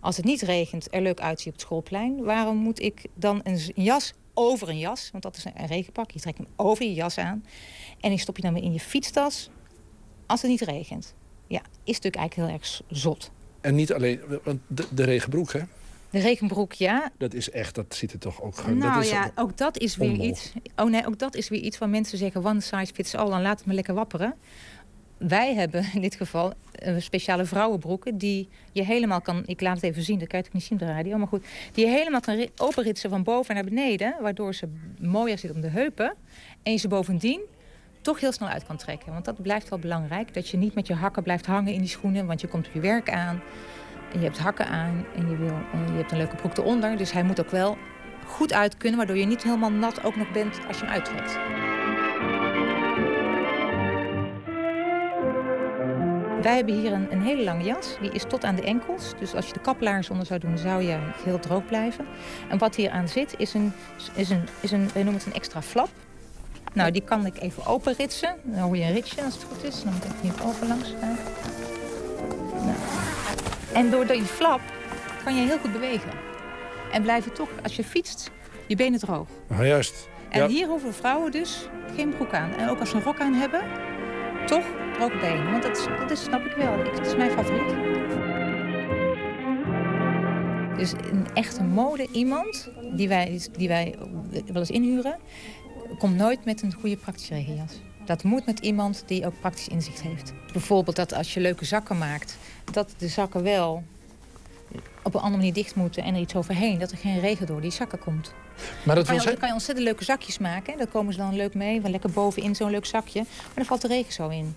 als het niet regent, er leuk uitzie op het schoolplein. Waarom moet ik dan een jas over een jas? Want dat is een regenpak. Je trekt hem over je jas aan. En die stop je dan weer in je fietstas als het niet regent. Ja, is natuurlijk eigenlijk heel erg zot. En niet alleen, want de, de regenbroek, hè? De regenbroek, ja. Dat is echt, dat ziet er toch ook... Nou dat is ja, ook dat is weer onmogelijk. iets... Oh nee, ook dat is weer iets waar mensen zeggen... one size fits all, dan laat het me lekker wapperen. Wij hebben in dit geval een speciale vrouwenbroeken... die je helemaal kan... Ik laat het even zien, dat kan je het niet zien op de radio. Maar goed, die je helemaal kan ri- openritsen van boven naar beneden... waardoor ze mooier zit om de heupen. En je ze bovendien toch heel snel uit kan trekken. Want dat blijft wel belangrijk. Dat je niet met je hakken blijft hangen in die schoenen. Want je komt op je werk aan. En je hebt hakken aan. En je, wil, en je hebt een leuke broek eronder. Dus hij moet ook wel goed uit kunnen. Waardoor je niet helemaal nat ook nog bent als je hem uittrekt. Wij hebben hier een, een hele lange jas. Die is tot aan de enkels. Dus als je de kaplaars onder zou doen, zou je heel droog blijven. En wat hier aan zit, is een, is een, is een, wij noemen het een extra flap. Nou, die kan ik even openritsen. Dan hoor je een ritje als het goed is. Dan moet ik hier overlangs gaan. Nou. En door die flap kan je heel goed bewegen. En blijven toch, als je fietst, je benen droog. Nou, juist. En Ja. hier hoeven vrouwen dus geen broek aan. En ook als ze een rok aan hebben, toch droge benen. Want dat, is, dat is, snap ik wel. Ik, dat is mijn favoriet. Dus een echte mode iemand die wij, die wij wel eens inhuren... komt nooit met een goede praktische regenjas. Dat moet met iemand die ook praktisch inzicht heeft. Bijvoorbeeld dat als je leuke zakken maakt... dat de zakken wel op een andere manier dicht moeten en er iets overheen. Dat er geen regen door die zakken komt. Maar dat Dan kan, wil je, zeggen... dan kan je ontzettend leuke zakjes maken. Daar komen ze dan leuk mee. Wel lekker bovenin zo'n leuk zakje. Maar dan valt de regen zo in.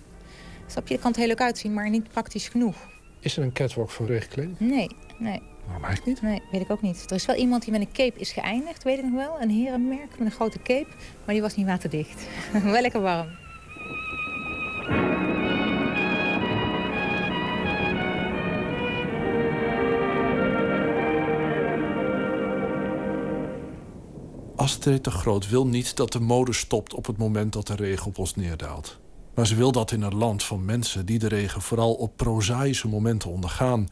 Snap je? Dat kan het heel leuk uitzien, maar niet praktisch genoeg. Is er een catwalk voor regenkleding? Nee, nee. Waarom eigenlijk niet? Nee, weet ik ook niet. Er is wel iemand die met een cape is geëindigd, weet ik nog wel. Een herenmerk met een grote cape. Maar die was niet waterdicht. wel lekker warm. Astrid de Groot wil niet dat de mode stopt op het moment dat de regen op ons neerdaalt. Maar ze wil dat in een land van mensen die de regen vooral op prozaïsche momenten ondergaan.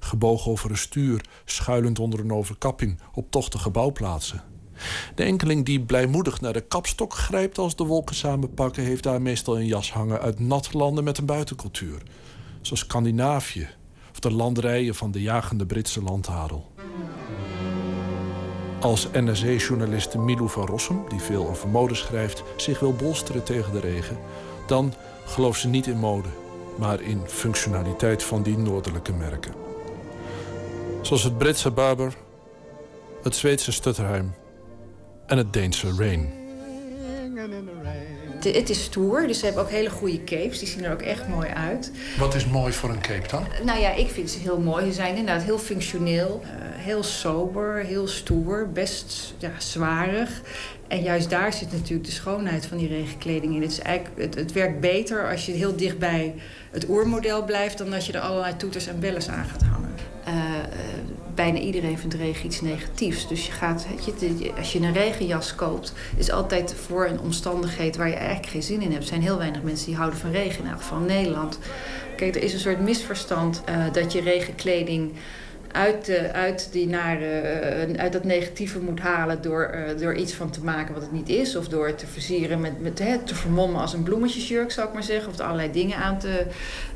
Gebogen over een stuur, schuilend onder een overkapping, op tochtige bouwplaatsen. De enkeling die blijmoedig naar de kapstok grijpt als de wolken samenpakken, heeft daar meestal een jas hangen uit natte landen met een buitencultuur. Zoals Scandinavië of de landerijen van de jagende Britse landadel. Als NRC-journaliste Milou van Rossum, die veel over mode schrijft, zich wil bolsteren tegen de regen, dan gelooft ze niet in mode, maar in functionaliteit van die noordelijke merken. Zoals het Britse Barber, het Zweedse Stutterheim en het Deense Rain. Het, het is stoer, dus ze hebben ook hele goede capes. Die zien er ook echt mooi uit. Wat is mooi voor een cape dan? Nou ja, ik vind ze heel mooi. Ze zijn inderdaad heel functioneel, eh, heel sober, heel stoer, best ja, zwarig. En juist daar zit natuurlijk de schoonheid van die regenkleding in. Het, is eigenlijk, het, het werkt beter als je heel dicht bij het oermodel blijft... dan als je er allerlei toeters en bellen aan gaat hangen. Eh, eh, bijna iedereen vindt regen iets negatiefs. Dus je gaat, je, als je een regenjas koopt, is altijd voor een omstandigheid waar je eigenlijk geen zin in hebt. Er zijn heel weinig mensen die houden van regen, in elk geval Nederland. Kijk, er is een soort misverstand eh, dat je regenkleding uit, uit, die nare, uit dat negatieve moet halen door, door iets van te maken wat het niet is. Of door het te versieren met, met hè, te vermommen als een bloemetjesjurk, zou ik maar zeggen. Of er allerlei dingen aan, te,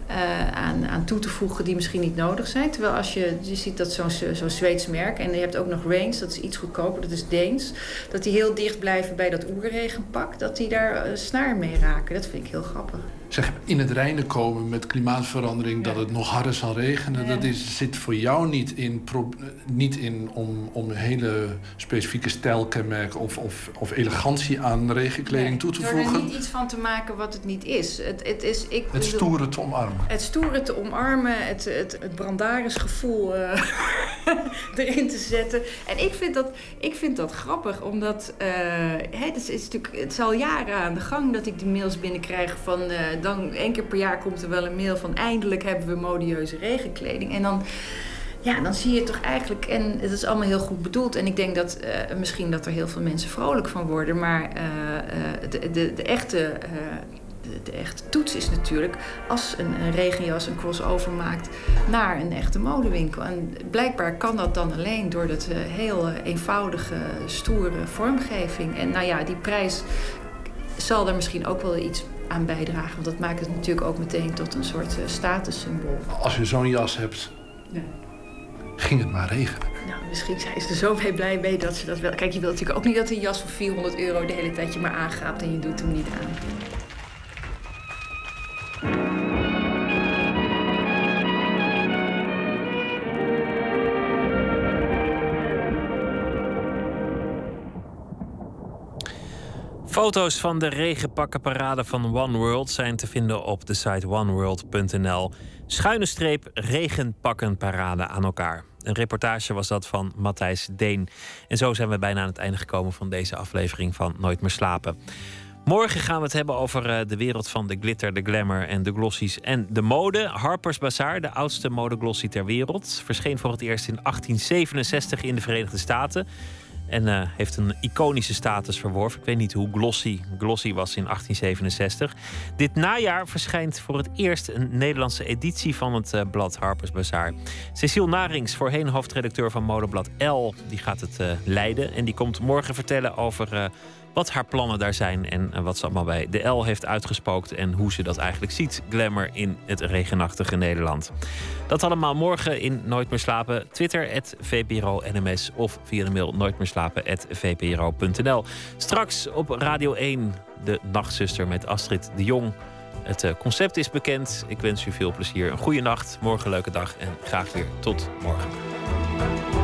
eh, aan, aan toe te voegen die misschien niet nodig zijn. Terwijl als je, je ziet dat zo'n zo'n Zweeds merk. En je hebt ook nog Range, dat is iets goedkoper, dat is Deens. Dat die heel dicht blijven bij dat oerregenpak. Dat die daar eh, snaar mee raken. Dat vind ik heel grappig. Zeg, in het reinen komen met klimaatverandering, dat het nog harder zal regenen, dat is, zit voor jou niet in, pro- niet in om, om een hele specifieke stijlkenmerk of, of, of elegantie aan regenkleding toe te Door er voegen. niet iets van te maken wat het niet is. Het, het, is ik Het bedoel- stoere te omarmen. Het stoere te omarmen, het, het, het brandarisgevoel eh, erin te zetten. En ik vind dat, ik vind dat grappig, omdat eh, hè, het, is, natuurlijk, het is al jaren aan de gang dat ik die mails binnenkrijg van... eh, dan één keer per jaar komt er wel een mail van eindelijk hebben we modieuze regenkleding. En dan... Ja, dan zie je toch eigenlijk, en het is allemaal heel goed bedoeld. En ik denk dat misschien dat er heel veel mensen vrolijk van worden. Maar de, de, de echte de, de echte toets is natuurlijk als een, een regenjas een crossover maakt naar een echte modewinkel. En blijkbaar kan dat dan alleen door dat eh, heel eh, eenvoudige, stoere vormgeving. En nou ja, die prijs zal er misschien ook wel iets aan bijdragen. Want dat maakt het natuurlijk ook meteen tot een soort eh, statussymbool. Als je zo'n jas hebt, Ja. ging het maar regenen. Nou, misschien zijn ze er zo mee blij mee dat ze dat wel... Kijk, je wilt natuurlijk ook niet dat een jas van 400 euro de hele tijd je maar aangaapt en je doet hem niet aan. Foto's van de regenpakkenparade van One World zijn te vinden op de site oneworld.nl. Schuine streep regenpakkenparade aan elkaar. Een reportage was dat van Matthijs Deen. En zo zijn we bijna aan het einde gekomen van deze aflevering van Nooit meer slapen. Morgen gaan we het hebben over eh, de wereld van de glitter, de glamour en de glossies en de mode. Harper's Bazaar, de oudste modeglossie ter wereld, verscheen voor het eerst in 1867 in de Verenigde Staten. En eh, heeft een iconische status verworven. Ik weet niet hoe glossy glossy was in 1867. Dit najaar verschijnt voor het eerst een Nederlandse editie van het eh, blad Harper's Bazaar. Cecile Narings, voorheen hoofdredacteur van modeblad L, die gaat het leiden. En die komt morgen vertellen over wat haar plannen daar zijn en eh, wat ze allemaal bij de L heeft uitgespookt en hoe ze dat eigenlijk ziet, glamour in het regenachtige Nederland. Dat allemaal morgen in Nooit meer slapen. Twitter, VPRO NMS of via de mail nooit meer slapen, VPRO.nl. Straks op Radio 1, de nachtzuster met Astrid de Jong. Het eh, concept is bekend. Ik wens u veel plezier. Een goede nacht, morgen een leuke dag en graag weer tot morgen.